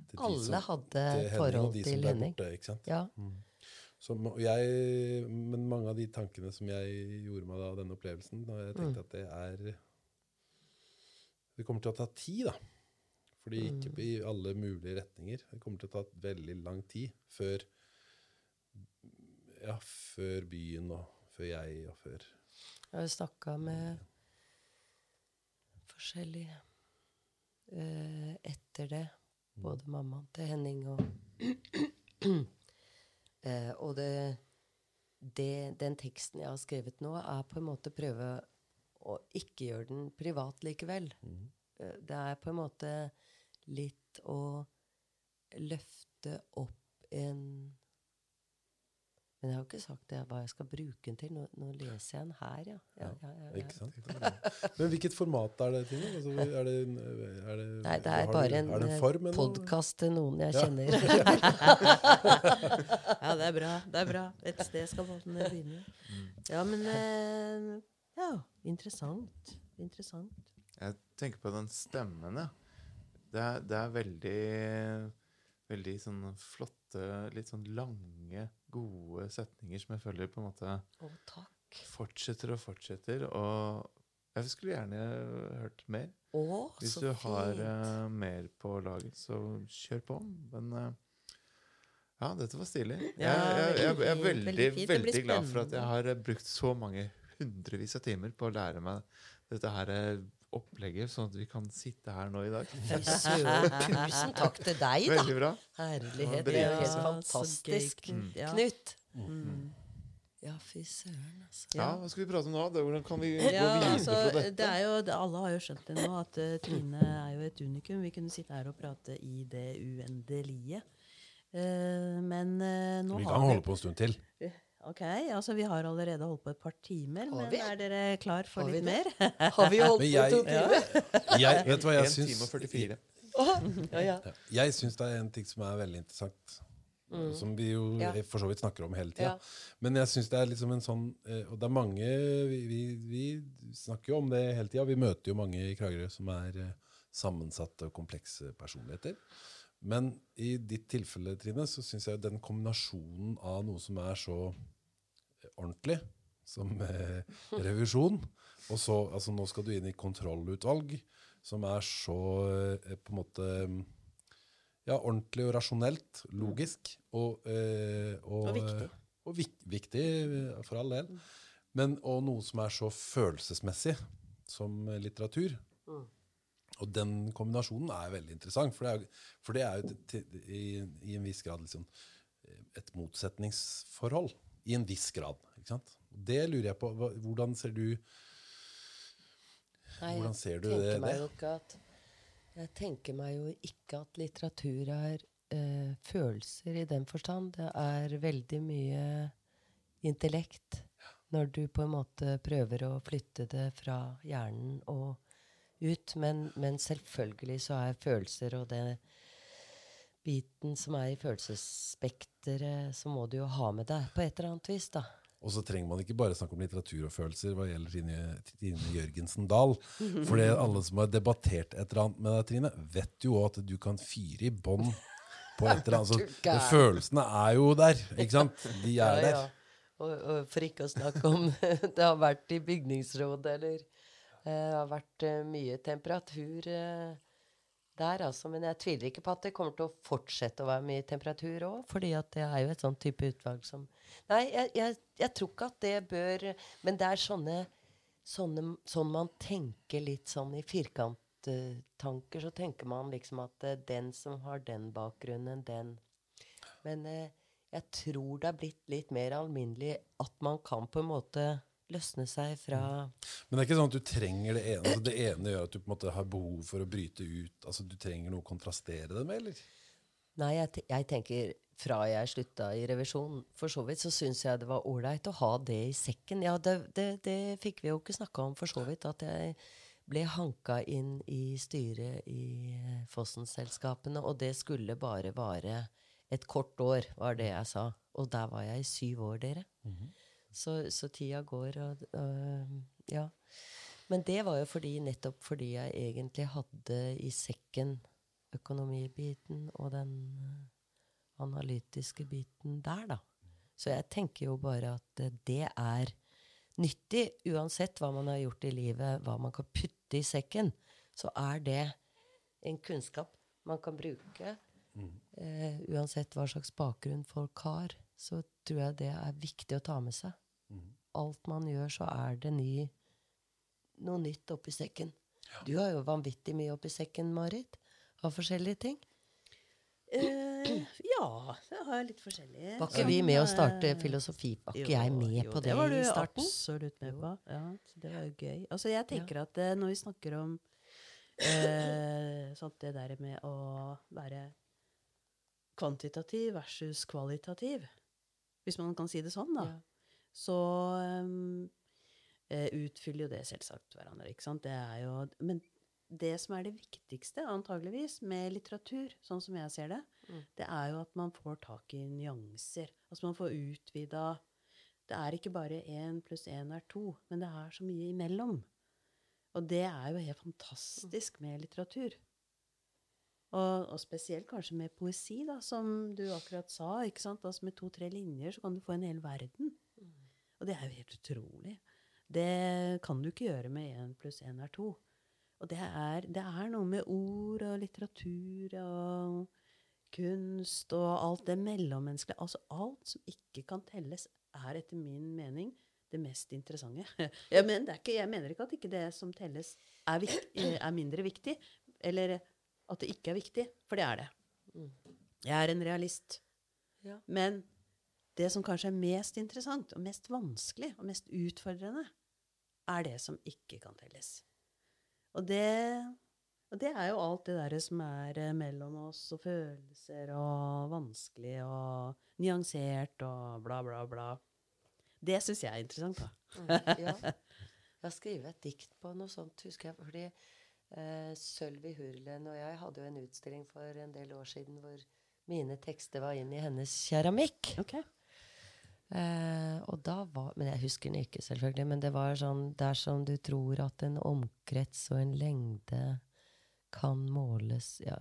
til de Alle som- hadde til Henning forhold de til Henning. Borte, ikke sant? Ja. Så, jeg, men mange av de tankene som jeg gjorde meg da, denne opplevelsen, da jeg Mm. at det er Det kommer til å ta tid, da. Fordi det gikk i alle mulige retninger. Det kommer til å ta veldig lang tid før Ja, før byen og før jeg og før Jeg har snakka med forskjellige uh, etter det. Både mammaen til Henning og uh, Og det, det, den teksten jeg har skrevet nå, er på en måte prøve å ikke gjøre den privat likevel. Eh, Det er på en måte litt å løfte opp en Men jeg har jo ikke sagt det, hva jeg skal bruke den til. Nå, nå leser jeg den her, ja. ja, ja, ja, ja. Ikke sant? Men hvilket format er det? Altså, er det, er det, Nei, det er bare en, en podkast til noen jeg kjenner. Ja, det er bra. det er bra. Et sted skal båten begynne. Ja, men eh, Ja, interessant. Interessant. Jeg tenker på den stemmen, ja. Det er, det er veldig Veldig sånn flotte, litt sånn lange, gode setninger som jeg føler på en måte oh, fortsetter og fortsetter. Og jeg skulle gjerne hørt mer. Oh, Hvis du har fint. eh, mer på laget, så kjør på. Men uh, ja, dette var stilig. Ja, jeg, jeg, jeg er veldig- veldig, veldig fint. Glad for at jeg har brukt så mange hundrevis av timer på å lære meg dette her eh, opplegget, sånn at vi kan sitte her nå i dag. Fy søren, tusen takk til deg, da. Veldig bra. Herlighet. Det er helt fantastisk. Knut. Ja. Knut. Mm. Ja, fy søren, altså. Ja, Hva skal vi prate om nå? Det- Hvordan kan vi gå Ja, videre altså, fra dette? det er jo, det, alle har jo skjønt det nå, at uh, Trine er jo et unikum. Vi kunne sitte her og prate i det uendelige. Uh, men uh, nå Vi Vi kan holde på en stund til. Ok, altså Vi har allerede holdt på et par timer, Har men er dere klar for litt mer? Har vi holdt på to timer? Jeg, vet du hva jeg 1 time og 44. Ja, ja. Ja. Jeg syns det er en ting som er veldig interessant, som vi jo Mm. Ja. for så vidt snakker om hele tida. Ja. Men jeg syns det er liksom en sånn eh, Og det er mange vi, vi, vi snakker jo om det hele tida. Vi møter jo mange i Kragerø som er eh, sammensatte og komplekse personligheter. Men i ditt tilfelle, Trine, så syns jeg den kombinasjonen av noe som er så eh, ordentlig, som eh, revisjon, og så altså Nå skal du inn i kontrollutvalg, som er så eh, på en måte ja, ordentlig og rasjonelt, logisk og eh, og, Og viktig. Og vik, viktig, eh, for all del. Men, og noe som er så følelsesmessig som eh, litteratur. Mm. Og den kombinasjonen er veldig interessant, for det er, for det er jo til, i, i en viss grad liksom, eh, et motsetningsforhold. I en viss grad. Ikke sant? Og Det lurer jeg på. Hvordan ser du Nei, Hvordan ser du det- meg jo ikke at Jeg tenker meg jo ikke at litteratur er eh, følelser i den forstand. Det er veldig mye intellekt når du på en måte prøver å flytte det fra hjernen og ut. Men, men selvfølgelig så er følelser og det biten som er i følelsesspekteret, så må du jo ha med deg på et eller annet vis, da. Og så trenger man ikke bare snakke om litteratur og følelser hva gjelder Trine, Trine Jørgensen Dahl. For det alle som har debattert et eller annet med deg, Trine, vet jo at du kan fyre i bånn på et eller annet. Så følelsene er jo der, ikke sant? De er der. Og, og for ikke å snakke om det har vært i bygningsrådet, eller det har vært eh, mye temperatur eh, der, altså. Men jeg tviler ikke på at det kommer til å fortsette å være mye temperatur òg, fordi det er jo et sånn type utvalg som Nei, jeg, jeg, jeg tror ikke at det bør Men det er sånne, sånne Sånn man tenker litt sånn i firkanttanker, så tenker man liksom at uh, den som har den bakgrunnen, den men uh, jeg tror det er blitt litt mer alminnelig at man kan på en måte løsne seg fra Men det er ikke sånn at du trenger det ene. Altså det ene gjør at du på en måte har behov for å bryte ut. Altså Du trenger noe å kontrastere det med, eller? Nei, jeg, jeg tenker fra jeg slutta i revisjon, for så vidt, så syns jeg det var ålreit å ha det i sekken. Ja, det, det, det fikk vi jo ikke snakka om, for så vidt. At jeg ble hanka inn i styret i eh, Fossen-selskapene, og det skulle bare vare et kort år, var det jeg sa. Og der var jeg i syv år, dere. Så, så tida går, og og Ja. Men det var jo fordi, nettopp fordi jeg egentlig hadde i sekken økonomibiten og den øh, analytiske biten der, da. Så jeg tenker jo bare at eh, det er nyttig, uansett hva man har gjort i livet, hva man kan putte i sekken, så er det en kunnskap man kan bruke. Eh, uansett hva slags bakgrunn folk har, så tror jeg det er viktig å ta med seg. Alt man gjør, så er det ny, noe nytt oppi sekken. Du har jo vanvittig mye oppi sekken, Marit, av forskjellige ting. Eh, ja, jeg har litt forskjellige. Var ikke vi med å starte eh, filosofi? Var jo, ikke jeg med jo, på det, var du i starten? absolutt med på. Ja, så det var jo gøy. Altså, jeg tenker at eh, når vi snakker om eh, sånt det der med å være kvantitativ versus kvalitativ, hvis man kan si det sånn, da, Ja. Så um, utfyller jo det selvsagt hverandre. ikke sant? Det er jo, men det som er det viktigste, antageligvis, med litteratur, sånn som jeg ser det, Mm. det er jo at man får tak i nyanser. Altså man får utvida Det er ikke bare én pluss én er to, men det er så mye imellom. Og det er jo helt fantastisk med litteratur. Og, og spesielt kanskje med poesi, da, som du akkurat sa. ikke sant? Altså Med to-tre linjer så kan du få en hel verden. Og det er jo helt utrolig. Det kan du ikke gjøre med én pluss én er to. Og det er, det er noe med ord og litteratur og kunst og alt det mellommenneskelige. Altså alt som ikke kan telles, er etter min mening det mest interessante. Jeg mener, det er ikke, jeg mener ikke at ikke det som telles, er, vik- er mindre viktig. Eller at det ikke er viktig, for det er det. Jeg er en realist. Ja. Men det som kanskje er mest interessant, og mest vanskelig, og mest utfordrende, er det som ikke kan telles. Og det, og det er jo alt det derre som er eh, mellom oss, og følelser, og vanskelig, og nyansert, og bla, bla, bla. Det syns jeg er interessant, da. Mm, ja. Jeg har skrevet et dikt på noe sånt, husker jeg. Fordi eh, Sølvi Hurlen og jeg hadde jo en utstilling for en del år siden hvor mine tekster var inn i hennes keramikk. Ok. Eh, og da var Men jeg husker den ikke, selvfølgelig. Men det var sånn Dersom du tror at en omkrets og en lengde kan måles Ja,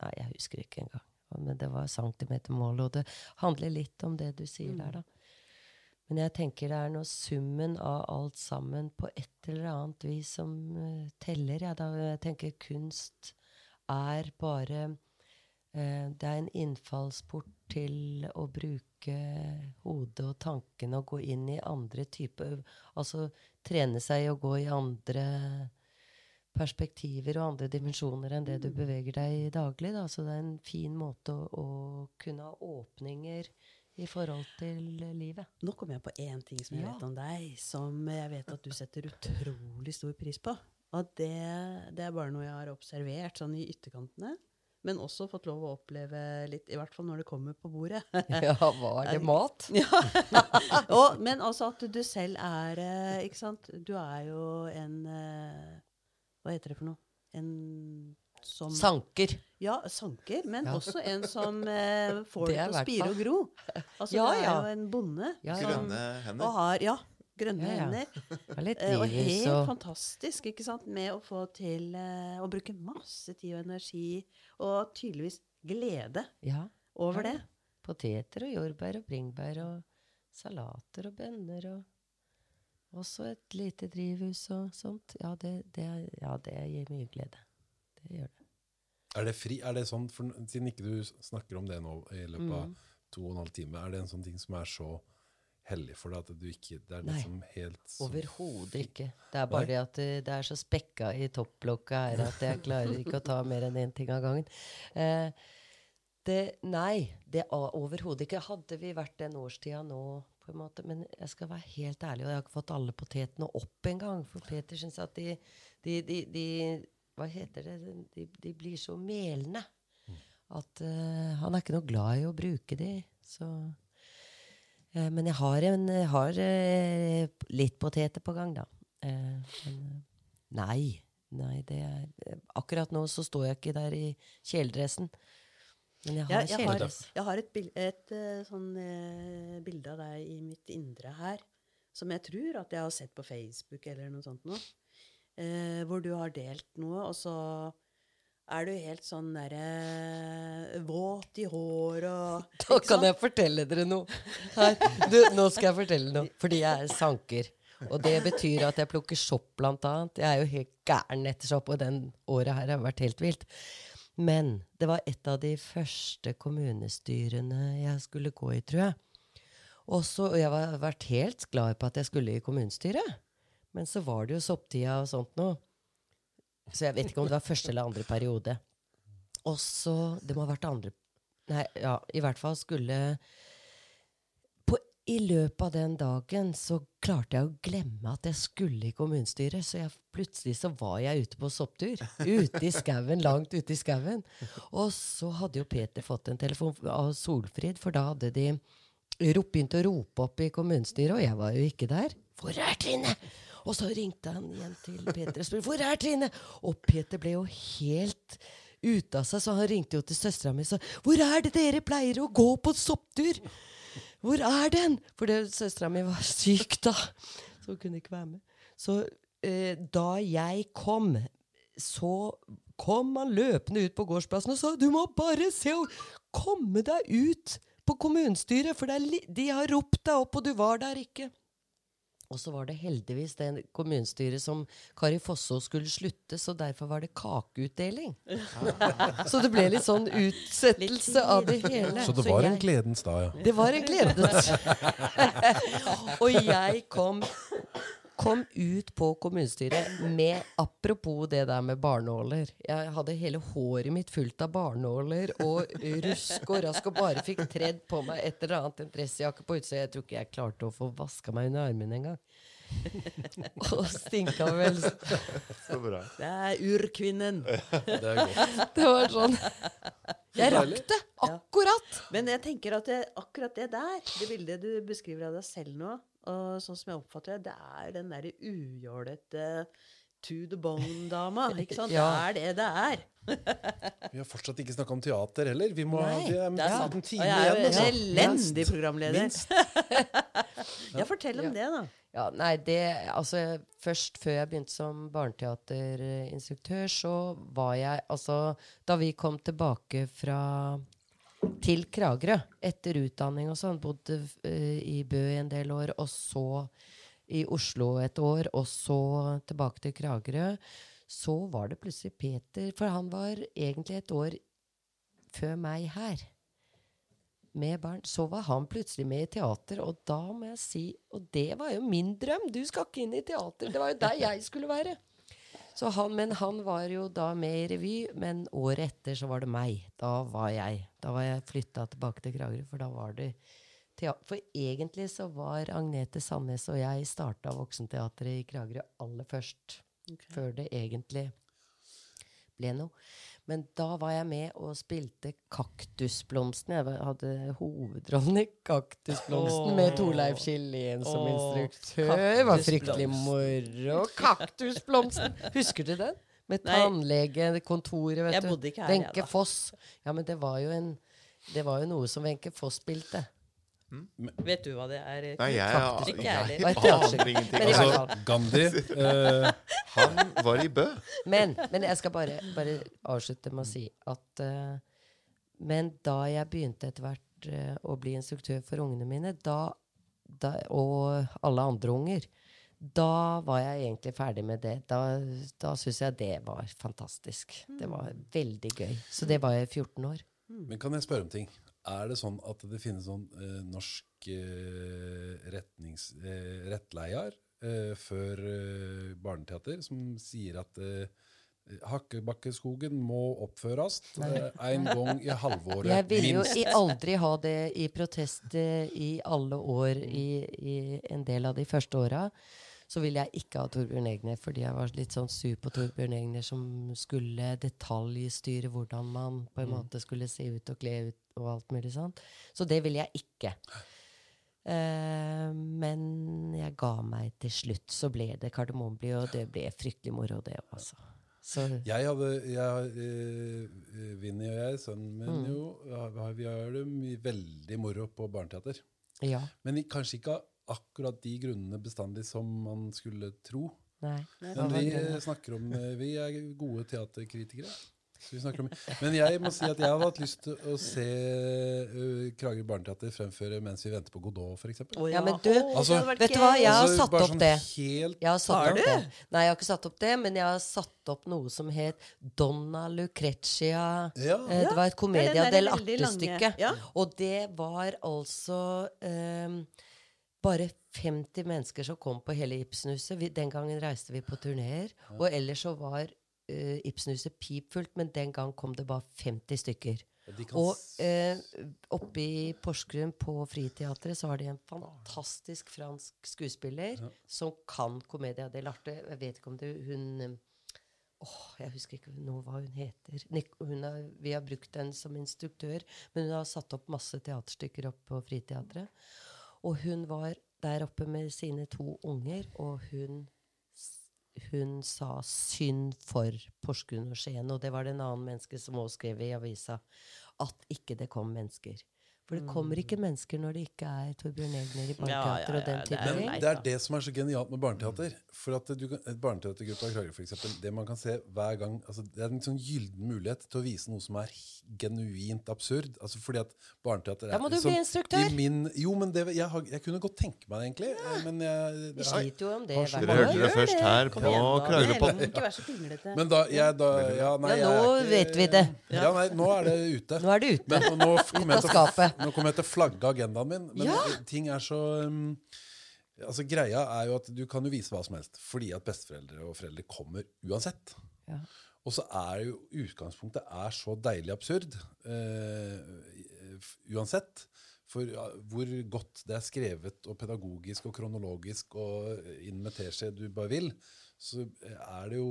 nei, jeg husker ikke engang. Men det var centimetermål, og det handler litt om det du sier der, da. Men jeg tenker det er noe summen av alt sammen på et eller annet vis som uh, teller. Ja, da jeg tenker kunst er bare uh, Det er en innfallsport til å bruke hodet og tankene og gå inn i andre typer Altså trene seg i å gå i andre perspektiver og andre dimensjoner enn det du beveger deg i daglig. Da. Så det er en fin måte å, å kunne ha åpninger i forhold til livet. Nå kom jeg på én ting som jeg Ja. vet om deg, som jeg vet at du setter utrolig stor pris på. Og det, det er bare noe jeg har observert sånn i ytterkantene. Men også fått lov å oppleve litt, i hvert fall når det kommer på bordet. Ja, var det mat? Ja. og, men altså at du selv er eh, Ikke sant? Du er jo en eh, Hva heter det for noe? En som Sanker. Ja, sanker, men Ja. også en som eh, får Det er til å spire og gro. Altså, Ja, du er jo en bonde. Ja, ja. som- Grønne Og hender. har, ja, grønne Ja, ja. hender. Litt Eh, og helt og fantastisk ikke sant, med å få til eh, å bruke masse tid og energi, og tydeligvis glede Ja. over Ja. det. Poteter og jordbær og bringebær og salater og bønner og også et lite drivhus og sånt. Ja, det, det, ja, det gir mye glede. Det gjør det. Er det fri? Er det sånn, for, Siden ikke du snakker om det nå i løpet Mm. av to og en halv time, er det en sånn ting som er så hellig for deg at du ikke Det er Nei. liksom helt så Overhodet ikke. Det er bare Nei. det at det, det er så spekka i topplokket her at jeg klarer ikke å ta mer enn én ting av gangen. Eh, det, nei, det er overhodet ikke. Hadde vi vært den årstida nå, på en måte, men jeg skal være helt ærlig, og jeg har ikke fått alle potetene opp engang, for Peter syns at de, de, de, de Hva heter det? De, de blir så melende. At uh, han er ikke noe glad i å bruke de. Så Eh, men jeg har, en, jeg har eh, litt poteter på gang, da. Eh, men eh, nei. Nei, det er eh, Akkurat nå så står jeg ikke der i kjeledressen. Men jeg har Jeg, jeg, har, jeg har et, et eh, sånn eh, bilde av deg i mitt indre her, som jeg tror at jeg har sett på Facebook eller noe sånt nå. Eh, hvor du har delt noe, og så er du helt sånn derre våt i hår og Da kan jeg fortelle dere noe. Her. Du, nå skal jeg fortelle noe. Fordi jeg er sanker. Og det betyr at jeg plukker sopp, blant annet. Jeg er jo helt gæren etter sopp, og den året her har vært helt vilt. Men det var et av de første kommunestyrene jeg skulle gå i, tror jeg. Og så, og jeg har vært helt glad på at jeg skulle i kommunestyret. Men så var det jo sopptida og sånt noe. Så jeg vet ikke om det var første eller andre periode. Og så Det må ha vært andre Nei, ja, i hvert fall skulle på, I løpet av den dagen så klarte jeg å glemme at jeg skulle i kommunestyret. Så jeg, plutselig så var jeg ute på sopptur. Ute i skauen, langt ute i skauen. Og så hadde jo Peter fått en telefon av Solfrid, for da hadde de begynt å rope opp i kommunestyret, og jeg var jo ikke der. Hvor er Trine? Og så ringte han igjen til Peter og spurte hvor er Trine? Og Peter ble jo helt ute av seg, så han ringte jo til søstera mi og sa hvor er det dere pleier å gå på sopptur? Hvor er den? For søstera mi var syk da, så hun kunne ikke være med. Så eh, da jeg kom, så kom han løpende ut på gårdsplassen og sa du må bare se og komme deg ut på kommunestyret, for de har ropt deg opp, og du var der ikke. Og så var det heldigvis det kommunestyret som Kari Fosso skulle slutte, så derfor var det kakeutdeling. så det ble litt sånn utsettelse av det hele. Så det var så jeg, en gledens dag, ja. Det var en gledens Og jeg kom kom ut på kommunestyret med Apropos det der med barnåler. Jeg hadde hele håret mitt fullt av barnåler og rusk og rask og bare fikk tredd på meg et eller annet, en dressjakke på utsida. Jeg tror ikke jeg klarte å få vaska meg under armene engang. og stinka vel Så bra. Det er urkvinnen. Det er godt. Det var sånn Jeg rakk det! Akkurat! Ja. Men jeg tenker at det, akkurat det der, det bildet du beskriver av deg selv nå, og sånn som jeg oppfatter det, det er den derre ujålete to the bone-dama. ikke sant? ja. Det er det det er. vi har fortsatt ikke snakka om teater heller. Vi må Nei, ha det er en time igjen. Jeg er jo en elendig programleder. ja, fortell om ja. det, da. Ja, nei, det, altså, først før jeg begynte som barneteaterinstruktør, så var jeg Altså, da vi kom tilbake fra til Kragerø etter utdanning og sånn. Bodde uh, i Bø i en del år, og så i Oslo et år, og så tilbake til Kragerø. Så var det plutselig Peter, for han var egentlig et år før meg her. Med barn. Så var han plutselig med i teater, og da må jeg si Og det var jo min drøm! Du skal ikke inn i teater! Det var jo der jeg skulle være. Han, men han var jo da med i revy, men året etter så var det meg. Da var jeg Da var jeg flytta tilbake til Kragerø, for da var det teater. For egentlig så var Agnete Sandnes og jeg starta Voksenteatret i Kragerø aller først. Okay. Før det egentlig ble noe. Men da var jeg med og spilte Kaktusblomsten. Jeg hadde hovedrollen i Kaktusblomsten oh. med Torleif Kjellén som oh. instruktør. Det var fryktelig moro. Kaktusblomsten! Husker du den? Med tannlegekontoret, vet jeg du. Bodde ikke her, Wenche Foss. Ja, men det var jo en det var jo noe som Wenche Foss spilte. Mm. Vet du hva det er? Nei, jeg, jeg, jeg, jeg aner ingenting. Altså, Gandhi uh, Han var i Bø. Men, men jeg skal bare, bare, avslutte med å si at uh, Men da jeg begynte etter hvert uh, å bli instruktør for ungene mine, da, da, og alle andre unger, da var jeg egentlig ferdig med det. Da, da syns jeg det var fantastisk. Det var veldig gøy. Så det var jeg i 14 år. Men kan jeg spørre om ting? Er det sånn at det finnes sånn eh, norsk eh, retnings, eh, rettleier eh, for eh, barneteater som sier at eh, Hakkebakkeskogen må oppføres en gang i halvåret. Jeg ville jo i aldri ha det i protest i alle år i, i en del av de første åra så ville jeg ikke ha Torbjørn Egner, fordi jeg var litt sånn sur på Torbjørn Egner, som skulle detaljstyre hvordan man på en mm. måte skulle se ut og kle ut og alt mulig sånt. Så det ville jeg ikke. Uh, men jeg ga meg til slutt. Så ble det Kardemommeby, og det ble fryktelig moro, det også. Så. Jeg hadde jeg, uh, Vinni og jeg, sønnen min, mm. jo, vi har det veldig moro på barneteater. Ja. Men kanskje ikke akkurat de grunnene bestandig som man skulle tro. Nei. Men vi snakker om eh, Vi er gode teaterkritikere. Men jeg må si at jeg hadde hatt lyst til å se uh, Kragerø Barneteater fremføre mens vi venter på Godot, f.eks. Oh, ja. ja, men du, altså, vet du hva, jeg har altså, satt opp sånn det. Helt... Jeg har satt har opp det. Nei, jeg har ikke satt opp det, men jeg har satt opp noe som het Donna Lucrecia. Ja. Uh, det var et Comedia del arte-stykke. Og det var altså um, bare 50 mennesker som kom på hele Ibsenhuset. Den gangen reiste vi på turneer. Og ellers så var uh, Ibsenhuset pipfullt, men den gang kom det bare 50 stykker. Og eh, oppe i Porsgrunn, på Friteatret, så har de en fantastisk fransk skuespiller ja. som kan Comedia dell'arte. Jeg vet ikke om det hun Åh, jeg husker ikke nå hva hun heter. Hun er, vi har brukt henne som instruktør, men hun har satt opp masse teaterstykker oppe på Friteatret. Og hun var der oppe med sine to unger, og hun, hun sa synd for Porsgrunn og Skien. Og det var det en annen menneske som også skrev i avisa, at ikke det kom mennesker. For det kommer ikke mennesker når det ikke er Torbjørn Egner i Mm. Ja, ja, Barneteater og den type ting. Men ting. det er det som er så genialt med barneteater. For at du kan, et Barneteatergruppa i Kragerø, for eksempel, det man kan se hver gang altså Det er en sånn gylden mulighet til å vise noe som er genuint absurd. Altså fordi at barneteater er Da må du liksom, bli instruktør. I min, jo, men det, jeg, har, jeg kunne godt tenke meg det, egentlig. Ja. Men, jeg, Vi det, sliter jo om det. Dere hvert hørte det først her Kom på. Kragerøpodden. Ikke vær så pinglete. men da, jeg, da ja, nei, Ja, nå vet vi det. Ja, nei, nå er det ute. Nå er det ute. Men nå kommer Ut av til, skapet. Nå kommer jeg til å flagge agendaen min. Men Ja. ting er så um, altså Greia er jo at du kan jo vise hva som helst, fordi at besteforeldre og foreldre kommer uansett. Ja. Og så er jo utgangspunktet er så deilig absurd uh, uansett. For hvor godt det er skrevet og pedagogisk og kronologisk og inn med teskje du bare vil, så er det jo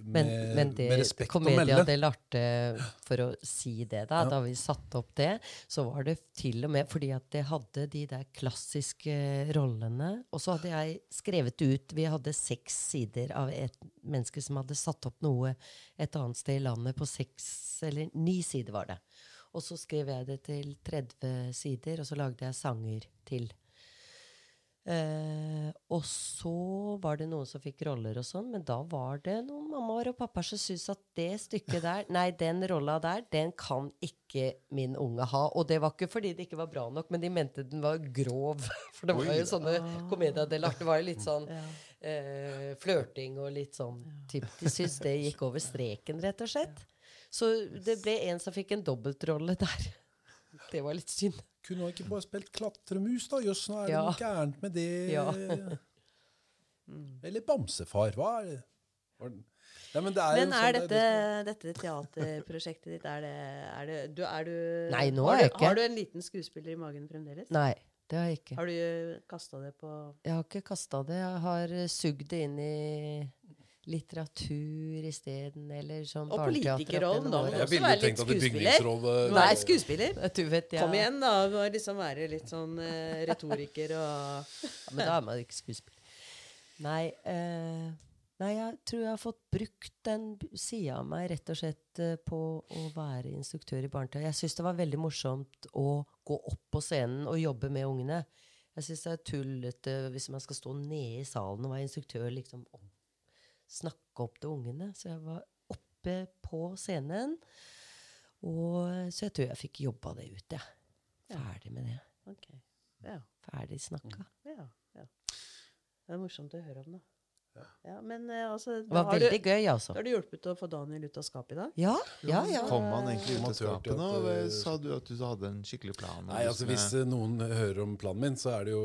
med, Men, men det med respekt å Comedia melde. dell'arte, for å si det, da, da vi satte opp det, så var det til og med fordi at det hadde de der klassiske rollene. Og så hadde jeg skrevet ut Vi hadde seks sider av et menneske som hadde satt opp noe et annet sted i landet på seks Eller ni sider var det. Og så skrev jeg det til 30 sider, og så lagde jeg sanger til. Eh, og så var det noen som fikk roller og sånn, men da var det noen mammaer og pappaer som syntes at det stykket der, nei, den rolla der, den kan ikke min unge ha. Og det var ikke fordi det ikke var bra nok, men de mente den var grov. For det var jo sånne komediedeler. Det var jo litt sånn eh, flørting og litt sånn typ, De syntes det gikk over streken, rett og slett. Så det ble en som fikk en dobbeltrolle der. Det var litt synd. Kunne han ikke bare spilt klatremus, da? Jøss, nå er det Ja. noe gærent med det. Ja. Eller bamsefar. Hva er det? Nei, men det er Men er sånn, dette, det dette teaterprosjektet ditt Er det, er det, du, er du Nei, nå har er jeg du, ikke. Har du en liten skuespiller i magen fremdeles? Nei, det har jeg ikke. Har du kasta det på Jeg har ikke kasta det. Jeg har sugd det inn i litteratur isteden, eller sånn Og opp politikerrollen, da. Jeg ville jo tenkt at det bygningsrolle Nei, skuespiller. Du vet, ja. Kom igjen, da. Må liksom være litt sånn uh, retoriker og Ja, men da er man ikke skuespiller. Nei, uh, nei, jeg tror jeg har fått brukt den sida av meg rett og slett uh, på å være instruktør i barneteater. Jeg syns det var veldig morsomt å gå opp på scenen og jobbe med ungene. Jeg syns det er tullete hvis man skal stå nede i salen og være instruktør liksom og snakke opp til ungene. Så jeg var oppe på scenen. Og, så jeg tror jeg fikk jobba det ut, jeg. Ferdig med det. Okay. Ja. Ferdig snakka. ja, ja. Det er morsomt å høre om, da. Ja, men eh, altså Det var veldig du, gøy, altså. har du hjulpet å få Daniel ut av skapet i dag? Ja, ja, ja. Kom han egentlig ut av skapet nå? eh, Sa du at du hadde en skikkelig plan? Nei, altså Hvis eh, noen hører om planen min, så er det jo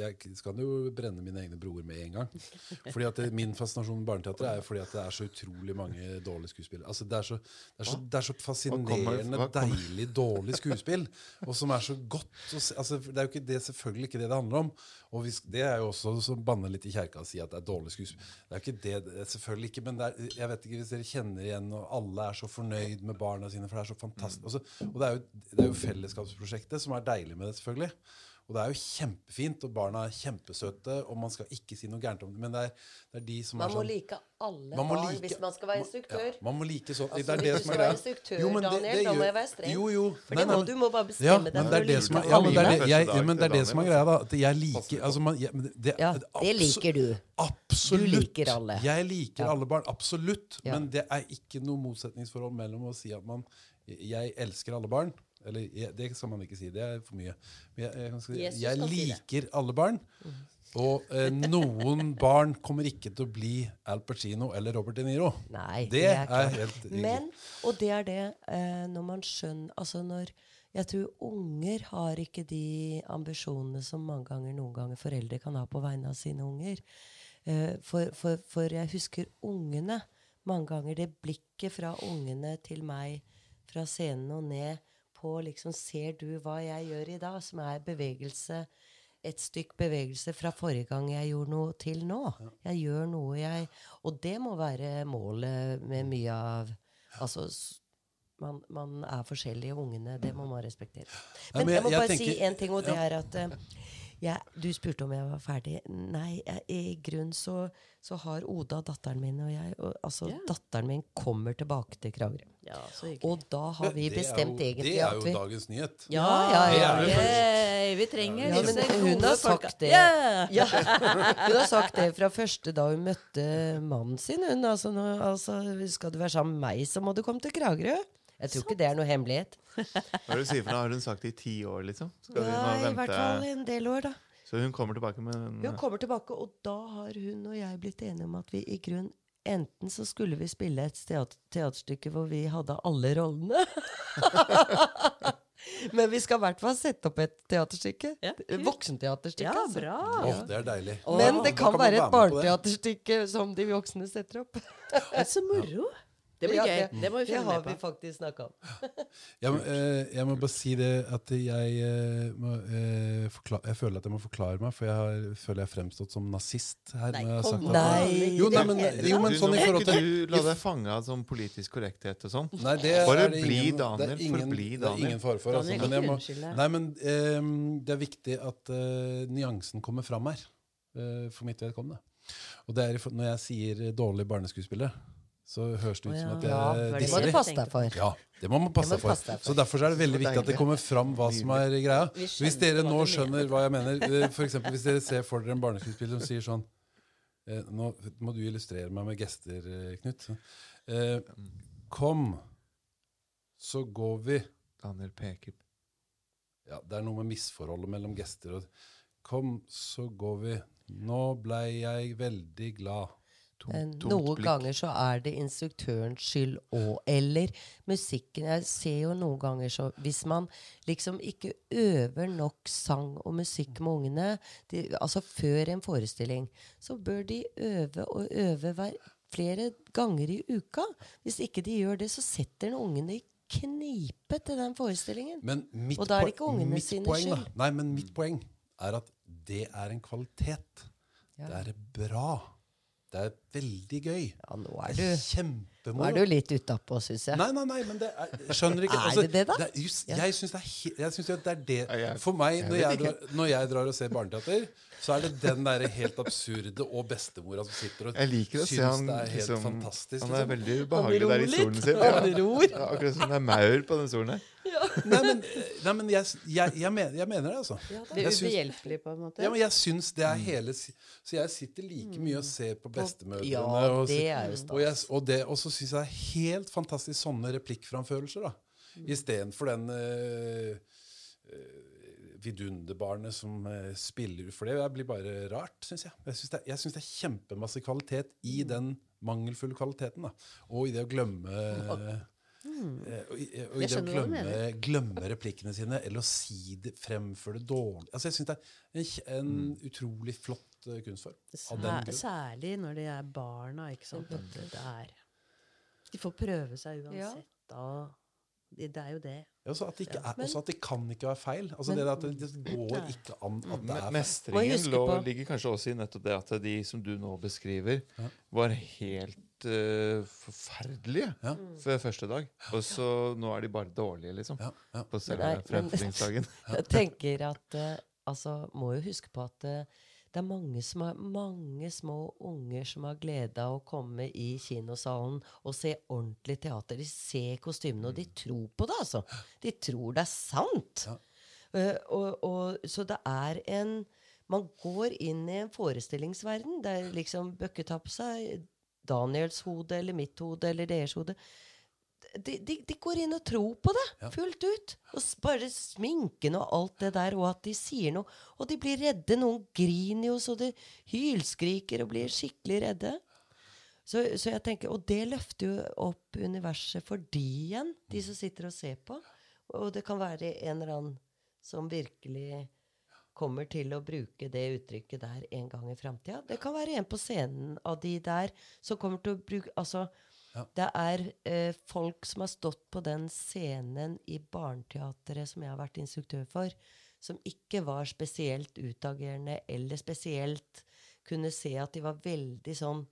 Jeg skal jo brenne mine egne broer med en gang. Fordi at det, Min fascinasjon med barneteater er fordi at det er så utrolig mange dårlige skuespillere. Altså Det er så, det er så, det er så fascinerende deilig dårlig skuespill, og som er så godt å se. Altså, det er jo ikke det, selvfølgelig ikke det det handler om. Og hvis, Det er jo også å banne litt i kjerka og si at det er dårlig skuespill. Det er ikke det, det selvfølgelig ikke, men er, jeg vet ikke hvis dere kjenner igjen og alle er så fornøyd med barna sine, for det er så fantastisk. Altså, og det er, jo, det er jo fellesskapsprosjektet som er deilig med det, selvfølgelig. Og det er jo kjempefint, og barna er kjempesøte, og man skal ikke si noe gærent om det, men det er, det er de som Man er må sånn like alle barn like- hvis man skal være instruktør. ja, man må like sånn Altså, det er hvis det du som skal er være greia. instruktør, Jo, det- Daniel, det da må jeg være streng. Jo, jo. Nei, det nei, du må bare bestemme ja, deg ja, men det er det, jeg, ja, men det, er det som er greia, da. At jeg liker altså man, jeg, men det, Ja, det- det liker du. Absolutt. Du liker alle. Jeg liker Ja. alle barn. Absolutt. Ja. Men det er ikke noe motsetningsforhold mellom å si at man Jeg elsker alle barn. Eller jeg, det skal man ikke si. Det er for mye. Men jeg, jeg, si, jeg det. liker alle barn. Og eh, noen barn kommer ikke til å bli Al Pacino eller Robert De Niro. Nei, Det er er klart. helt riktig. Men, og det er det eh, når man skjønner Altså når Jeg tror unger har ikke de ambisjonene som mange ganger noen ganger foreldre kan ha på vegne av sine unger. Eh, for, for, for jeg husker ungene mange ganger. Det blikket fra ungene til meg fra scenen og ned på liksom Ser du hva jeg gjør i dag? Som er bevegelse et stykk bevegelse fra forrige gang jeg gjorde noe, til nå. Jeg gjør noe jeg Og det må være målet med mye av Altså man, man er forskjellige, ungene. Det må man respektere. Men, jeg må bare si én en ting, og det er at eh, jeg, Du spurte om jeg var ferdig. Nei, jeg, i grunnen så, så har Oda, datteren min og jeg og, Altså, yeah. datteren min kommer tilbake til Kragerø. Ja. Og da har vi bestemt jo, egentlig Det er jo dagens nyhet. Ja, ja, ja. ja. Yay, vi trenger Ja, men hun har sagt det. Yeah. Ja. Hun har sagt det fra første da hun møtte mannen sin. Hun, altså, nå, altså, skal du være sammen med meg, så må du komme til Kragerø. Jeg tror ikke det er noe hemmelighet. Hva er det du sier for noe? Har hun sagt det i ti år, liksom? Skal Nei, i hvert fall en del år, da. Så hun kommer tilbake med en Hun kommer tilbake, og da har hun og jeg blitt enige om at vi i grunn Enten så skulle vi spille et teater teaterstykke hvor vi hadde alle rollene. Men vi skal i hvert fall sette opp et teaterstykke. Ja. Voksenteaterstykke. Ja, altså. bra. Oh, det er deilig. Men det kan, kan være et barneteaterstykke som de voksne setter opp. Så moro. Det blir Ja, gøy. det- Det må vi Det har vi faktisk snakka om. Jeg, må, eh, jeg må bare si det at jeg eh, må eh, forklare, Jeg føler at jeg må forklare meg, for jeg har, føler jeg har fremstått som nazist her. Nei, når jeg har kom Nei. Jo, nei, men, jo, men sånn i forhold til du la deg fange av sånn politisk korrekthet og sånn. Nei, det Bare er det bli ingen, Daniel, Det er ingen, forbli det er ingen fare for. Altså, men jeg må, nei, men eh, det er viktig at uh, nyansen kommer fram her. uh, for mitt vedkommende. Og det er når jeg sier dårlig barneskuespiller, så høres det ut som at jeg Ja, det må du passe deg for. Ja, det må man passe seg for. deg for. Så Derfor er det veldig viktig at det kommer fram hva som er greia. Hvis dere nå skjønner hva jeg mener, eh, for eksempel hvis dere ser for dere en barneskuespiller som sier sånn eh, Nå må du illustrere meg med gester, eh, Knut. Eh, kom, så går vi Daniel peker. Ja, det er noe med misforholdet mellom gester og Kom, så går vi. Nå blei jeg veldig glad. Men tomt Noen blikk. ganger så er det instruktørens skyld òg. Eller musikken. Jeg ser jo noen ganger så Hvis man liksom ikke øver nok sang og musikk med ungene, de, altså før en forestilling, så bør de øve og øve hver, flere ganger i uka. Hvis ikke de gjør det, så setter den ungene i knipe til den forestillingen. Og da er det ikke ungene sine poeng, skyld. Nei, men mitt poeng er at det er en kvalitet. Ja. Det er bra. Det er veldig gøy. Ja, nå er du, nå er du litt utapå, syns jeg. Nei, nei, nei, men det er, skjønner ikke altså, Er det det, da? er just, jeg syns det, det er det. For meg, når jeg, drar, når jeg drar og ser barneteater, så er det den der helt absurde og bestemora som sitter og syns han det er helt liksom, fantastisk. Han er liksom. veldig ubehagelig der i stolen sin. Ja. Ja, akkurat som det er maur på den stolen her. Nei, men, nei, men jeg, jeg, jeg, mener, jeg mener det, altså. Det er ubehjelpelig, på en måte. Ja, men jeg syns det er hele Så jeg sitter like mye og ser på Ja, og, det er jo og, jeg, og, det, og så syns jeg det er helt fantastisk sånne replikkframførelser. da. Istedenfor den uh, vidunderbarnet som uh, spiller For det. Blir bare rart, syns jeg. Jeg syns det, jeg synes det er kjempemasse kvalitet i den mangelfulle kvaliteten. da. Og i det å glemme eh, og i, og i Jeg det hva du glemme, glemme replikkene sine, eller å si det, fremføre det dårlig. Altså Jeg syns det er en, en en utrolig flott eh, kunstform. Sær, særlig når de er barna, ikke sant. At det er De får prøve seg uansett. og Det, det er jo det. Ja, også, at det ikke er, Men- også at det kan ikke være feil. Altså Men- det, at det, det går ikke an at det er feil. Mestringen lå, ligger kanskje også i nettopp det at de som du nå beskriver, Ja. var helt eh, forferdelige Ja. før første dag. Og så nå er de bare dårlige, liksom. Ja, ja. På selve fremføringsdagen. Jeg tenker at uh, altså, Må jo huske på at eh, det er mange, som har, mange små unger som har glede av å komme i kinosalen og se ordentlig teater. De ser kostymene, og de tror på det, altså. De tror det er sant. Ja. Uh, og, og, så det er en Man går inn i en forestillingsverden der liksom seg Daniels hode eller mitt hode eller deres hode de, de, de går inn og tror på det Ja. fullt ut. Og bare sminken og alt det der, og at de sier noe. Og de blir redde. Noen griner jo så de hylskriker og blir skikkelig redde. Så, så jeg tenker, Og det løfter jo opp universet for de igjen, de som sitter og ser på. Og det kan være en eller annen som virkelig kommer til å bruke det uttrykket der en gang i framtida. Det kan være en på scenen av de der som kommer til å bruke Altså, Ja. det er eh, folk som har stått på den scenen i Barneteatret som jeg har vært instruktør for, som ikke var spesielt utagerende, eller spesielt kunne se at de var veldig sånn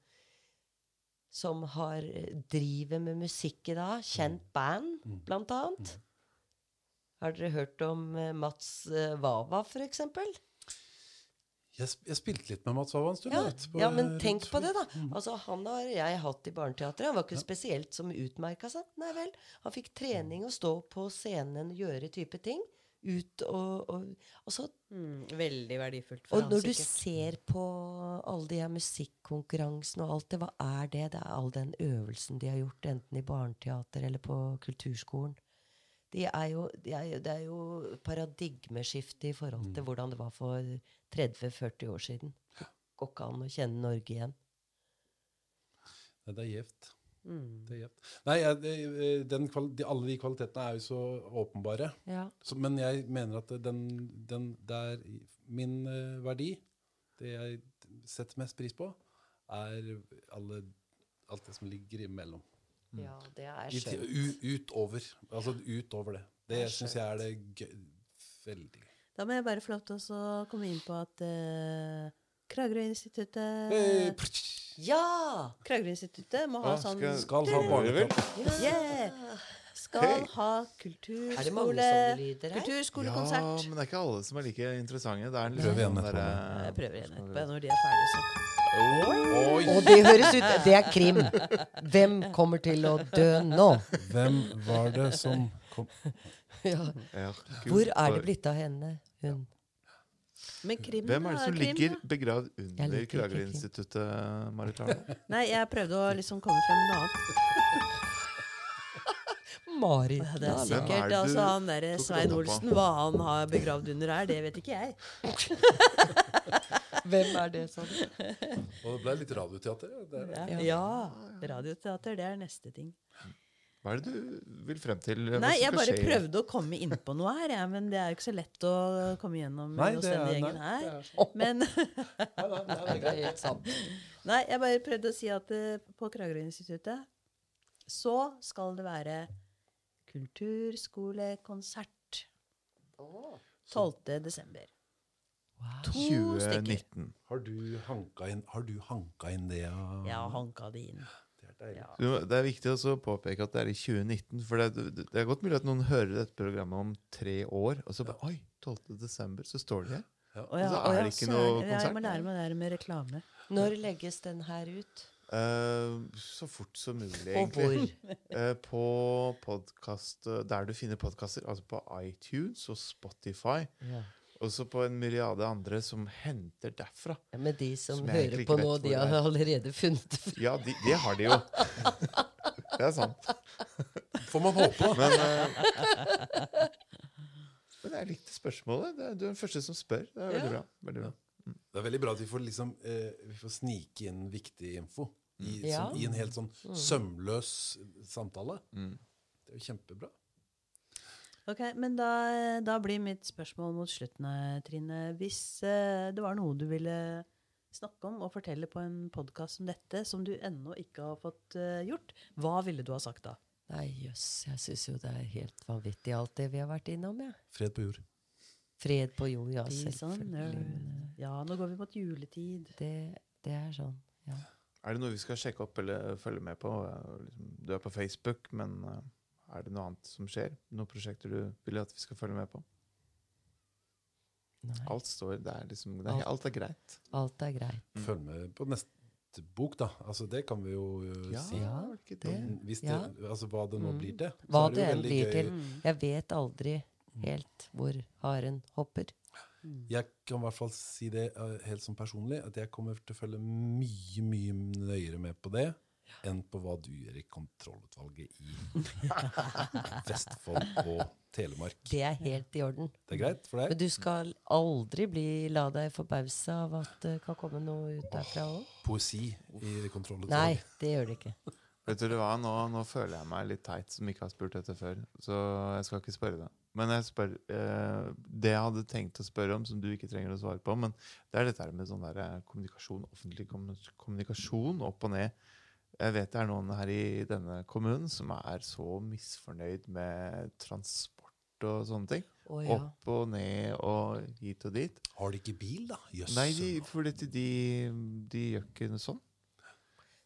Som har eh, driver med musikk i dag. Kjent band, blant annet. Har dere hørt om eh, Mats eh, Wawa, eksempel? Jeg, sp- jeg spilte litt med Mats Wawa en stund. Ja, på- ja, men tenk på det, da. Altså, han har jeg hatt i Barneteatret. Han var ikke spesielt som utmerka seg. Nei vel. Han fikk trening å stå på scenen gjøre type ting. Ut og, og, og så Mm, veldig verdifullt for Og ham, når du ser på alle de her musikkonkurransene og alt det, hva er det? Det er all den øvelsen de har gjort, enten i barneteater eller på kulturskolen. De er jo, de er, jo- det er jo paradigmeskifte i forhold til hvordan det var for 30-40 år siden. Det går ikke an å kjenne Norge igjen. Nei, det er gjevt. Mm. Det er gjevt. Nei, jeg, den, de, alle de kvalitetene er jo så åpenbare. Ja. Så, men jeg mener at den, den det er min eh, verdi, det jeg setter mest pris på, er alle, alt det som ligger imellom. Ja, det er skjønt. utover. Altså utover det. Det Det er syns jeg er det gøy, veldig. Da må jeg bare få lov til å komme inn på at uh, Kragerø-instituttet Hey. Ja! Kragerø-instituttet må ha ja, sånn skal- Skal ha barneteater. Yeah! Skal ha Er kulturskole kulturskolekonsert. Ja, men det er ikke alle som er like interessante. Det er igjen sånn der, eh, jeg prøver igjen etterpå når de er ferdige. Så. Oi! Og det høres ut Det er krim. Hvem kommer til å dø nå? Hvem var det som kom Ja. ja, Hvor er det blitt av henne? Hun Men krim Hvem er det som krim, ligger begravd under. Kragerø-instituttet, Marit Arne? Nei, jeg prøvde å liksom komme frem med noe annet. Marit Det er sikkert er altså, han derre Svein? Olsen, hva han har begravd under her, det vet ikke jeg. Hvem er det sånn? Og det ble litt radioteater. ja. Det er, Ja, ja radioteater, det er neste ting. Hva er det du vil frem til? Nei, jeg bare skje? prøvde å komme inn på noe her, Ja, men det er jo ikke så lett å komme gjennom Nei, hos er- denne nei, gjengen det her. er sånn. Men Nei, nei, nei, det er helt sant. Nei, jeg bare prøvde å si at eh, på Kragerø-instituttet så skal det være kulturskolekonsert 12. desember. To stykker. 2019. Har du hanka inn, har du hanka inn det? Ja, ja hanka det inn. Det er. Ja. Det er viktig også å påpeke at det er i 2019. For det, det, det er godt mulig at noen hører dette programmet om tre år, og så bare Oi, 12. desember, så står de her. Ja. Og så er det ikke noe konsert. må lære meg det her med reklame. Når legges den her ut? Uh, så fort som mulig, egentlig. Eh, på podkast Der du finner podkaster, altså på iTunes og Spotify. Ja. Og så på en myriade andre som henter derfra. Men de som, Som hører på nå, de har er. allerede funnet det. Ja, de, det har de jo. Det er sant. Får man håpe, da. Men, uh, men jeg likte spørsmålet. Det er, du er den første som spør. Det er veldig Ja. bra. Veldig bra. Det er veldig bra at vi får, liksom, uh, vi får snike inn viktig info i, Ja. som, i en helt sånn sømløs samtale. Mm. Det er jo kjempebra. Ok, Men da, da blir mitt spørsmål mot slutten, Trine. Hvis eh, det var noe du ville snakke om og fortelle på en podkast som dette, som du ennå ikke har fått eh, gjort, hva ville du ha sagt da? Nei, jøss, jeg syns jo det er helt vanvittig alt det vi har vært innom, jeg. Fred på jord. Fred på jord, ja, selvfølgelig. Ja, nå går vi mot juletid. Det, det er sånn, ja. Er det noe vi skal sjekke opp eller følge med på? Eh, Liksom, Du er på Facebook, men eh, er det noe annet som skjer? Noen prosjekter du vil at vi skal følge med på? Nei, Alt står det er liksom, det er, Alt er greit. alt er greit. Følg med på neste bok, da. Altså, det kan vi jo uh, Ja, si. Ja, det ikke det- Hvis det, Ja. altså, hva det nå Mm. blir til. Hva det jo enn blir gøy. til. Mm. Jeg vet aldri helt hvor haren hopper. Jeg kan i hvert fall si det uh, helt sånn personlig, at jeg kommer til å følge mye, mye nøyere med på det enn på hva du gjør i kontrollutvalget i Vestfold og Telemark. Det er helt i orden. Det er greit for deg. Men du skal aldri bli, la deg forbause av at det kan komme noe ut derfra òg? Poesi i Nei, det gjør det ikke. Vet du hva, nå, nå føler jeg meg litt teit som ikke har spurt dette før. Så jeg skal ikke spørre deg. Men jeg spør, eh, det jeg hadde tenkt å spørre om, som du ikke trenger å svare på, men det er dette her med sånn der eh, kommunikasjon, offentlig kommunikasjon opp og ned. Jeg vet det er noen her i denne kommunen som er så misfornøyd med transport og sånne ting. Oh, ja. Opp og ned og hit og dit. Har de ikke bil, da? Jøss. Nei, de, for dette, de, de gjør ikke noe sånn.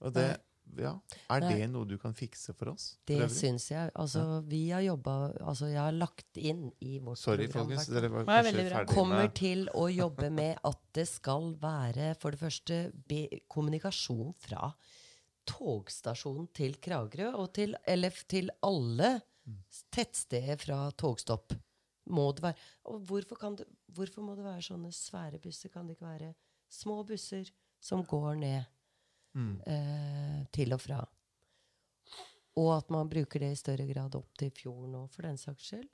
Og det, ja, Er Nei. det noe du kan fikse for oss? Det syns jeg. Altså, vi har jobba Altså, jeg har lagt inn i vårt Sorry, program folkens. Dere var kanskje ferdige med kommer til å jobbe med at det skal være for det første be kommunikasjon fra togstasjonen til Kragerø, og til, eller til alle tettsteder fra togstopp. Må det være. Og hvorfor, kan det, hvorfor må det være sånne svære busser? Kan det ikke være små busser som går ned Mm. eh, til og fra? Og at man bruker det i større grad opp til fjorden òg, for den saks skyld.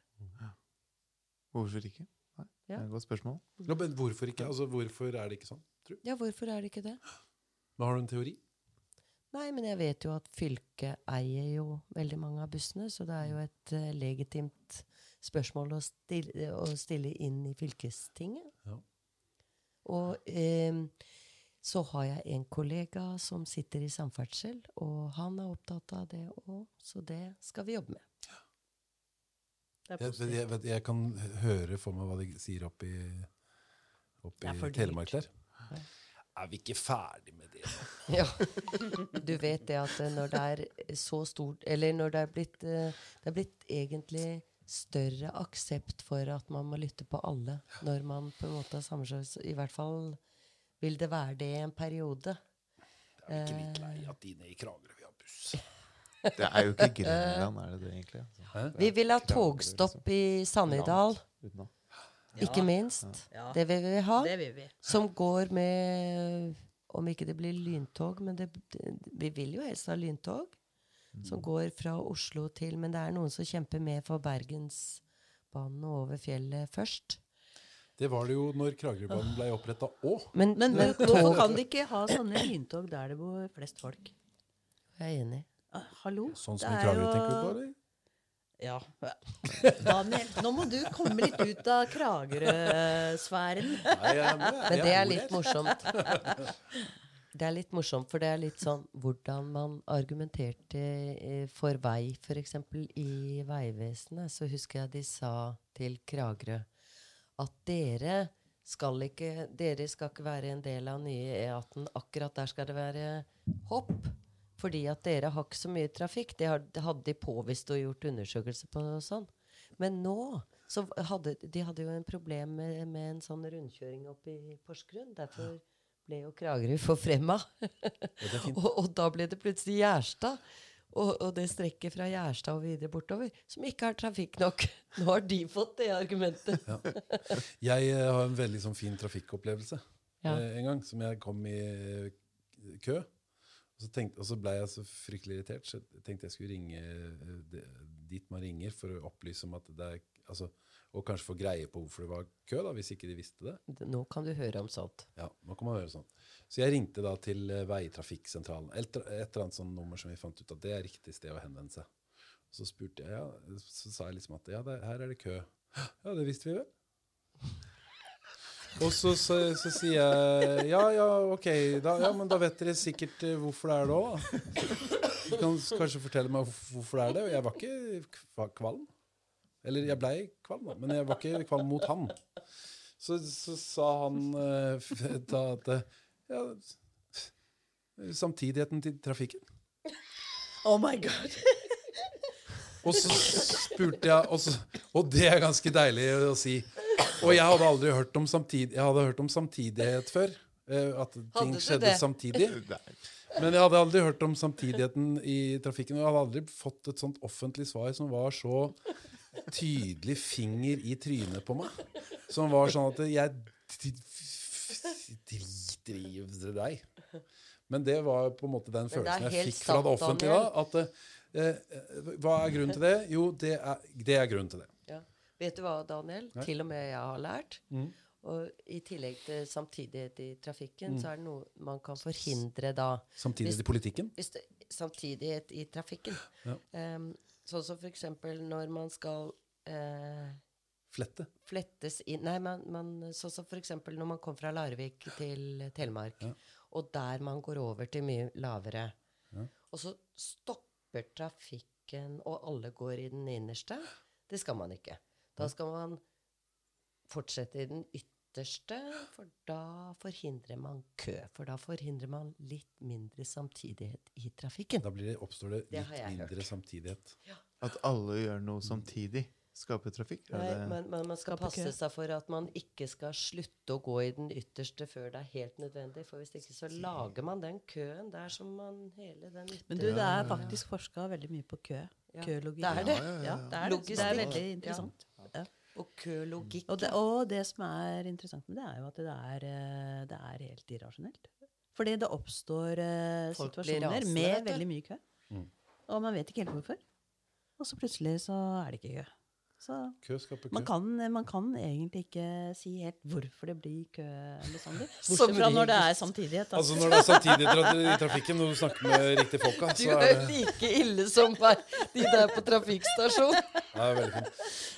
Hvorfor ikke? Nei, det er et godt spørsmål. Ja, men hvorfor ikke? Altså, hvorfor er det ikke sånn? Tror? Ja, hvorfor er det ikke det? Men Har du en teori? Nei, men jeg vet jo at fylket eier jo veldig mange av bussene, så det er jo et uh, legitimt spørsmål å stille, å stille inn i fylkestinget. Ja. Og eh, så har jeg en kollega som sitter i samferdsel, og han er opptatt av det òg, så det skal vi jobbe med. Det Jeg, jeg, jeg kan høre for meg hva de sier oppe i, opp i. Telemark der. Er vi ikke ferdig med det? nå? Ja. Du vet det at eh, når det er så stort Eller når det er blitt eh, Det er blitt egentlig større aksept for at man må lytte på alle når man på en måte har sammenslått. I hvert fall vil det være det i en periode. Det er vi ikke litt lei at de nede i Kragerø vil ha buss? Det er jo ikke Grenland, er det det, egentlig? Altså. Hæ? Vi vil ha togstopp i Sannidal, Uten ikke minst. Ja, Det vil vi ha. vil vi. Som går med Om ikke det blir lyntog, men det, det, vi vil jo helst ha lyntog. Som går fra Oslo til Men det er noen som kjemper med for Bergensbanen og over fjellet først. Det var det jo når Kragerøbanen ble oppretta òg. Men, Men, men hvorfor kan de ikke ha sånne lyntog der det bor flest folk? Jeg er enig. Ah, hallo? Sånn Det som i er Kragerø, tenker du på? Ja. Daniel, nå må du komme litt ut av Kragerø-sfæren. Men det er litt morsomt. Det er litt morsomt, for det er litt sånn hvordan man argumenterte eh, for vei, f.eks. i Vegvesenet. Så husker jeg de sa til Kragerø at dere skal ikke, dere skal ikke være en del av nye E18. Akkurat der skal det være hopp. Fordi at dere har ikke så mye trafikk. Det, hadde de påvist og gjort undersøkelser på. og sånn. Men nå så hadde de hadde jo en problem med, med en sånn rundkjøring oppe i Porsgrunn. Derfor ble jo Kragerø forfremma. og, og da ble det plutselig Gjerstad. Og, og det strekket fra Gjerstad og videre bortover, som ikke har trafikk nok. Nå har de fått det argumentet. Jeg eh, har en veldig sånn fin trafikkopplevelse Ja. eh, en gang. Som jeg kom i eh, kø. Og så, tenkte, og så ble jeg så fryktelig irritert, så jeg tenkte jeg skulle ringe eh, dit man ringer for å opplyse om at det er altså, Og kanskje få greie på hvorfor det var kø, da, hvis ikke de visste det. Nå kan du høre om sånt. Ja, nå kan man høre sånt. Så jeg ringte da til eh, Veitrafikksentralen. Et, et eller annet sånn nummer som vi fant ut at det er riktig sted å henvende seg. Så spurte jeg, ja, så sa jeg liksom at ja, det, her er det kø. Ja, det visste vi vel. Og så, så, så sier jeg ja, ja, ok, da, ja, men da vet dere sikkert eh, hvorfor det er det òg. Du kan kanskje fortelle meg hvorfor det er det. Jeg var ikke kvalm. Eller jeg blei kvalm, da, men jeg var ikke kvalm mot han. Så, så sa han eh, da at eh, ja, Samtidigheten til trafikken. Oh my god. Og så spurte jeg og, og det er ganske deilig å si. Og jeg hadde aldri hørt om, samtid, jeg hadde hørt om samtidighet før. eh, At ting skjedde det? samtidig. Men jeg hadde aldri hørt om samtidigheten i trafikken. Og jeg hadde aldri fått et sånt offentlig svar som var så tydelig finger i trynet på meg. Som var sånn at jeg driter i deg. Men det var på en måte den følelsen jeg fikk fra det offentlige da. At, eh, eh, hva er grunnen til det? Jo, det er, det er grunnen til det. Vet du hva, Daniel? Nei. Til og med jeg har lært. Mm. Og i tillegg til samtidighet i trafikken, så er det noe man kan forhindre da. Samtidighet i politikken. Hvis det, samtidighet i trafikken. Ja. Um, sånn som eksempel når man skal uh, Flette. flettes inn Nei, man, man, sånn som eksempel når man kommer fra Larvik til Telemark, Ja. og der man går over til mye lavere. Ja. Og så stopper trafikken, og alle går i den innerste. Det skal man ikke. Da skal man fortsette i den ytterste, for da forhindrer man kø. For da forhindrer man litt mindre samtidighet i trafikken. Da blir det, oppstår det litt det mindre hørt. samtidighet. At alle gjør noe samtidig. Skape trafikk. Er Nei, det, men, men man skal passe kø. seg for at man ikke skal slutte å gå i den ytterste før det er helt nødvendig. For hvis ikke så lager man den køen der som man hele den ytterste Men du, det er faktisk forska veldig mye på kø. Ja. Kølogikk. Det er det. Ja, det er det. Det er veldig Ja. interessant. Og kølogikk. Og, det, og det som er interessant med det, er jo at det er, eh, det er helt irrasjonelt. Fordi det oppstår uh, situasjoner rasende, med veldig mye kø. Og man vet ikke helt hvorfor. Og så plutselig så er det ikke kø. Så Kø skaper kø. man kan, man kan egentlig ikke si helt hvorfor det blir kø bestandig. Bortsett fra når det er samtidighet. Altså Når det er samtidig i trafikken, når du snakker med riktige folka, Du så er er like ille som meg, de der på trafikkstasjonen. ja.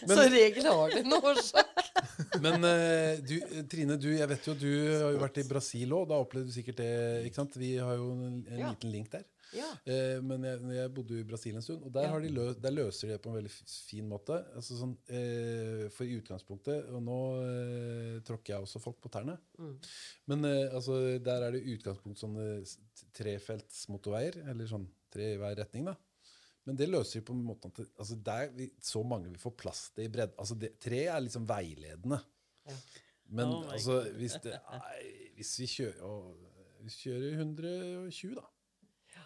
Så regel har det en årsak. Men eh, du, Trine, du, jeg vet jo du har jo vært i Brasil òg. Da opplevde du sikkert det. ikke sant? Vi har jo en, en Ja. liten link der. Ja. Eh, men jeg, jeg bodde jo i Brasil en stund, og der, har de lø der løser de det på en veldig fin måte. Altså sånn, eh, for i utgangspunktet Og nå eh, tråkker jeg også folk på tærne. Men eh, altså, der er det utgangspunkt sånne trefelts motorveier, eller sånn tre i hver retning. da. Men det løser jo på en måte at altså der vi, så mange vi får plass til i bredden. Altså det, tre er liksom veiledende. Ja. Men Oh altså, hvis, det, nei, hvis vi kjører, og, hvis vi kjører 120, da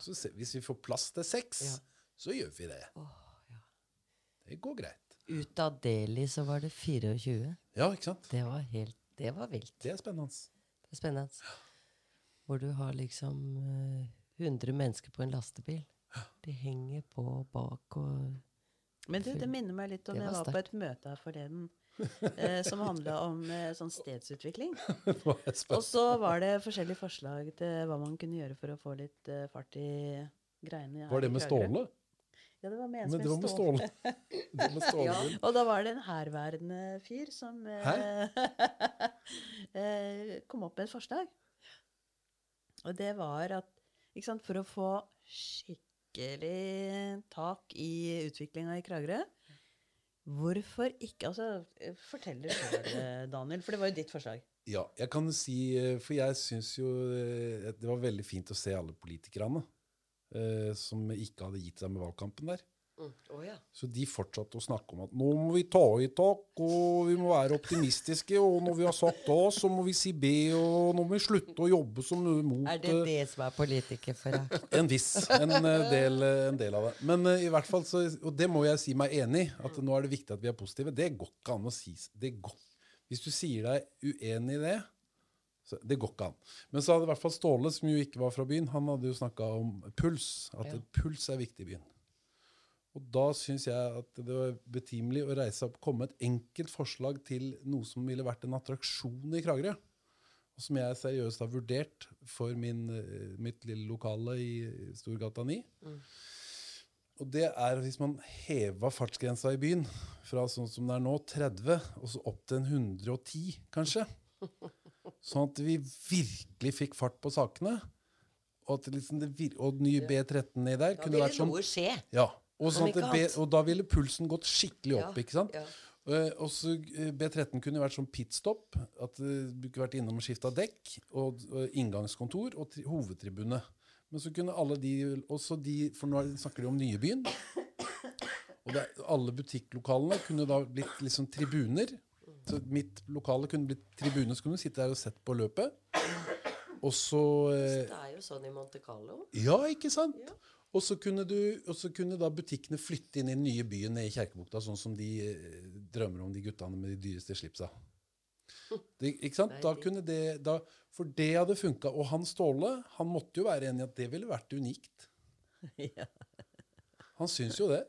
så se, Hvis vi får plass til seks, Ja. så gjør vi det. Oh, ja. Det går greit. Ut av Delhi så var det 24. Ja, ikke sant? Det var helt Det var vilt. Det er spennende. Det er spennende. Hvor du har liksom eh, 100 mennesker på en lastebil. De henger på bak og Men du, det minner meg litt om Det jeg var var på et møte her forleden eh, som handla om eh, sånn stedsutvikling. Og så var det forskjellige forslag til hva man kunne gjøre for å få litt eh, fart i greiene. Var det med. Ståle? Ja, det var med en som het Ståle. Ståle. Ja. Og da var det en herværende fyr som eh, eh, kom opp med et forslag. Og det var at sant, for å få skikkelig tak i utviklinga i Kragerø Hvorfor ikke altså, eh, Fortell det sjøl, Daniel, for det var jo ditt forslag. Ja, jeg kan si eh, For jeg syns jo eh, det var veldig fint å se alle politikerne eh, som ikke hadde gitt seg med valgkampen der. Mm. Oh, ja. Så de fortsatte å snakke om at nå må vi ta i tak, og vi må være optimistiske, og når vi har sagt A, så må vi si B, og nå må vi slutte å jobbe som mot Er det eh, det som er politikerforakt? En viss. En eh, del, eh, en del av det. Men uh, i hvert fall så, og det må jeg si meg enig i, at nå er det viktig at vi er positive. Det går ikke an å si det går, Hvis du sier deg uenig i det, så det går ikke an. Men så hadde i hvert fall Ståle, som jo ikke var fra byen, han hadde jo snakka om puls. At Ja. puls er viktig i byen. Og da syns jeg at det var betimelig å reise opp, komme et enkelt forslag til noe som ville vært en attraksjon i Kragerø. Og som jeg seriøst har vurdert for min, eh, mitt lille lokale i Storgata 9. Og det er hvis man heva fartsgrensa i byen fra sånn som det er nå, 30, og så opp til en 110, kanskje. Sånn at vi virkelig fikk fart på sakene. Og, at liksom det og ny B13 nedi der Da kunne vært sånn noe skje. ja, og, sånn at ikke be, og da ville pulsen gått skikkelig opp, Ja, ikke sant? ja. Eh, og så eh, B13 kunne vært sånn pitstop, at eh, du kunne vært innom og skifta dekk, og, og inngangskontor og tri hovedtribune. Men så kunne alle de, også de, for nå er snakker de om Nyebyen, og det, alle butikklokalene kunne da blitt liksom tribuner. Så mitt lokale kunne blitt tribune, så kunne du sitte der og sett på løpet. Og så eh, Det er jo sånn i Monte Carlo. ja, ikke sant? Og så kunne, du, og så kunne da butikkene flytte inn i den nye byen nede i Kjerkebukta, sånn som de eh, drømmer om de guttene med de dyreste slipsa. Det, ikke sant? Da kunne det, da, for det hadde funka. Og han Ståle han måtte jo være enig i at det ville vært unikt. Ja. Han syns jo det.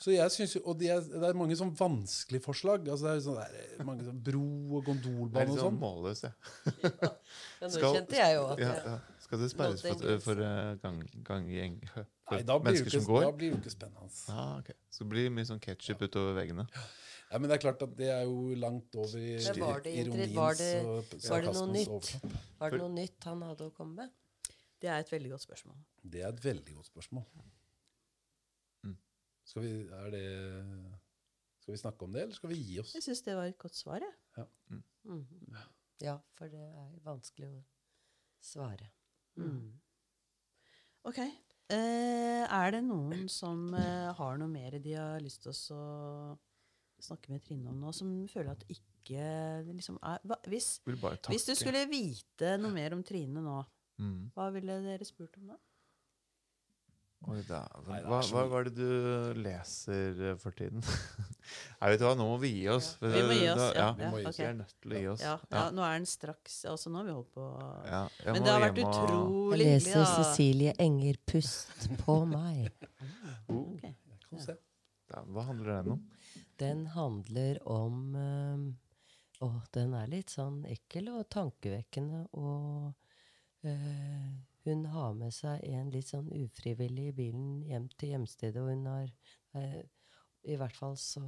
Så jeg synes jo, Og det er, det er mange sånn vanskelige forslag. Altså det er sånn der, mange sånn Bro og Jeg er gondolbane litt og sånn sånn. målløs, jeg. Ja, nå Skal- kjente jeg jo at Ja, ja. Skal det sperres for, for gang, gang, ganggjeng for Nei, da blir, mennesker jo som ikke, går? da blir det jo ikke spennende. Ah, ok. Så det blir mye sånn ketsjup utover veggene. Ja, Men det er klart at det er jo langt over i var det ironiens var det- og var det noe nytt? Var det noe nytt han hadde å komme med? Det er et veldig godt spørsmål. Det er et veldig godt spørsmål. Mm. Skal vi Er det Skal vi snakke om det, eller skal vi gi oss? Jeg syns det var et godt svar, jeg. Mm. Ja, for det er vanskelig å svare. Mm. Ok. Eh, er det noen som eh, har noe mer de har lyst til å snakke med Trine om nå, som føler at ikke liksom er, hva, hvis, hvis du skulle vite noe mer om Trine nå, mm. hva ville dere spurt om da? Oi, da. Nei, er Hva, hva, hva er det du leser eh, for tiden? Jeg vet hva, nå må vi gi oss. Vi må gi oss, ja. Vi er nødt til å gi oss. Ja, ja, nå er den straks Altså, nå har vi holdt på Ja, Men det har vært utrolig hyggelig. Jeg leser da. Cecilie Enger 'Pust på meg'. Ok. Jeg. Ja, hva handler den om? Den handler om um, Å, den er litt sånn ekkel og tankevekkende, og eh, hun har med seg en litt sånn ufrivillig i bilen hjem til hjemstedet, og hun har eh, I hvert fall så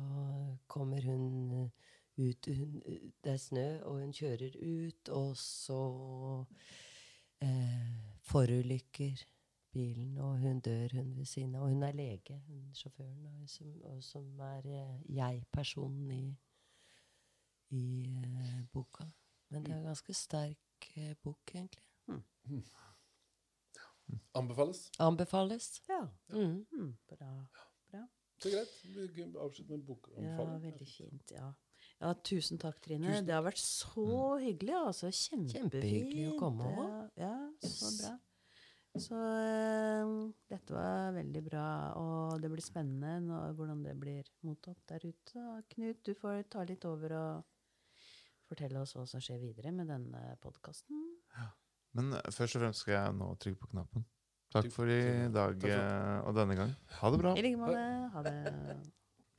kommer hun eh, ut hun, Det er snø, og hun kjører ut, og så eh, forulykker bilen, og hun dør, hun ved siden av. Og hun er lege, hun sjåføren, og som, og som er eh, jeg-personen i, i eh, boka. Men det er en ganske sterk eh, bok, egentlig. Anbefales. Anbefales. Ja. Mm. Mm, bra. Så greit. Vi kan avslutte med Ja, veldig fint. Ja. ja, tusen takk, Trine. Tusen Det har vært så hyggelig. altså. Kjempefint. Kjempehyggelig å komme Ja, ja, så bra. Så uh, dette var veldig bra, og det blir spennende nå, hvordan det blir mottatt der ute. Og Knut, du får ta litt over og fortelle oss hva som skjer videre med denne podkasten. Men eh, først og fremst skal jeg nå trykke på knappen. Takk for i dag eh, og denne gang. Ha det bra. I like måte. Ha det.